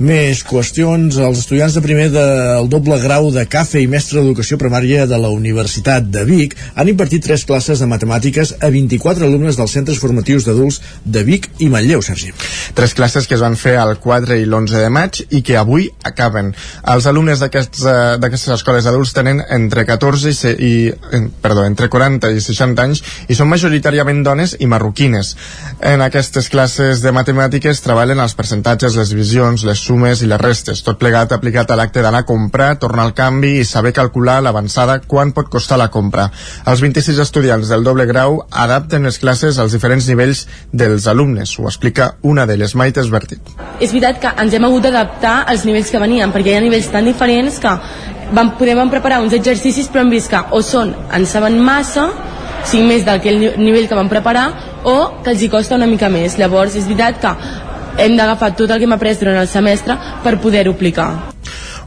Més qüestions. Els estudiants de primer del doble grau de CAFE i mestre d'educació primària de la Universitat de Vic han impartit tres classes de matemàtiques a 24 alumnes dels centres formatius d'adults de Vic i Manlleu, Sergi. Tres classes que es van fer el 4 i l'11 de maig i que avui acaben. Els alumnes d'aquestes eh, escoles d'adults tenen entre 14 i, i eh, perdó, entre 40 i 60 anys i són majoritàriament dones i marroquines. En aquestes classes de matemàtiques treballen els percentatges, les divisions, les sumes i les restes, tot plegat aplicat a l'acte d'anar a comprar, tornar al canvi i saber calcular l'avançada quan pot costar la compra. Els 26 estudiants del doble grau adapten les classes als diferents nivells dels alumnes, ho explica una d'elles, Maite Esbertit. És veritat que ens hem hagut d'adaptar als nivells que venien, perquè hi ha nivells tan diferents que vam, podem preparar uns exercicis però hem vist que o són, en saben massa o sigui, més del que el nivell que vam preparar o que els hi costa una mica més llavors és veritat que hem d'agafar tot el que hem après durant el semestre per poder-ho aplicar.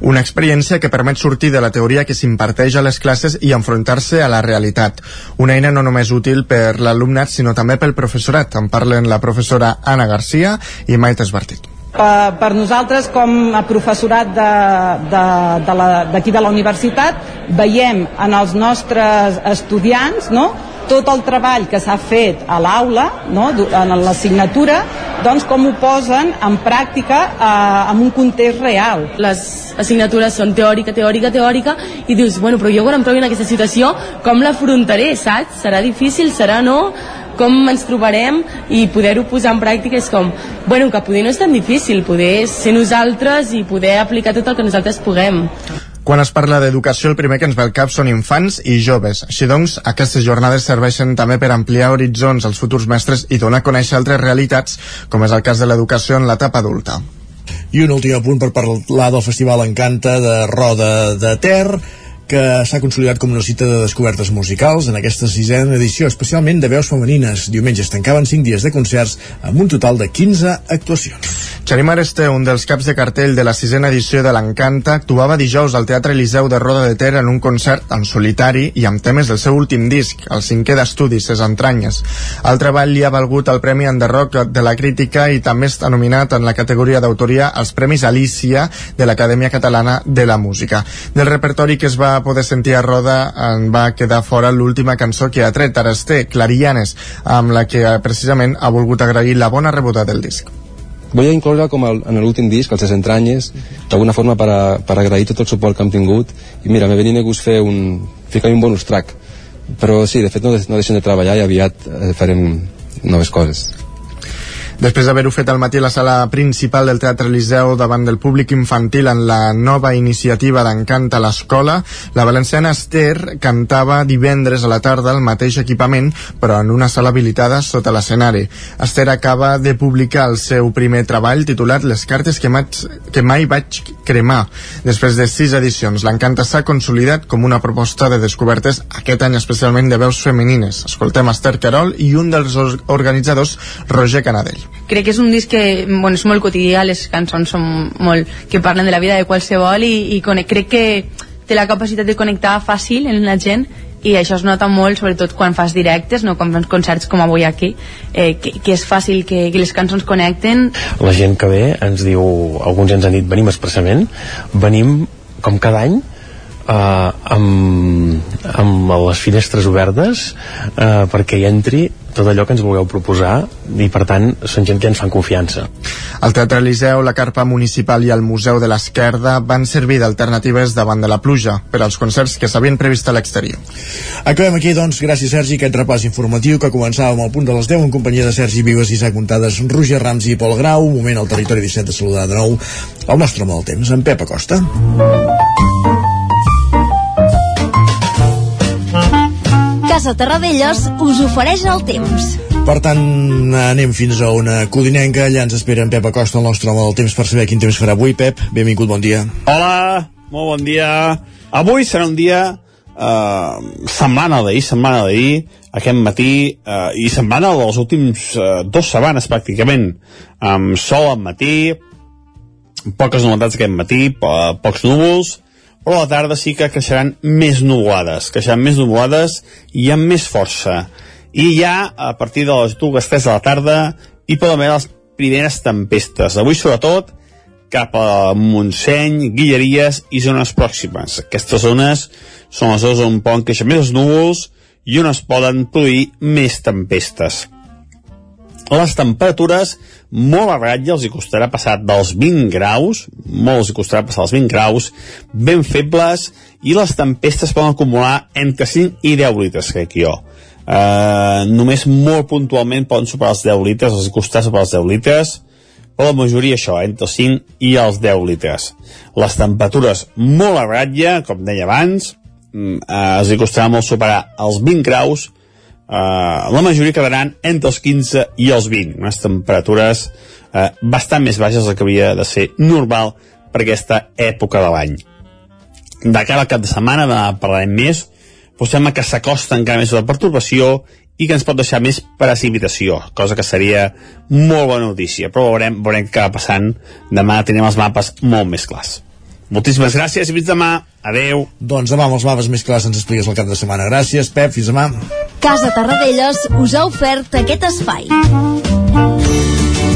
Una experiència que permet sortir de la teoria que s'imparteix a les classes i enfrontar-se a la realitat. Una eina no només útil per l'alumnat, sinó també pel professorat. En parlen la professora Anna Garcia i Maite Esbartit. Per, per nosaltres, com a professorat d'aquí de, de, la, de la universitat, veiem en els nostres estudiants no, tot el treball que s'ha fet a l'aula, no, en l'assignatura, doncs com ho posen en pràctica eh, en un context real. Les assignatures són teòrica, teòrica, teòrica, i dius, bueno, però jo quan em trobo en aquesta situació, com l'afrontaré, saps? Serà difícil, serà no? com ens trobarem i poder-ho posar en pràctica és com, bueno, que poder no és tan difícil, poder ser nosaltres i poder aplicar tot el que nosaltres puguem. Quan es parla d'educació, el primer que ens ve al cap són infants i joves. Així doncs, aquestes jornades serveixen també per ampliar horitzons als futurs mestres i donar a conèixer altres realitats, com és el cas de l'educació en l'etapa adulta. I un últim punt per parlar del Festival Encanta de Roda de Ter, que s'ha consolidat com una cita de descobertes musicals en aquesta sisena edició, especialment de veus femenines. Diumenge es tancaven 5 dies de concerts amb un total de 15 actuacions. Xarim Areste, un dels caps de cartell de la sisena edició de l'Encanta, actuava dijous al Teatre Eliseu de Roda de Ter en un concert en solitari i amb temes del seu últim disc, el cinquè d'estudi, Ses Entranyes. El treball li ha valgut el Premi Enderroc de la Crítica i també està nominat en la categoria d'autoria als Premis Alicia de l'Acadèmia Catalana de la Música. Del repertori que es va poder sentir a Roda en va quedar fora l'última cançó que ha tret. Arasté, Clarianes, amb la que precisament ha volgut agrair la bona rebuda del disc. Vull incloure com el, en l'últim disc, els Entranyes, d'alguna forma per, a, per agrair tot el suport que hem tingut. I mira, m'he venit a gust fer un, ficar un bonus track. Però sí, de fet no, no deixem de treballar i aviat eh, farem noves coses Després d'haver-ho fet al matí a la sala principal del Teatre Liceu davant del públic infantil en la nova iniciativa d'Encanta l'Escola, la valenciana Esther cantava divendres a la tarda al mateix equipament, però en una sala habilitada sota l'escenari. Esther acaba de publicar el seu primer treball titulat Les cartes que, que mai vaig cremar. Després de sis edicions, l'Encanta s'ha consolidat com una proposta de descobertes aquest any especialment de veus femenines. Escoltem Esther Carol i un dels organitzadors, Roger Canadell crec que és un disc que bueno, és molt quotidià, les cançons són molt que parlen de la vida de qualsevol i, i crec que té la capacitat de connectar fàcil en la gent i això es nota molt, sobretot quan fas directes, no quan fas concerts com avui aquí, eh, que, que és fàcil que, que les cançons connecten. La gent que ve ens diu, alguns ens han dit, venim expressament, venim com cada any eh, amb, amb les finestres obertes eh, perquè hi entri tot allò que ens vulgueu proposar i per tant són gent que ens fan confiança. El Teatre Eliseu, la Carpa Municipal i el Museu de l'Esquerda van servir d'alternatives davant de la pluja per als concerts que s'havien previst a l'exterior. Acabem aquí, doncs, gràcies Sergi, aquest repàs informatiu que començava amb el punt de les 10 en companyia de Sergi Vives i Isaac Montades, Roger Rams i Pol Grau, un moment al territori 17 de saludar de nou el nostre mal temps, en Pep Acosta. Casa Terradellos us ofereix el temps. Per tant, anem fins a una codinenca. Allà ens espera en Pep Acosta, el nostre home del temps, per saber quin temps farà avui. Pep, benvingut, bon dia. Hola, molt bon dia. Avui serà un dia eh, semblant al d'ahir, semblant al d'ahir, aquest matí, eh, i semblant al dels últims eh, dos setmanes, pràcticament, amb sol al matí, poques novetats aquest matí, po pocs núvols, però a la tarda sí que creixeran més nuvolades, creixeran més nuvolades i amb més força. I ja, a partir de les dues, tres de la tarda, hi poden haver les primeres tempestes. Avui, sobretot, cap a Montseny, Guilleries i zones pròximes. Aquestes zones són les zones on poden créixer més els núvols i on es poden produir més tempestes. Les temperatures molt a ratlla els hi costarà passar dels 20 graus, molt els hi costarà passar dels 20 graus, ben febles, i les tempestes poden acumular entre 5 i 10 litres, crec jo. Uh, només molt puntualment poden superar els 10 litres, els hi costarà superar els 10 litres, però la majoria això, entre els 5 i els 10 litres. Les temperatures molt a ratlla, com deia abans, uh, els hi costarà molt superar els 20 graus, Uh, la majoria quedaran entre els 15 i els 20, unes temperatures uh, bastant més baixes del que havia de ser normal per aquesta època de l'any. De cara al cap de setmana demà parlarem més, però sembla que s'acosta encara més la pertorbació i que ens pot deixar més precipitació, cosa que seria molt bona notícia, però veurem, veurem què acaba passant. Demà tenim els mapes molt més clars. Moltíssimes gràcies i fins demà. Adeu. Doncs demà amb els mapes més clars ens expliques el cap de setmana. Gràcies, Pep. Fins demà. Casa Tarradellas us ha ofert aquest espai.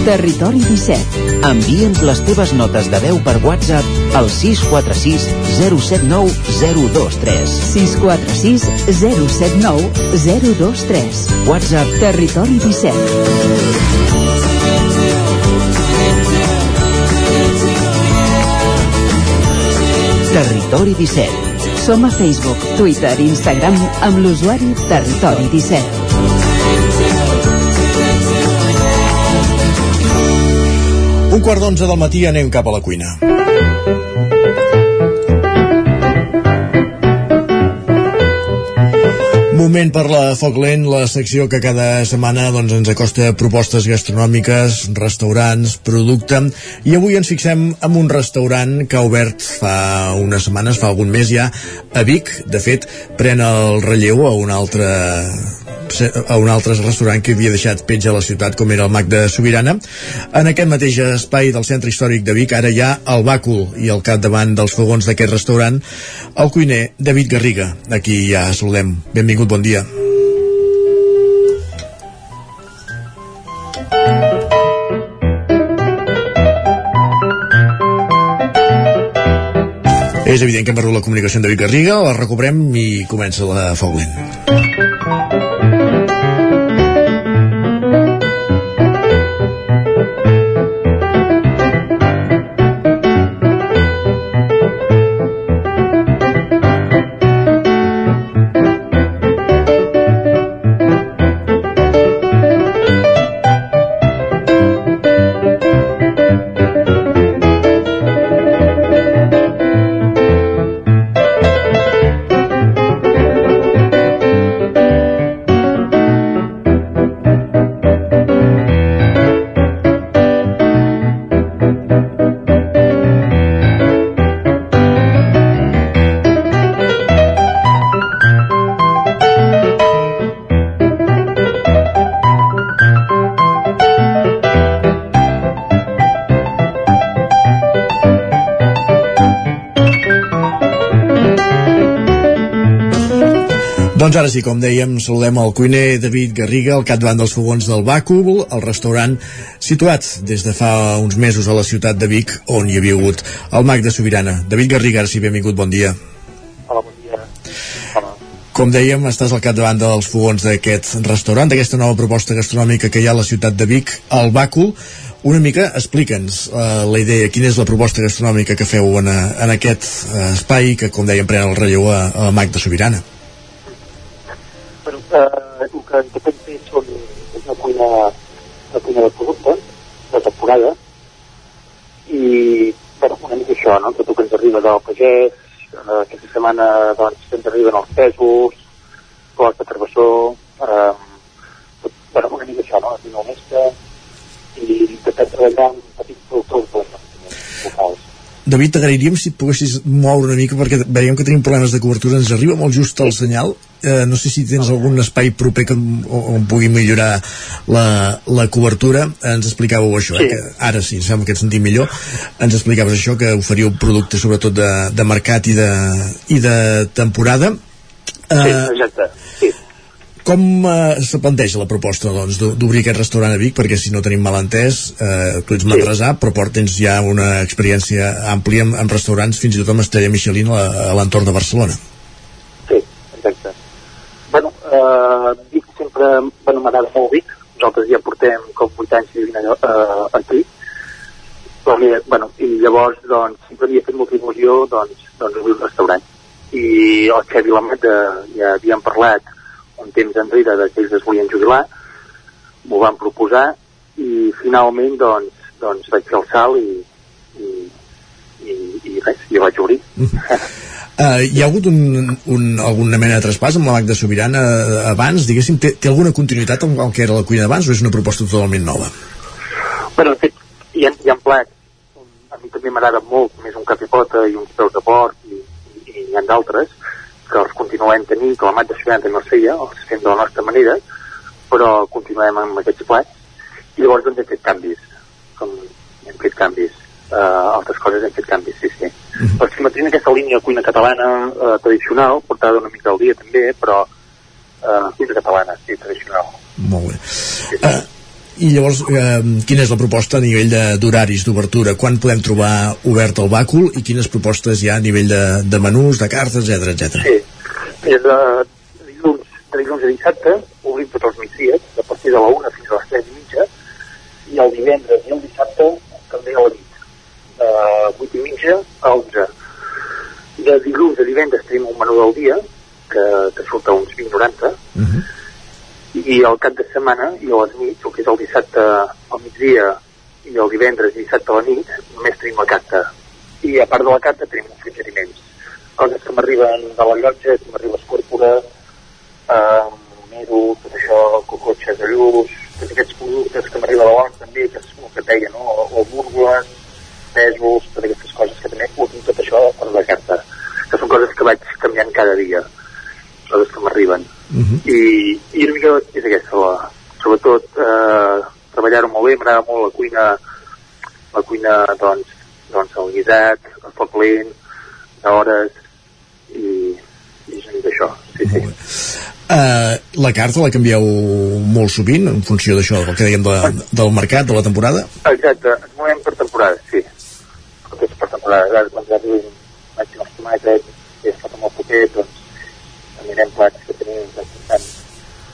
Territori 17. Envia'ns les teves notes de veu per WhatsApp al 646 079 023. 646 079 023. WhatsApp Territori 17. Territori 17. Som a Facebook, Twitter i Instagram amb l'usuari Territori 17. Un quart d'onze del matí anem cap a la cuina. Moment per la Foc Lent, la secció que cada setmana doncs, ens acosta propostes gastronòmiques, restaurants, producte, i avui ens fixem en un restaurant que ha obert fa unes setmanes, fa algun mes ja, a Vic. De fet, pren el relleu a un altre a un altre restaurant que havia deixat petja a la ciutat com era el Mac de Sobirana. En aquest mateix espai del centre històric de Vic ara hi ha el Bàcul i al capdavant dels fogons d'aquest restaurant el cuiner David Garriga. Aquí ja saludem, benvingut, bon dia. És evident que hem perdut la comunicació amb David Garriga, la recuperem i comença la Foc Sí, com dèiem, saludem el cuiner David Garriga, al capdavant dels fogons del Bàcul, el restaurant situat des de fa uns mesos a la ciutat de Vic, on hi havia hagut el Mac de Sobirana. David Garriga, ara sí, benvingut, bon dia. Hola, bon dia. Com dèiem, estàs al capdavant dels fogons d'aquest restaurant, d'aquesta nova proposta gastronòmica que hi ha a la ciutat de Vic, el Bàcul. Una mica, explica'ns uh, la idea, quina és la proposta gastronòmica que feu en, a, en aquest uh, espai que, com dèiem, pren el relleu a, a Mac de Sobirana. Eh, el que intentem fer són, una cuina, una cuina de producte, de temporada, i, bueno, una mica això, no?, tot el que ens arriba del pagès, eh, aquesta setmana, doncs, ens arriben els pèsols, flors de carbassó, eh, tot, bueno, una mica això, no?, és una honesta, i intentem treballar amb petits productors locals. David, t'agrairíem si et poguessis moure una mica perquè veiem que tenim problemes de cobertura, ens arriba molt just el senyal. Eh, no sé si tens algun espai proper que, on, on pugui millorar la, la cobertura. Ens explicàveu això, eh, que ara sí, sembla que et sentim millor. Ens explicaves això, que oferíeu productes sobretot de, de mercat i de, i de temporada. Sí, exacte, sí. Com eh, se planteja la proposta doncs, d'o- d'obrir aquest restaurant a Vic? Perquè si no tenim mal entès, eh, tu ets madresà, però por- tens ja una experiència àmplia amb, amb restaurants, fins i tot amb estrella Michelin a, a l'entorn de Barcelona. Exacte. Bueno, eh, Vic sempre, bueno, m'agrada molt Vic. Nosaltres ja portem com 8 anys vivint allò, eh, aquí. Però, mira, bueno, I llavors, doncs, sempre havia fet molta il·lusió, doncs, doncs obrir un restaurant. I el Xavi Lamet eh, ja havíem parlat un temps enrere de que ells es volien jubilar, m'ho van proposar i finalment, doncs, doncs vaig fer el salt i, i, i, i res, i vaig obrir. Uh, hi ha hagut un, un, alguna mena de traspàs amb la Magda Sobirana eh, abans, diguéssim, té, té alguna continuïtat amb el que era la cuina d'abans o és una proposta totalment nova? Bueno, de fet, hi ha, hi ha plats, a mi també m'agrada molt, més un cafè pota i uns peus de porc, i, i, i hi ha d'altres, que els continuem tenint, que la Mat de Sobirana també els feia, els fem de la nostra manera, però continuem amb aquests plats, i llavors doncs hem fet canvis, com hem fet canvis, uh, altres coses hem fet canvis, sí, sí. Però si mantenim aquesta línia cuina catalana uh, tradicional, portada una mica al dia també, però uh, cuina catalana, sí, tradicional. Molt bé. Uh, I llavors, eh, quina és la proposta a nivell de- d'horaris d'obertura? Quan podem trobar obert el bàcul i quines propostes hi ha a nivell de, de menús, de cartes, etc etc. Sí. Des de dilluns, de dilluns a dissabte obrim tots els migdies, a partir de la 1 fins a les 3 i mitja, i el divendres i el dissabte també a la nit, de 8 i mitja a 11. De dilluns a divendres tenim un menú del dia, que, que surt a uns 20-90, i al cap de setmana i a les nits, el que és el dissabte al migdia i el divendres i dissabte a la nit, només tenim la carta. I a part de la carta tenim uns suggeriments. Coses que m'arriben de la llotja, que m'arriba escòrpora, eh, miro, tot això, cocotxes de lluç, tots aquests productes que m'arriba de l'hort també, que és el que deia, no? O, o múrgoles, pèsols, totes aquestes coses que també tinc tot això per la carta. Que són coses que vaig canviant cada dia, coses que m'arriben i, i una mica és aquesta la, sobretot eh, treballar-ho molt bé m'agrada molt la cuina la cuina doncs, doncs el guisat el foc lent d'hores i, i és una mica això sí, sí. Uh, la carta la canvieu molt sovint en funció d'això, del que dèiem de, del mercat, de la temporada? exacte, ens movem per temporada sí tot és per temporada quan ja diuen vaig als tomàquets i es fa molt poquet doncs anirem plats que tenim bastant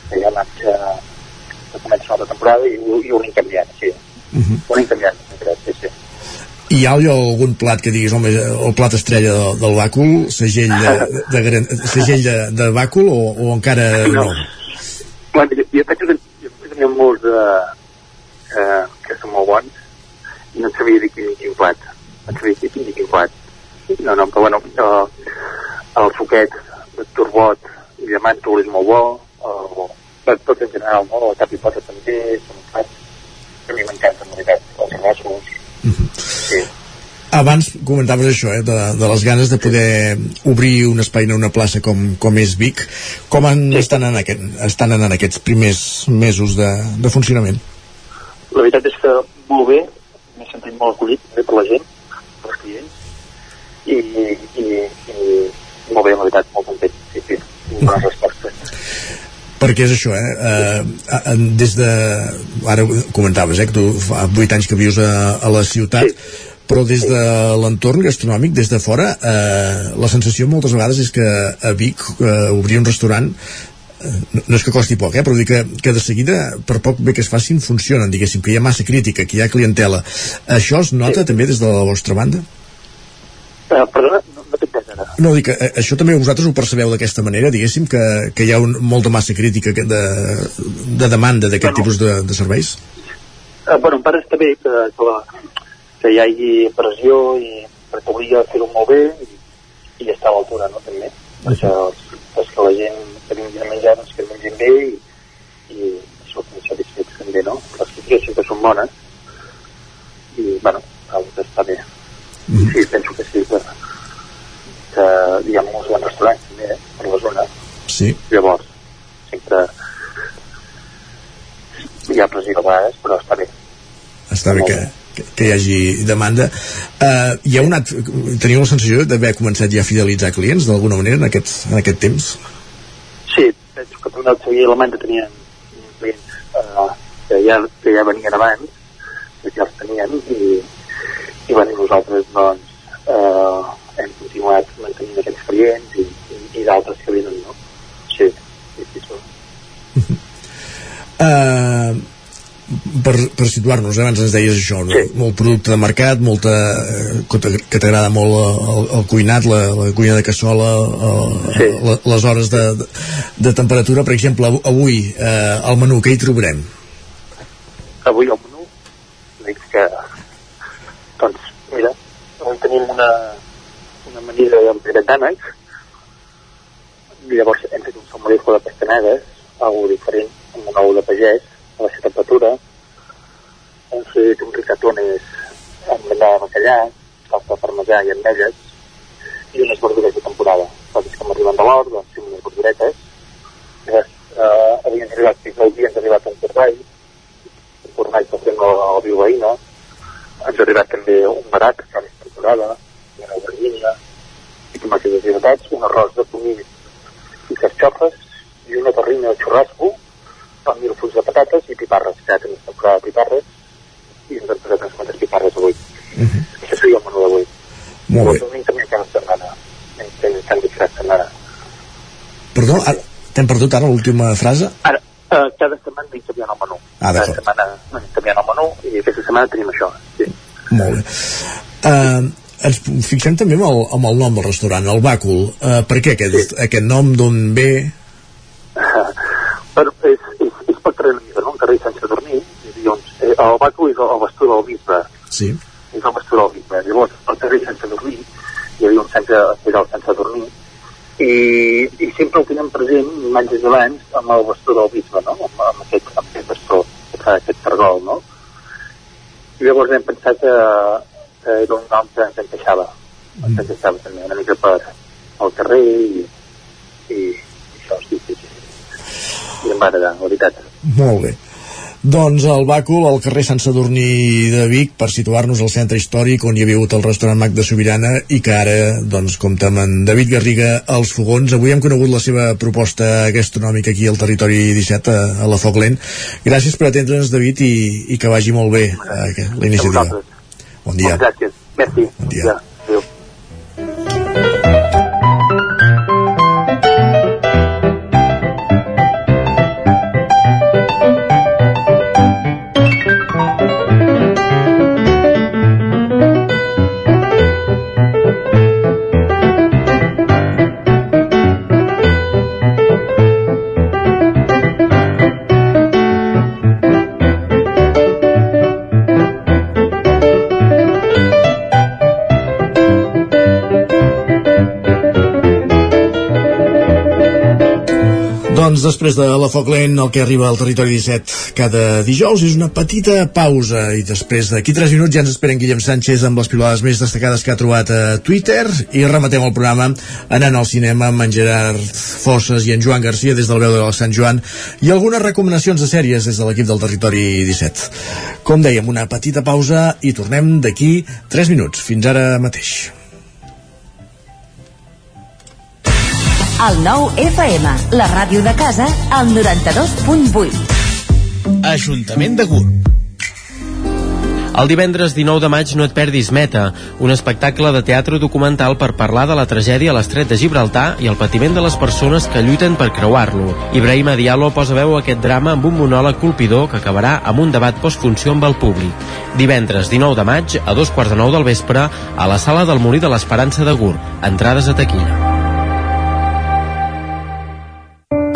que ja marxa que comença la temporada i, i ho anem canviant, sí. Uh -huh. Ho anem canviant, crec, sí, sí. Hi ha algun plat que diguis, home, el plat estrella del, del bàcul, segell de, de, gran- segell de, de bàcul o, o encara no? Bueno, jo, jo penso que jo tenia molts de, eh, que són molt bons i no sabia dir quin, quin plat. No sabia dir quin, quin plat. No, no, però bueno, eh, el suquet de turbot és molt bo, el, bé, tot en general, no? La capipota també, que a mi m'encanten, en veritat, els arrossos. Sí. Abans comentaves això, eh, de, de les ganes de poder obrir un espai en una plaça com, com és Vic. Com en, estan, en aquest, estan en aquests primers mesos de, de funcionament? La veritat és que molt bé, m'he sentit molt acollit també per la gent, per els clients, i, i, i molt bé, la veritat, molt content, bones respostes. perquè és això, eh? eh eh, des de... Ara comentaves, eh? Que tu fa 8 anys que vius a, a la ciutat, sí. però des de l'entorn gastronòmic, des de fora, eh, la sensació moltes vegades és que a Vic eh, obrir un restaurant eh, no, no és que costi poc, eh, però dir que, que de seguida, per poc bé que es facin, funcionen, diguéssim, que hi ha massa crítica, que hi ha clientela. Això es nota sí. també des de la vostra banda? Uh, perdona, no, dic eh, això també vosaltres ho percebeu d'aquesta manera, diguéssim, que, que hi ha un, molta massa crítica de, de demanda d'aquest tipus de, de serveis? Uh, bueno, en part està bé que, que, la, que hi hagi pressió i perquè obliga a fer-ho molt bé i, i estar a l'altura, no, també. Perquè els, els que la gent que vingui a menjar, doncs que mengin bé i, i surtin satisfets també, no? Les crítiques sempre són bones i, bueno, està bé. Sí, penso que sí, que, que hi ha molts bons restaurants també, eh, per la zona. Sí. Llavors, sempre hi ha pressió a vegades, però està bé. Està bé que, que, que hi hagi demanda. Uh, hi ha anat, teniu la sensació d'haver començat ja a fidelitzar clients d'alguna manera en aquest, en aquest temps? Sí, veig que primer el Xavier i l'Amanda tenien clients eh, que, ja, que ja venien abans, que ja els tenien, i, i bueno, nosaltres doncs eh, hem continuat mantenint aquests clients i, i, i d'altres que venen, no? Sí, sí, sí. sí. Uh, per, per situar-nos, abans ens deies això, no? sí. molt producte de mercat, molta, eh, que t'ag- que t'agrada molt el, el cuinat, la, la cuina de cassola, el, sí. la, les hores de, de, de temperatura, per exemple, av- avui, eh, al menú, què hi trobarem? avui al menú dic que doncs mira avui tenim una amanida amb pere d'ànec i llavors hem fet un salmorisco de pestanedes algo diferent amb un ou de pagès a la seva temperatura. Hem fet un ricatones amb la de bacallà salsa parmesà i ametlles i unes verdures de temporada. Coses que m'arriben de l'hort doncs tinc unes verduretes. Llavors, eh, havien arribat fins al dia ens arribat un corrall un cornall que fem a la bilbaïna ens ha arribat també un barat que està temporada una aubergínia i tomàquets deshidratats, un arròs de conill i carxofes i una terrina de xurrasco amb mil fulls de patates i piparres, que ja tenim temporada de piparres i ens han posat unes quantes piparres avui. Uh -huh. Això seria el menú d'avui. Molt bé. Però també cada setmana. Hem fet tan diferent setmana. Perdó, ara, t'hem perdut ara l'última frase? Ara, eh, cada setmana anem canviant el menú. Ah, cada setmana anem canviant el menú i aquesta setmana tenim això. Sí. Molt bé. Uh, ens fixem també amb el, amb el nom del restaurant, el Bàcul. Uh, per què aquest, sí. aquest nom, d'on ve? Però és, és, és pel carrer Enemiga, no? Un carrer sense dormir. Uns, eh, el Baco és el, el bastó del bisbe. Sí. És el bastó del bisbe. Llavors, al carrer sense dormir, hi havia un centre hospital sense dormir, i, i sempre el tenim present, anys abans, amb el bastó del bisbe, no? Amb, amb, aquest, amb aquest bastó, aquest cargol, no? I llavors vam pensar que, que era un nom que ens encaixava. Ens encaixava també una mica per al carrer i, i, i això, sí, sí, sí. I em va agradar, la veritat. Molt bé. Doncs el Bàcul, al carrer Sant Sadurní de Vic, per situar-nos al centre històric on hi havia hagut el restaurant Mac de Sobirana i que ara, doncs, compta amb en David Garriga als fogons. Avui hem conegut la seva proposta gastronòmica aquí al territori 17, a, a la Foc Lent. Gràcies per atendre'ns, David, i, i que vagi molt bé eh, la iniciativa. Bon dia. Gràcies. Merci. Bon dia. Adéu. Després de la Foc Lent, el que arriba al territori 17 cada dijous és una petita pausa i després d'aquí 3 minuts ja ens esperen Guillem Sánchez amb les pilades més destacades que ha trobat a Twitter i rematem el programa anant al cinema amb en Gerard Fosses i en Joan Garcia des del veu de Sant Joan i algunes recomanacions de sèries des de l'equip del territori 17. Com dèiem, una petita pausa i tornem d'aquí 3 minuts. Fins ara mateix. El nou FM, la ràdio de casa, al 92.8. Ajuntament de Gurb. El divendres 19 de maig no et perdis Meta, un espectacle de teatre documental per parlar de la tragèdia a l'estret de Gibraltar i el patiment de les persones que lluiten per creuar-lo. Ibrahima Diallo posa veu a aquest drama amb un monòleg colpidor que acabarà amb un debat postfunció amb el públic. Divendres 19 de maig, a dos quarts de nou del vespre, a la sala del Molí de l'Esperança de Gurb. Entrades a taquilla.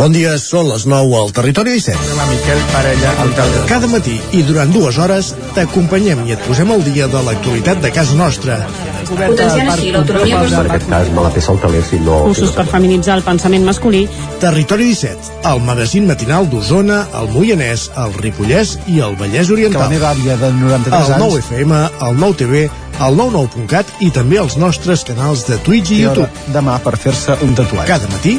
Bon dia, són les 9 al Territori 17. La Miquel Parella, alcalde. Cada matí i durant dues hores t'acompanyem i et posem al dia de l'actualitat de casa nostra. Potenciant així l'autonomia En aquest cas me la peça el taler si no... Cursos per feminitzar el pensament masculí. Territori 17, el magazín matinal d'Osona, el Moianès, el Ripollès i el Vallès Que Oriental. la meva àvia de 93 El anys... 9 FM, el 9 TV, el 99.cat i també els nostres canals de Twitch i YouTube. demà per fer-se un tatuatge. Cada matí,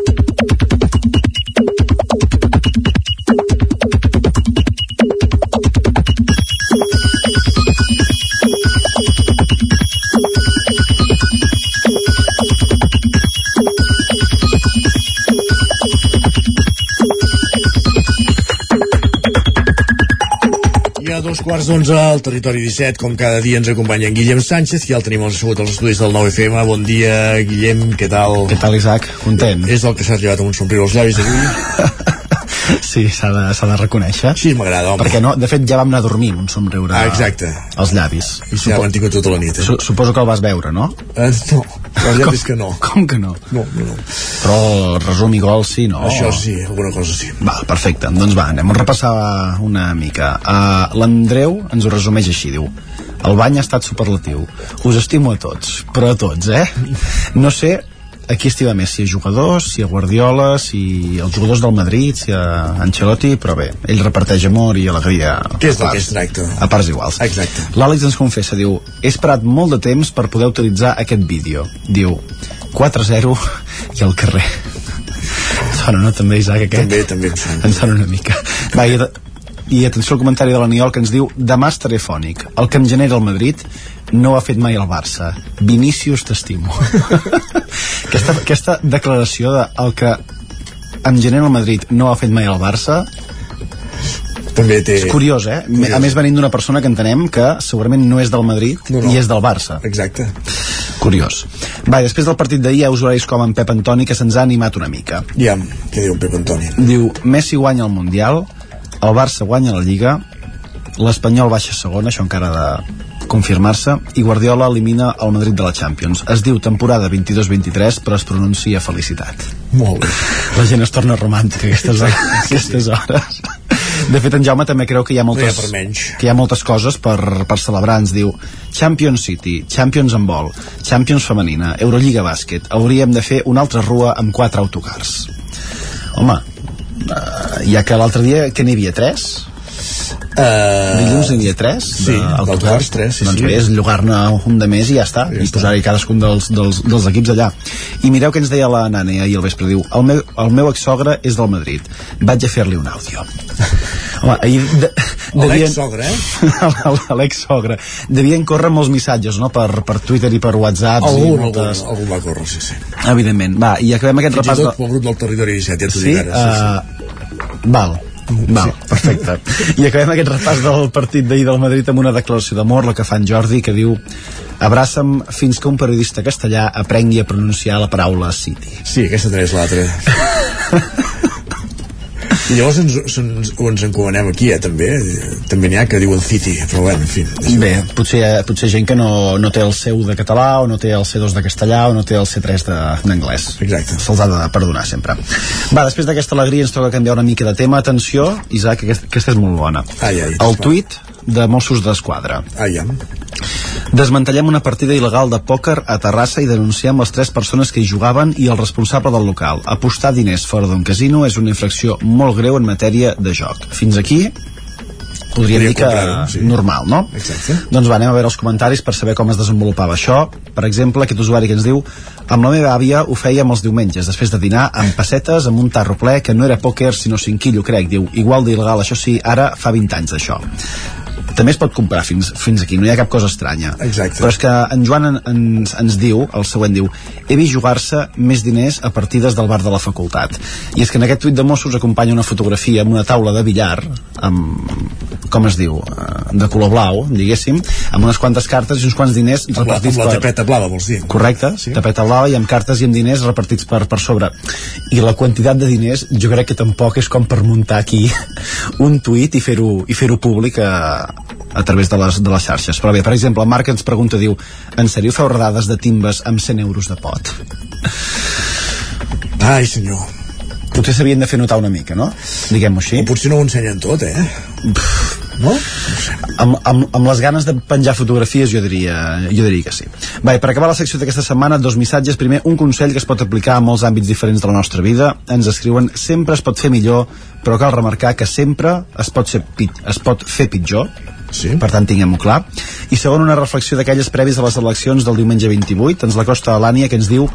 Dos quarts d'onze al territori 17, com cada dia ens acompanya en Guillem Sánchez, que ja el tenim assegut als estudis del 9FM. Bon dia, Guillem, què tal? Què tal, Isaac? Content. És el que s'ha llevat amb un somriure als llavis avui? Sí, s'ha de, de reconèixer. Sí, m'agrada, home. Perquè no, de fet ja vam anar a dormir un somriure Ah, exacte. als llavis. I ja ho han tingut tota la nit, eh? Su suposo que el vas veure, no? Eh, no, la veritat és que no. Com que no? No, no, no. Però el resum i gol sí, no? Això sí, alguna cosa sí. Va, perfecte. Doncs va, anem a repassar una mica. Uh, L'Andreu ens ho resumeix així, diu el bany ha estat superlatiu. Us estimo a tots, però a tots, eh? No sé a qui estima més, si a jugadors, si a Guardiola, si als jugadors del Madrid, si a Ancelotti, però bé, ell reparteix amor i alegria Què és a que parts- es tracta? a parts iguals. Exacte. L'Àlex ens confessa, diu, he esperat molt de temps per poder utilitzar aquest vídeo. Diu, 4-0 i al carrer. Sona, no, també, Isaac, aquest? També, també em sona. Em sona una mica. Va, i, i atenció al comentari de l'Aniol que ens diu demà estaré fònic. El que em genera el Madrid no ha fet mai el Barça. Vinícius t'estimo. aquesta, aquesta declaració de el que em genera el Madrid no ha fet mai el Barça també té... és curiós, eh? Curiós. A més venint d'una persona que entenem que segurament no és del Madrid No, no. i és del Barça. Exacte. Curiós. Va, després del partit d'ahir hi ha usuaris com en Pep Antoni que se'ns ha animat una mica. Ja, què diu Pep Antoni? Diu, Messi guanya el Mundial, el Barça guanya la Lliga, l'Espanyol baixa segona, això encara ha de confirmar-se, i Guardiola elimina el Madrid de la Champions. Es diu temporada 22-23, però es pronuncia felicitat. Molt bé. La gent es torna romàntica aquestes, hores, aquestes hores. De fet, en Jaume també creu que hi ha moltes, No hi ha que hi ha moltes coses per, per celebrar. Ens diu Champions City, Champions en vol, Champions femenina, Eurolliga bàsquet. Hauríem de fer una altra rua amb quatre autocars. Home, uh, ja que l'altre dia, que n'hi havia tres? Uh, Dilluns n'hi havia tres? sí, d'autocars, tres, sí, doncs sí. bé, és llogar-ne un de més i ja està, Ja i posar-hi cadascun dels, dels, dels equips allà. I mireu què ens deia la nana ahir al vespre, diu, el meu, el meu exsogre és del Madrid, vaig a fer-li un àudio. Home, ahir... De, L'exsogre, eh? L'ex-sogre. Devien córrer molts missatges, no?, per, per Twitter i per WhatsApp. i Algun, moltes... algun, algun va córrer, sí, sí. Evidentment. Va, i acabem aquest Fins i repàs... tot pel grup del territori 17, ja t'ho Sí? dic ara. Sí, Uh, val. Val, perfecte. I acabem aquest repàs del partit d'ahir del Madrid amb una declaració d'amor, la que fa en Jordi, que diu abraça'm fins que un periodista castellà aprengui a pronunciar la paraula City. sí. Sí, aquesta també és l'altra. I llavors ens, ens, ens encomanem aquí, eh, també. També n'hi ha que diuen City, però bueno, en fi. Bé, potser, potser gent que no, no té el seu de català, o no té el C2 de castellà, o no té el C3 de- d'anglès. Exacte. Se'ls ha de perdonar sempre. Va, després d'aquesta alegria ens toca canviar una mica de tema. Atenció, Isaac, aquesta, aquesta és molt bona. Ai, ai, el tuit de Mossos d'Esquadra. Ai, ai. Desmantellem una partida il·legal de pòquer a Terrassa i denunciem les tres persones que hi jugaven i el responsable del local. Apostar diners fora d'un casino és una infracció molt greu en matèria de joc. Fins aquí podríem Podria dir que sí. normal, no? Exacte. Doncs va, anem a veure els comentaris per saber com es desenvolupava això. Per exemple, aquest usuari que ens diu amb la meva àvia ho fèiem els diumenges, després de dinar, amb pessetes, amb un tarro ple, que no era pòquer, sinó cinquillo, crec. Diu, igual d'il·legal, això sí, ara fa 20 anys d'això també es pot comprar fins, fins aquí, no hi ha cap cosa estranya. Exacte. Però és que en Joan en, ens, ens diu, el següent diu, he vist jugar-se més diners a partides del bar de la facultat. I és que en aquest tuit de Mossos acompanya una fotografia amb una taula de billar, amb, com es diu, eh, de color blau, diguéssim, amb unes quantes cartes i uns quants diners Amb la, repartits amb la per... tapeta blava, vols dir? Correcte, sí. tapeta blava i amb cartes i amb diners repartits per, per sobre. I la quantitat de diners jo crec que tampoc és com per muntar aquí un tuit i fer-ho i fer públic a, a través de les, de les xarxes. Però bé, per exemple, el Marc ens pregunta, diu, en sèrio feu redades de timbes amb 100 euros de pot? Ai, senyor. Potser s'havien de fer notar una mica, no? Diguem-ho així. O potser no ho ensenyen tot, eh? No? amb, amb, amb les ganes de penjar fotografies jo diria, jo diria que sí. I per acabar la secció d'aquesta setmana dos missatges, primer un consell que es pot aplicar a molts àmbits diferents de la nostra vida. Ens escriuen, sempre es pot fer millor però cal remarcar que sempre es pot, ser pit, es pot fer pitjor Sí. per tant tinguem-ho clar. I segon una reflexió d'aquelles prèvies a les eleccions del diumenge 28 ens la costa l'Ània que ens diu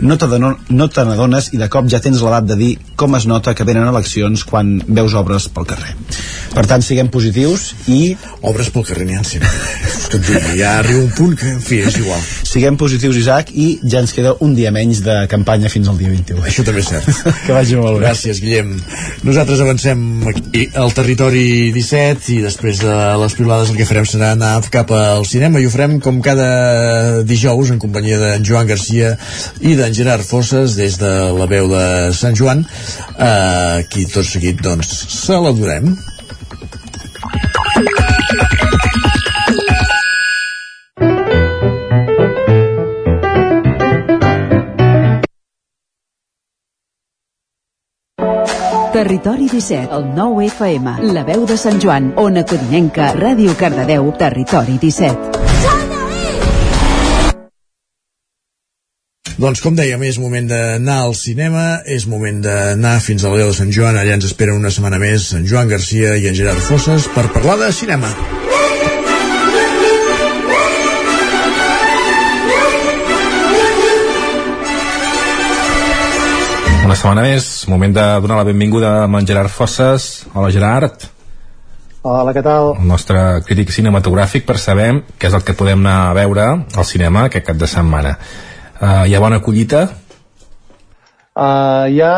no te, no, no te n'adones i de cop ja tens l'edat de dir com es nota que venen eleccions quan veus obres pel carrer. Per tant siguem positius i obres pel carrer n'hi ha sempre que et digui, ja arriba un punt que en fi, és igual. Siguem positius Isaac i ja ens queda un dia menys de campanya fins al dia 21 això també és cert. Que vagi molt bé. Gràcies Guillem. Nosaltres avancem aquí al territori 17 i després de les pilades el que farem serà anar cap al cinema i ho farem com cada dijous en companyia d'en Joan Garcia i d'en Gerard Fosses des de la veu de Sant Joan. Eh, aquí tot seguit doncs se Territori 17, el 9 FM, la veu de Sant Joan, Ona Codinenca, Ràdio Cardedeu, Territori 17. Doncs com dèiem, és moment d'anar al cinema, és moment d'anar fins a la veu de Sant Joan, allà ens esperen una setmana més en Joan Garcia i en Gerard Fosses per parlar de cinema. Una setmana més, moment de donar la benvinguda a en Gerard Fosses. Hola Gerard, Hola, què tal? el nostre crític cinematogràfic per saber què és el que podem anar a veure al cinema aquest cap de setmana. Uh, hi ha bona collita? Uh, hi ha,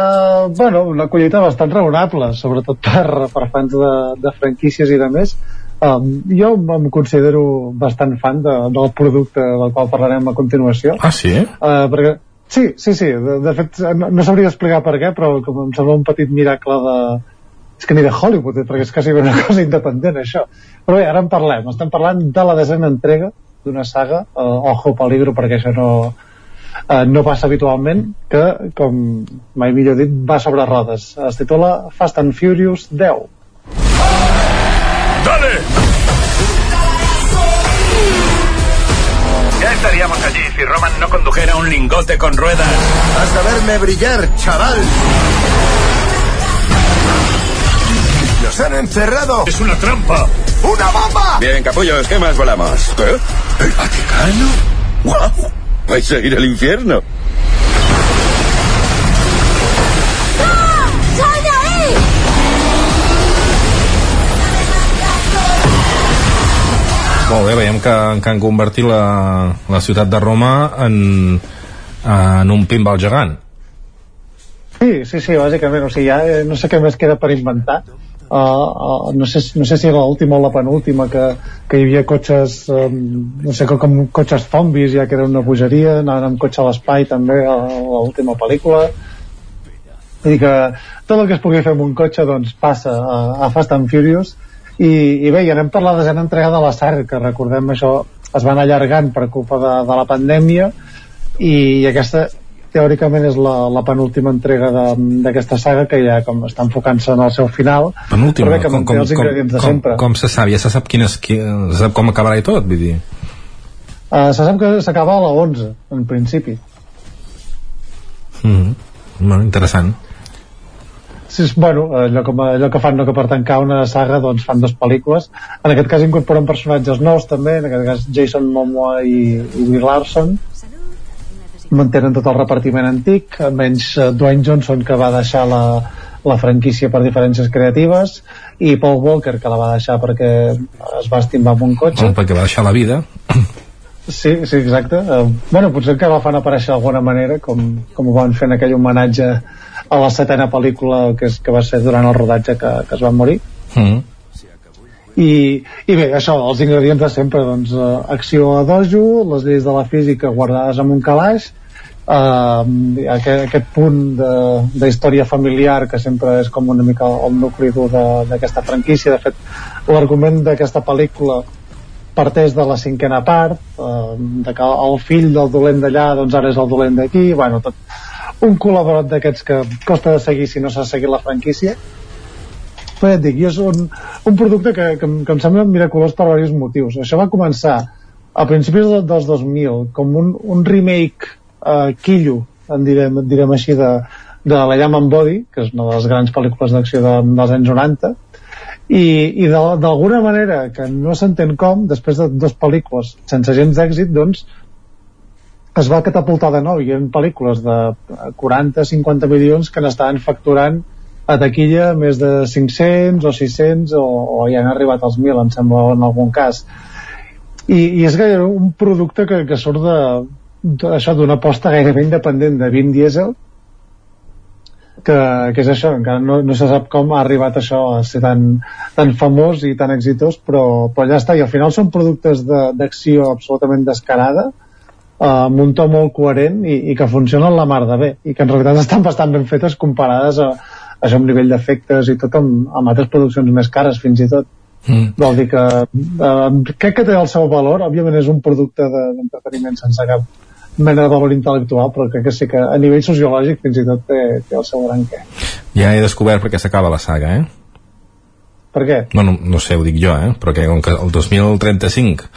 bueno, una collita bastant raonable, sobretot per, per fans de, de franquícies i de més. Um, jo em considero bastant fan de, del producte del qual parlarem a continuació. Ah, sí? Uh, perquè, sí, sí, sí, de, de fet no, no sabria explicar per què, però com em sembla un petit miracle de, és que ni de Hollywood, eh, perquè és quasi una cosa independent això. Però bé, ara en parlem. Estem parlant de la desena entrega d'una saga, uh, Ojo Peligro, perquè això no, uh, no passa habitualment, que, com mai millor dit, va sobre rodes. Es titula Fast and Furious 10. Roman no condujera un lingote con ruedas. Has de verme brillar, chaval. ¡Los han encerrado! ¡Es una trampa! ¡Una bomba! Bien, capullos, ¿qué más volamos? ¿Eh? ¿El Vaticano? ¡Guau! ¿Vais a ir al infierno? Molt bé, veiem que, que han convertit la, la ciutat de Roma en, en un pinball gegant. Sí, sí, sí, bàsicament, o sigui, ja eh, no sé què més queda per inventar. Uh, uh, no, sé, no sé si era l'última o la penúltima que, que hi havia cotxes um, no sé, com, com cotxes zombis ja que era una bogeria, anaven amb cotxe a l'espai també a l'última pel·lícula dir que tot el que es pugui fer amb un cotxe doncs passa a, a Fast and Furious i, i bé, i anem per la desena entrega de la saga que recordem això es van allargant per culpa de, de la pandèmia i, i aquesta teòricament és la, la penúltima entrega de- d'aquesta saga que ja com està enfocant-se en el seu final Penúltima, però bé, que com, manté com, els com, ingredients de com, sempre com se sap? Ja se sap, quines, qui, se sap com acabarà i tot, vull dir. uh, se sap que s'acaba a la 11 en principi Mm -hmm. bueno, interessant. Sí, és, bueno, allò, com, allò que fan no, que per tancar una saga doncs fan dues pel·lícules en aquest cas incorporen personatges nous també en aquest cas Jason Momoa i, i Brie Larson mantenen tot el repartiment antic menys eh, Dwayne Johnson que va deixar la, la franquícia per diferències creatives i Paul Walker que la va deixar perquè es va estimbar amb un cotxe Bueno, perquè va deixar la vida. Sí, sí, exacte. Uh, bueno, potser encara la fan aparèixer d'alguna manera, com, com ho van fer en aquell homenatge a la setena pel·lícula que, és, que va ser durant el rodatge que, que es van morir. Mm. I, I bé, això, els ingredients de sempre, doncs, uh, acció a dojo, les lleis de la física guardades en un calaix, uh, aquest, aquest punt de, de història familiar que sempre és com una mica el nucli dur de- d'aquesta franquícia. De fet, l'argument d'aquesta pel·lícula parteix de la cinquena part eh, de que el fill del dolent d'allà doncs ara és el dolent d'aquí bueno, tot un col·laborat d'aquests que costa de seguir si no s'ha seguit la franquícia. Però ja et dic, és un, un producte que, que, que em sembla miraculós per diversos motius. Això va començar a principis de, dels 2000 com un, un remake eh, quillo en direm, direm així de, de la Llama and Body que és una de les grans pel·lícules d'acció de, dels anys 90 i, i d'alguna manera que no s'entén com després de dues pel·lícules sense gens d'èxit doncs es va catapultar de nou i eren pel·lícules de 40-50 milions que n'estaven facturant a taquilla més de 500 o 600 o, o ja han arribat als 1.000 em sembla en algun cas. I, i és gairebé un producte que, que surt de, de d'una aposta gairebé independent de Vin Diesel que, que és això, encara no, no se sap com ha arribat això a ser tan, tan famós i tan exitós, però, però ja està, i al final són productes d'acció absolutament descarada, eh, amb un to molt coherent i, i que funcionen la mar de bé, i que en realitat estan bastant ben fetes comparades a, a això amb nivell d'efectes i tot amb, amb altres produccions més cares fins i tot. Mm. Vol dir que eh, crec que té el seu valor, òbviament és un producte de- d'entreteniment sense cap mena de valor intel·lectual, però crec que sí que a nivell sociològic fins i tot té, té el seu gran què. Ja he descobert perquè s'acaba la saga, eh? Per què? Bueno, no sé, ho dic jo, eh? Perquè com que el 2035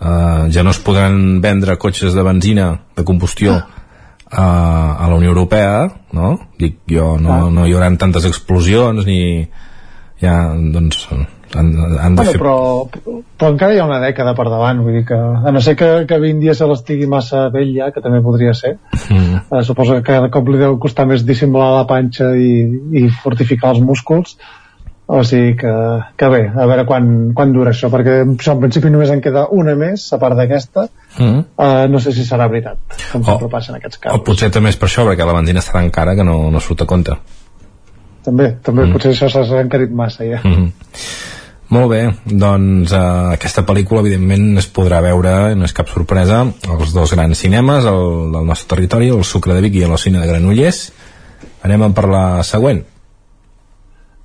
eh, ja no es podran vendre cotxes de benzina de combustió eh, a la Unió Europea, no? Dic jo, no, no hi haurà tantes explosions ni... Ja, doncs, han, han de Bueno, fer... però, però encara hi ha una dècada per davant, vull dir que, a no ser que, que Vin Diesel estigui massa vell ja, que també podria ser, Mm. eh, suposo que cada cop li deu costar més dissimular la panxa i, i fortificar els músculs, o sigui que, que bé, a veure quan, quan dura això, perquè això, en principi només en queda una més, a part d'aquesta, Mm. eh, no sé si serà veritat, com sempre passa en aquests O casos. potser també és per això, perquè la benzina està tan cara que no, no surt a compte. També, també potser això s'ha encarit massa ja. Mm -hmm. Molt bé, doncs eh, aquesta pel·lícula evidentment es podrà veure, no és cap sorpresa, als dos grans cinemes el, del nostre territori, el Sucre de Vic i el Cine de Granollers. Anem a per la següent.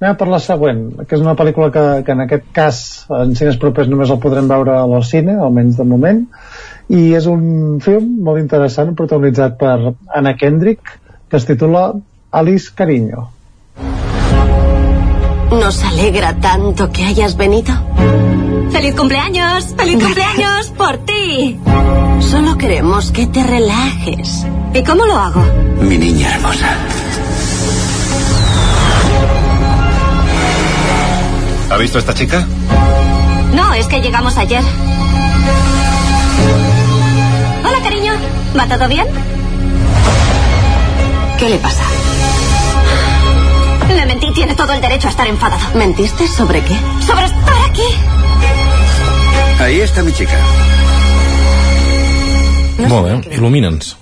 Anem per la següent, que és una pel·lícula que, que en aquest cas en cines propers només el podrem veure a l'Ocine, almenys de moment, i és un film molt interessant protagonitzat per Anna Kendrick que es titula Alice Cariño. Nos alegra tanto que hayas venido. ¡Feliz cumpleaños! ¡Feliz cumpleaños por ti! Solo queremos que te relajes. ¿Y cómo lo hago? Mi niña hermosa. ¿Ha visto a esta chica? No, es que llegamos ayer. Hola, cariño. ¿Va todo bien? ¿Qué le pasa? Le mentí, tiene todo el derecho a estar enfadado. ¿Mentiste sobre qué? ¡Sobre estar aquí! Ahí está mi chica. Molt bé, il·lumina'ns.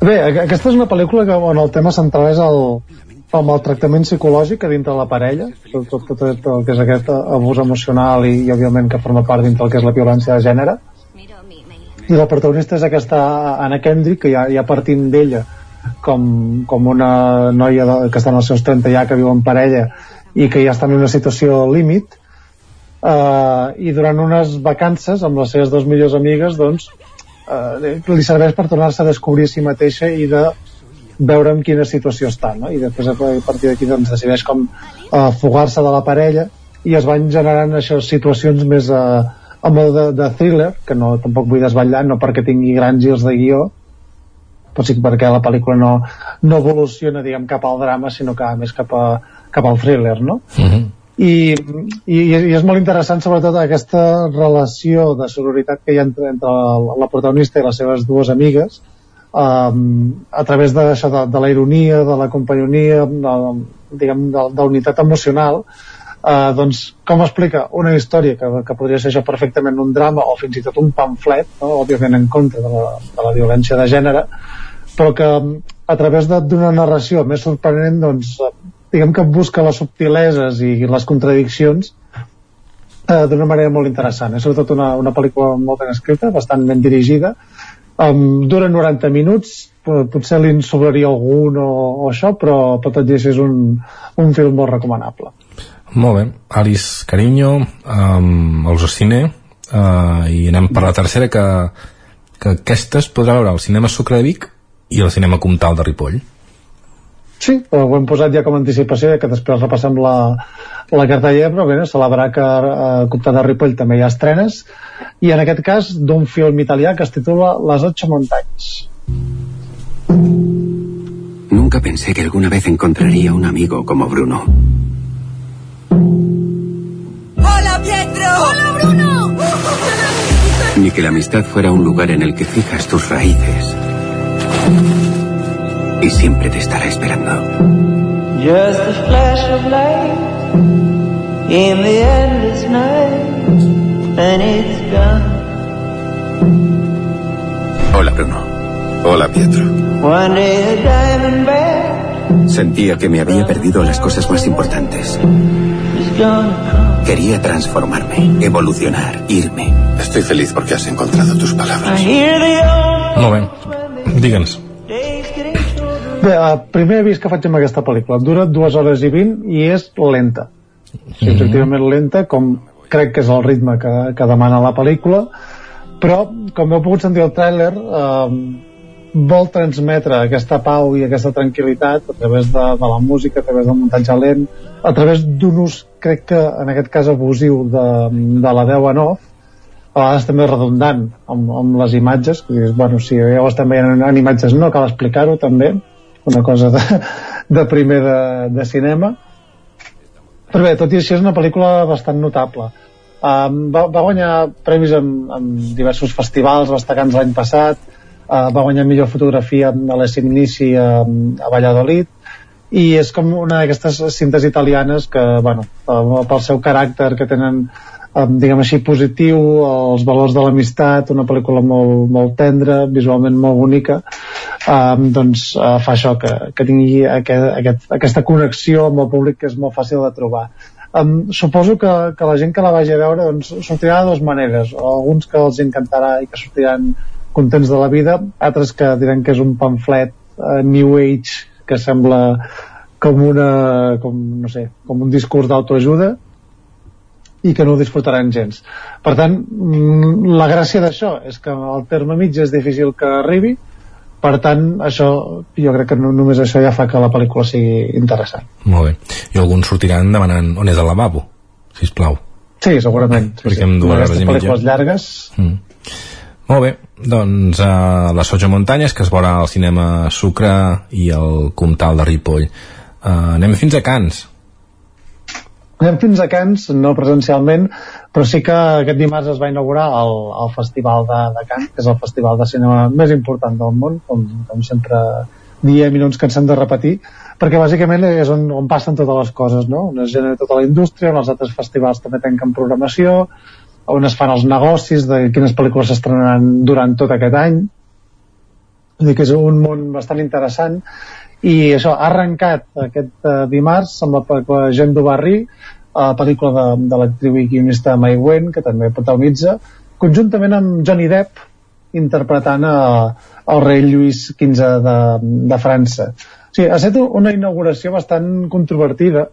Bé, aquesta és una pel·lícula que, on el tema central és el, el maltractament psicològic a dintre de la parella, tot, tot, tot, el que és aquest abús emocional i, i òbviament que forma part dintre el que és la violència de gènere. I la protagonista és aquesta Anna Kendrick, que ja, ja partint d'ella com, com una noia de, que està en els seus 30 ja que viu en parella i que ja està en una situació límit uh, i durant unes vacances amb les seves dues millors amigues doncs uh, li serveix per tornar-se a descobrir a si mateixa i de veure en quina situació està no? i després a partir d'aquí doncs, decideix com uh, fugar-se de la parella i es van generant això, situacions més uh, a mode de, de thriller que no, tampoc vull desvetllar no perquè tingui grans girs de guió però sí perquè la pel·lícula no, no evoluciona diguem cap al drama sinó que més cap, a, cap al thriller no? Uh -huh. I, i, i és molt interessant sobretot aquesta relació de sororitat que hi ha entre, entre la protagonista i les seves dues amigues um, a través de, això, de, de la ironia, de la companyonia de, diguem, de, de unitat emocional uh, doncs com explica una història que, que podria ser això perfectament un drama o fins i tot un pamflet no? òbviament en contra de la, de la violència de gènere però que a través d'una narració més sorprenent doncs diguem que busca les subtileses i les contradiccions eh, d'una manera molt interessant. És sobretot una, una pel·lícula molt ben escrita, bastant ben dirigida, um, dura 90 minuts, potser li en sobraria algun o, o això, però, però tot i així és un, un film molt recomanable. Molt bé. Alice Cariño, um, els cine, uh, i anem per la tercera, que, que aquesta es podrà veure al cinema Sucre de Vic i al cinema Comtal de Ripoll. Sí, però ho hem posat ja com a anticipació que després repassem la, la cartellera però bé, celebrar que a Comtat de Ripoll també hi ha estrenes i en aquest cas d'un film italià que es titula Les ocho montañas Nunca pensé que alguna vez encontraría un amigo como Bruno. ¡Hola, Pietro! ¡Hola, Bruno! Ni que la amistad fuera un lugar en el que fijas tus raíces. Y siempre te estará esperando. Just a flash of light in the endless night, and it's gone. Hola, Bruno. Hola, Pietro. One day a diamond bag Sentía que me había perdido las cosas más importantes. Quería transformarme, evolucionar, irme. Estoy feliz porque has encontrado tus palabras. hear the old Bé, el primer avís que faig amb aquesta pel·lícula dura dues hores i vint i és lenta. Sí, efectivament lenta com crec que és el ritme que, que demana la pel·lícula però com heu pogut sentir el tràiler eh, vol transmetre aquesta pau i aquesta tranquil·litat a través de, de la música, a través del muntatge lent a través d'un ús crec que en aquest cas abusiu de, de la veu en off a vegades també redundant amb, amb les imatges que dius, bueno, si ja ho estem veient en, en imatges no cal explicar-ho també una cosa de, de primer de, de cinema. Però bé, tot i així és una pel·lícula bastant notable. Um, va, va guanyar premis en, en diversos festivals destacants l'any passat uh, va guanyar millor fotografia a l'Essignici a, a Valladolid i és com una d'aquestes cintes italianes que, bueno, pel seu caràcter que tenen um, diguem així positiu, els valors de l'amistat una pel·lícula molt, molt tendra visualment molt bonica um, doncs uh, fa això que, que tingui aquest, aquest, aquesta connexió amb el públic que és molt fàcil de trobar um, suposo que, que la gent que la vagi a veure doncs, sortirà de dues maneres o alguns que els encantarà i que sortiran contents de la vida altres que diran que és un pamflet uh, New Age que sembla com una com, no sé, com un discurs d'autoajuda i que no ho disfrutaran gens. Per tant, mm, la gràcia d'això és que el terme mig és difícil que arribi, per tant, això, jo crec que no, només això ja fa que la pel·lícula sigui interessant. Molt bé. I alguns sortiran demanant on és el lavabo, sisplau. Sí, segurament. Sí, Perquè sí. amb dues hores i mitja. pel·lícules llargues, Mm. Molt bé, doncs uh, les Soja Muntanyes, que es veurà al cinema Sucre i el Comtal de Ripoll. Uh, anem fins a Cans. Anem fins a Cans, no presencialment, però sí que aquest dimarts es va inaugurar el, el Festival de, de Cans, que és el festival de cinema més important del món, com, com sempre diem i no ens cansem de repetir, perquè bàsicament és on, on passen totes les coses, no? on es genera tota la indústria, on els altres festivals també tanquen programació, on es fan els negocis de quines pel·lícules s'estrenaran durant tot aquest any, Vull dir que és un món bastant interessant i això ha arrencat aquest uh, dimarts amb la pel·lícula Gent d'Ubarri uh, pel·lícula de, de l'actriu i guionista Mai Wen que també protagonitza conjuntament amb Johnny Depp interpretant a, el rei Lluís XV de, de França. O sigui, ha estat una inauguració bastant controvertida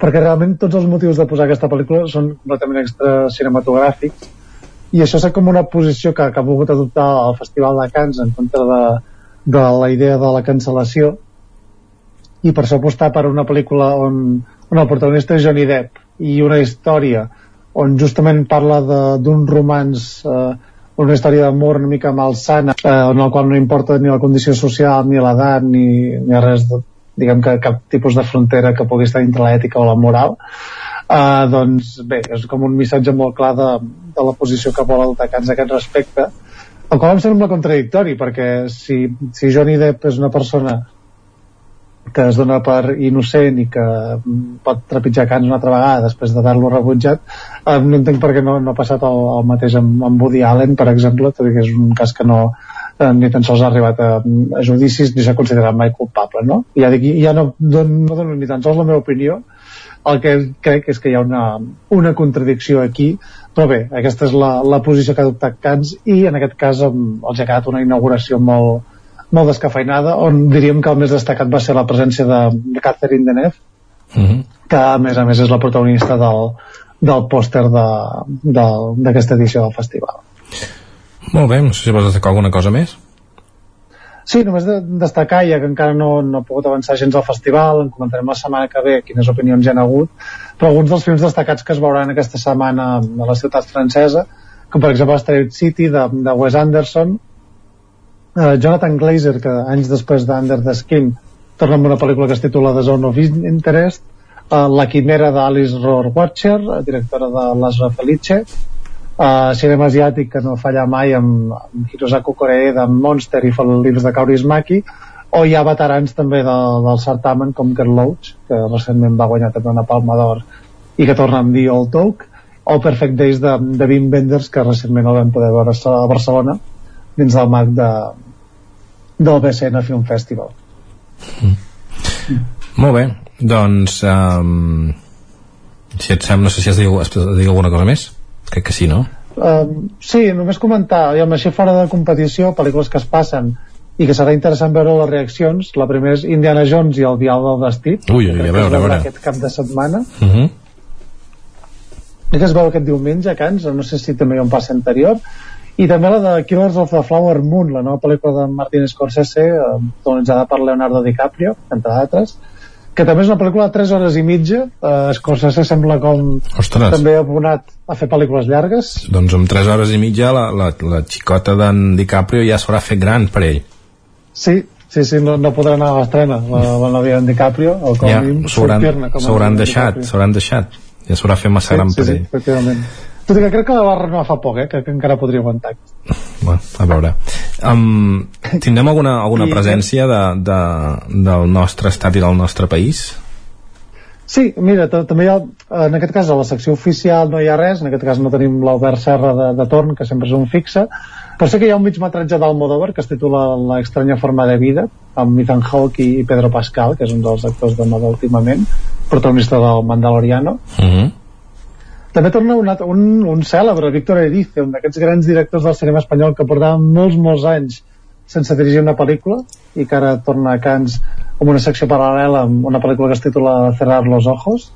perquè realment tots els motius de posar aquesta pel·lícula són completament extra cinematogràfics i això és com una posició que, que ha volgut adoptar el Festival de Cants en contra de, de la idea de la cancel·lació i per això apostar per una pel·lícula on, on el protagonista és Johnny Depp i una història on justament parla d'un romans eh, una història d'amor una mica malsana eh, en el qual no importa ni la condició social ni l'edat ni, ni res de, diguem que cap tipus de frontera que pugui estar entre l'ètica o la moral eh, doncs bé, és com un missatge molt clar de, de la posició que vol adoptar Cans aquest respecte el qual em sembla contradictori perquè si, si Johnny Depp és una persona que es dona per innocent i que pot trepitjar Cans una altra vegada després d'haver-lo rebutjat eh, no entenc per què no, no ha passat el, el mateix amb, amb Woody Allen per exemple, tot i que és un cas que no eh, ni tan sols ha arribat a, a judicis ni s'ha considerat mai culpable no? Ja, dic, ja no, no, no dono ni tan sols la meva opinió el que crec és que hi ha una, una contradicció aquí però bé, aquesta és la, la posició que ha adoptat Cans i en aquest cas els ha quedat una inauguració molt, molt descafeinada on diríem que el més destacat va ser la presència de, de Catherine Deneuve uh -huh. que a més a més és la protagonista del, del pòster d'aquesta de, edició del festival molt bé, no sé si vols destacar alguna cosa més Sí, només de destacar, ja que encara no, no he pogut avançar gens al festival, en comentarem la setmana que ve quines opinions hi ha hagut, però alguns dels films destacats que es veuran aquesta setmana a la ciutat francesa, com per exemple Street City de, de Wes Anderson, eh, Jonathan Glazer, que anys després d'Under the Skin torna amb una pel·lícula que es titula The Zone of Interest, eh, La quimera d'Alice Rohrwacher, directora de Las Felice, uh, cinema asiàtic que no falla mai amb, amb Hirosaku Koreeda de Monster i Libres de Kaurismaki o hi ha veterans també de, del certamen com Ken Loach que recentment va guanyar també una palma d'or i que torna amb The Old Oak o Perfect Days de, de Wim Wenders que recentment el vam poder veure a Barcelona dins del marc de, del BCN Film Festival mm. Mm. Molt bé, doncs um, si et sembla, no sé si has de dir, has de dir alguna cosa més Crec que sí, no? Uh, sí, només comentar, i amb així fora de competició, pel·lícules que es passen i que serà interessant veure les reaccions. La primera és Indiana Jones i el dial del vestit. Ui, ui, a veure, a veure. Aquest cap de setmana. Uh -huh. que es veu aquest diumenge a Cans, no sé si també hi ha un pas anterior. I també la de Killers of the Flower Moon, la nova pel·lícula de Martin Scorsese, eh, per Leonardo DiCaprio, entre d'altres, que també és una pel·lícula de 3 hores i mitja. Eh, Scorsese sembla com Ostres. també abonat a fer pel·lícules llargues. Doncs amb 3 hores i mitja la, la, la xicota d'en DiCaprio ja s'haurà fet gran per ell. Sí, sí, sí no, no podrà anar a l'estrena la, la nòvia d'en DiCaprio o com ja, s'hauran deixat s'hauran deixat. Ja s'haurà fet massa sí, gran sí, per sí, ell. efectivament tot i que crec que la va renovar fa poc, eh? que, que encara podria aguantar. Bueno, a veure. Um, tindrem alguna, alguna I, presència de, de, del nostre estat i del nostre país? Sí, mira, també hi ha, en aquest cas a la secció oficial no hi ha res, en aquest cas no tenim l'Albert Serra de, de Torn, que sempre és un fixe, però sé que hi ha un mig metratge d'Almodóvar que es titula La estranya forma de vida, amb Ethan Hawke i Pedro Pascal, que és un dels actors de moda últimament, protagonista del Mandaloriano. Uh -huh també torna un, un, un cèlebre, Víctor Erice, un d'aquests grans directors del cinema espanyol que portava molts, molts anys sense dirigir una pel·lícula i que ara torna a Cans amb una secció paral·lela amb una pel·lícula que es titula Cerrar los ojos.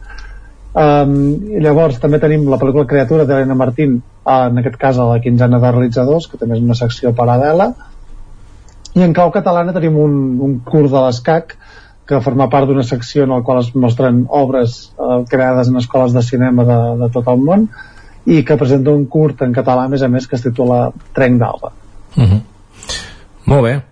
Um, i llavors també tenim la pel·lícula Creatura d'Helena Martín en aquest cas a la quinzena de realitzadors que també és una secció paral·lela. I en clau catalana tenim un, un curs de l'escac que forma part d'una secció en la qual es mostren obres eh, creades en escoles de cinema de, de tot el món i que presenta un curt en català a més a més que es titula Trenc d'Alba uh mhm. -huh. Molt bé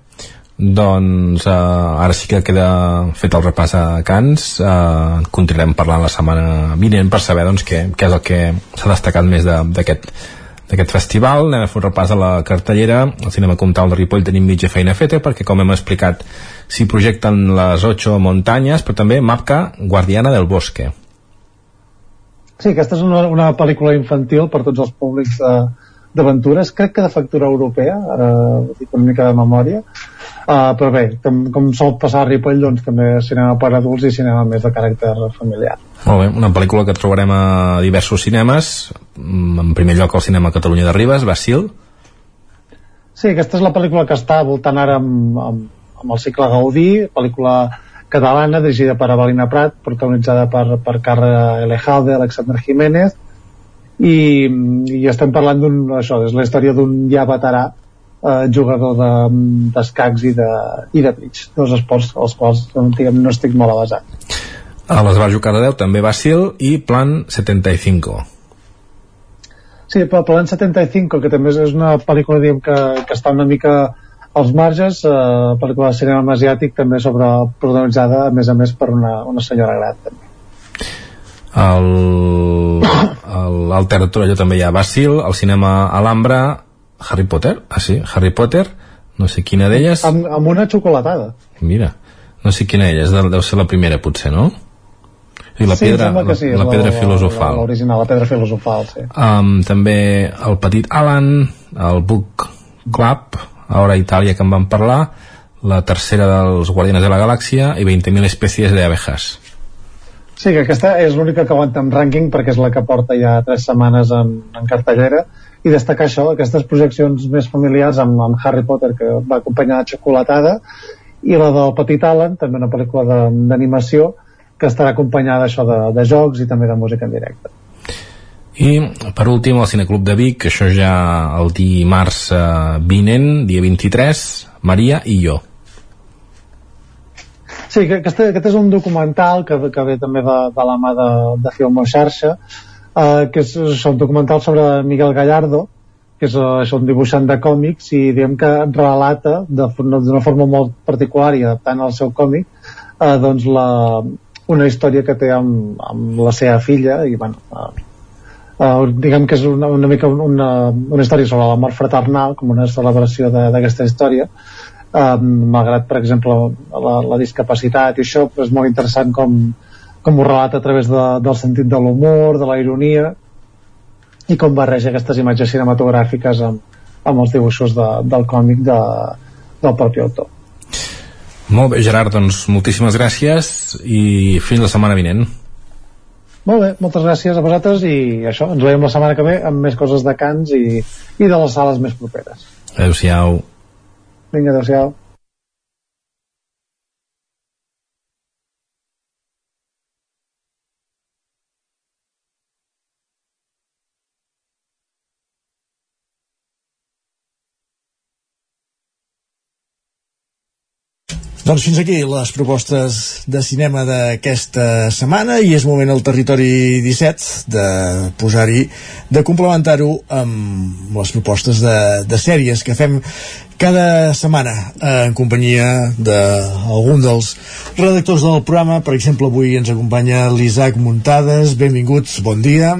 doncs uh, ara sí que queda fet el repàs a Cans uh, continuarem parlant la setmana vinent per saber doncs, què, què és el que s'ha destacat més d'aquest d'aquest festival, anem a fer un repàs a la cartellera al Cinema Comtal de Ripoll tenim mitja feina feta perquè com hem explicat s'hi projecten les ocho muntanyes, però també Mapca, Guardiana del Bosque. Sí, aquesta és una, una pel·lícula infantil per tots els públics d'aventures, crec que de factura europea, dic una mica de memòria, uh, però bé, com, com sol passar a Ripoll, doncs també cinema per adults i cinema més de caràcter familiar. Molt bé, una pel·lícula que trobarem a diversos cinemes, en primer lloc al cinema Catalunya de Ribes, Basil, Sí, aquesta és la pel·lícula que està voltant ara amb, amb, amb el cicle Gaudí, pel·lícula catalana dirigida per Avelina Prat, protagonitzada per, per Carla Elejalde, Alexander Jiménez, i, i estem parlant d'un, això, és la història d'un ja veterà eh, jugador d'escacs de, i, de, i de bridge, dos esports als quals diguem, no estic molt avasat. A les va jugar de 10 també Basil i Plan 75. Sí, però Plan 75, que també és una pel·lícula diguem, que, que està una mica als marges, eh, pel·lícula de cinema asiàtic també sobre protagonitzada a més a més per una, una senyora gran també. l'altre allò també hi ha Basil, el cinema Alhambra Harry Potter, ah sí, Harry Potter no sé quina d'elles amb, amb una xocolatada mira, no sé quina d'elles deu ser la primera potser, no? I la sí, pedra, la, sí, la, la pedra filosofal. l'original, la pedra filosofal sí. um, també el petit Alan el Book Club ara Itàlia que en van parlar la tercera dels Guardianes de la Galàxia i 20.000 espècies d'abejas. Sí, que aquesta és l'única que aguanta en rànquing perquè és la que porta ja tres setmanes en, en cartellera. I destacar això, aquestes projeccions més familiars amb, amb Harry Potter que va acompanyar de xocolatada i la del Petit Alan, també una pel·lícula d'animació que estarà acompanyada això de, de jocs i també de música en directe. I per últim el Cineclub de Vic, això ja el dimarts eh, vinent, dia 23, Maria i jo. Sí, que aquest, aquest és un documental que, que ve també de, de la mà de, de Filmo Xarxa, eh, que és, és un documental sobre Miguel Gallardo, que és, uh, és un dibuixant de còmics i diguem que relata d'una forma molt particular i adaptant al seu còmic eh, doncs la, una història que té amb, amb la seva filla i bueno, uh, uh, diguem que és una, una mica una, una història sobre la mort fraternal com una celebració d'aquesta història. Um, malgrat per exemple la, la discapacitat i això és molt interessant com, com ho relata a través de, del sentit de l'humor, de la ironia i com barreja aquestes imatges cinematogràfiques amb, amb els dibuixos de, del còmic de, del propi autor Molt bé, Gerard, doncs moltíssimes gràcies i fins la setmana vinent. Molt bé, moltes gràcies a vosaltres i això, ens veiem la setmana que ve amb més coses de Cants i, i de les sales més properes. Adéu-siau. Vinga, adéu-siau. Doncs fins aquí les propostes de cinema d'aquesta setmana i és moment al territori 17 de posar-hi, de complementar-ho amb les propostes de, de sèries que fem cada setmana eh, en companyia d'algun dels redactors del programa. Per exemple, avui ens acompanya l'Isaac Muntades. Benvinguts, bon dia.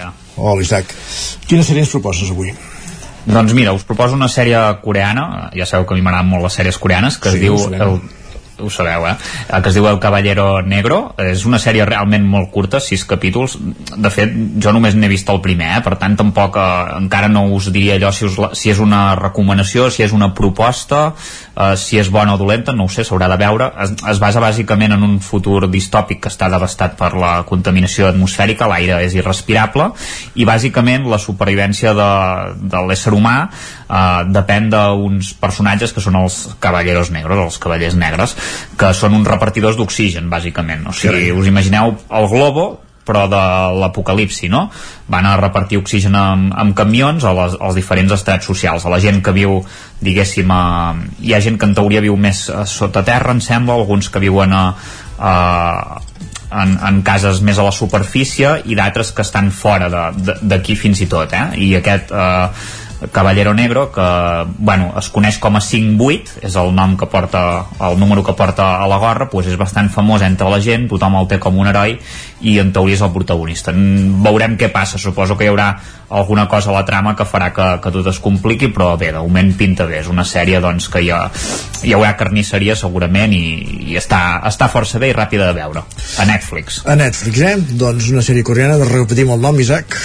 Ja. Hola, Isaac. Quines sèries proposes avui? Doncs mira, us proposo una sèrie coreana, ja sabeu que a mi m'agraden molt les sèries coreanes, que Sí, es diu el, ho sabeu, eh? El que es diu El Caballero Negro. És una sèrie realment molt curta, sis capítols. De fet, jo només n'he vist el primer, eh? per tant tampoc eh, encara no us diria allò si, us, si és una recomanació, si és una proposta, eh, si és bona o dolenta, no ho sé, s'haurà de veure. Es, es basa bàsicament en un futur distòpic que està devastat per la contaminació atmosfèrica, l'aire és irrespirable, i bàsicament la supervivència de, de l'ésser humà eh, depèn d'uns personatges que són els caballeros negros, els cavallers negres, que són uns repartidors d'oxigen, bàsicament. O sigui, us imagineu el globo, però de l'apocalipsi, no? Van a repartir oxigen amb, amb camions a les, als diferents estrats socials, a la gent que viu, diguéssim, a, hi ha gent que en teoria viu més a sota terra, em sembla, alguns que viuen a, a, en, en cases més a la superfície i d'altres que estan fora d'aquí fins i tot, eh? I aquest... Eh, Caballero Negro que bueno, es coneix com a 5-8 és el nom que porta el número que porta a la gorra doncs és bastant famós entre la gent, tothom el té com un heroi i en teoria és el protagonista. Veurem què passa, suposo que hi haurà alguna cosa a la trama que farà que, que tot es compliqui però bé, de moment pinta bé. És una sèrie doncs, que hi, ha, hi haurà carnisseria segurament i, i està, està força bé i ràpida de veure. A Netflix. A Netflix, eh? Doncs una sèrie coreana, de repetim el nom, Isaac.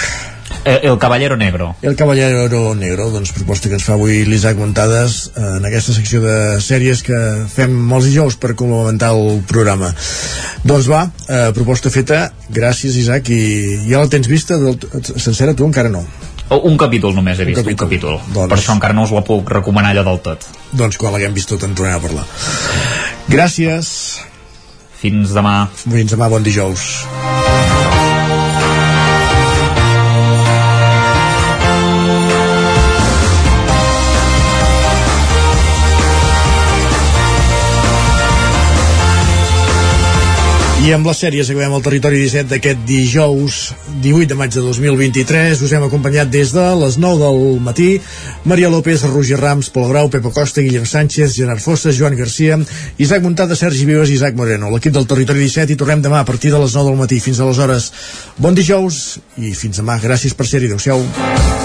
El, el Caballero Negro El Caballero Negro, doncs proposta que ens fa avui l'Isaac Montades eh, en aquesta secció de sèries que fem molts dijous per complementar el programa. Doncs va, eh, proposta feta, gràcies Isaac, i ja la tens vista del, sencera, tu encara no. Oh, un capítol només he vist, un capítol. Un capítol. Doncs- Per això encara no us la puc recomanar allò del tot. Doncs quan l'haguem vist tot en tornem a parlar. Gràcies. Fins demà. Fins demà, bon dijous. I amb les sèries acabem el territori 17 d'aquest dijous 18 de maig de 2023 us hem acompanyat des de les 9 del matí Maria López, Roger Rams, Pol Grau, Pepa Costa, Guillem Sánchez, Gerard Fossa, Joan Garcia, Isaac Montada, Sergi Vives i Isaac Moreno. L'equip del territori 17 i tornem demà a partir de les 9 del matí. Fins aleshores, bon dijous i fins demà. Gràcies per ser-hi. Adéu-siau.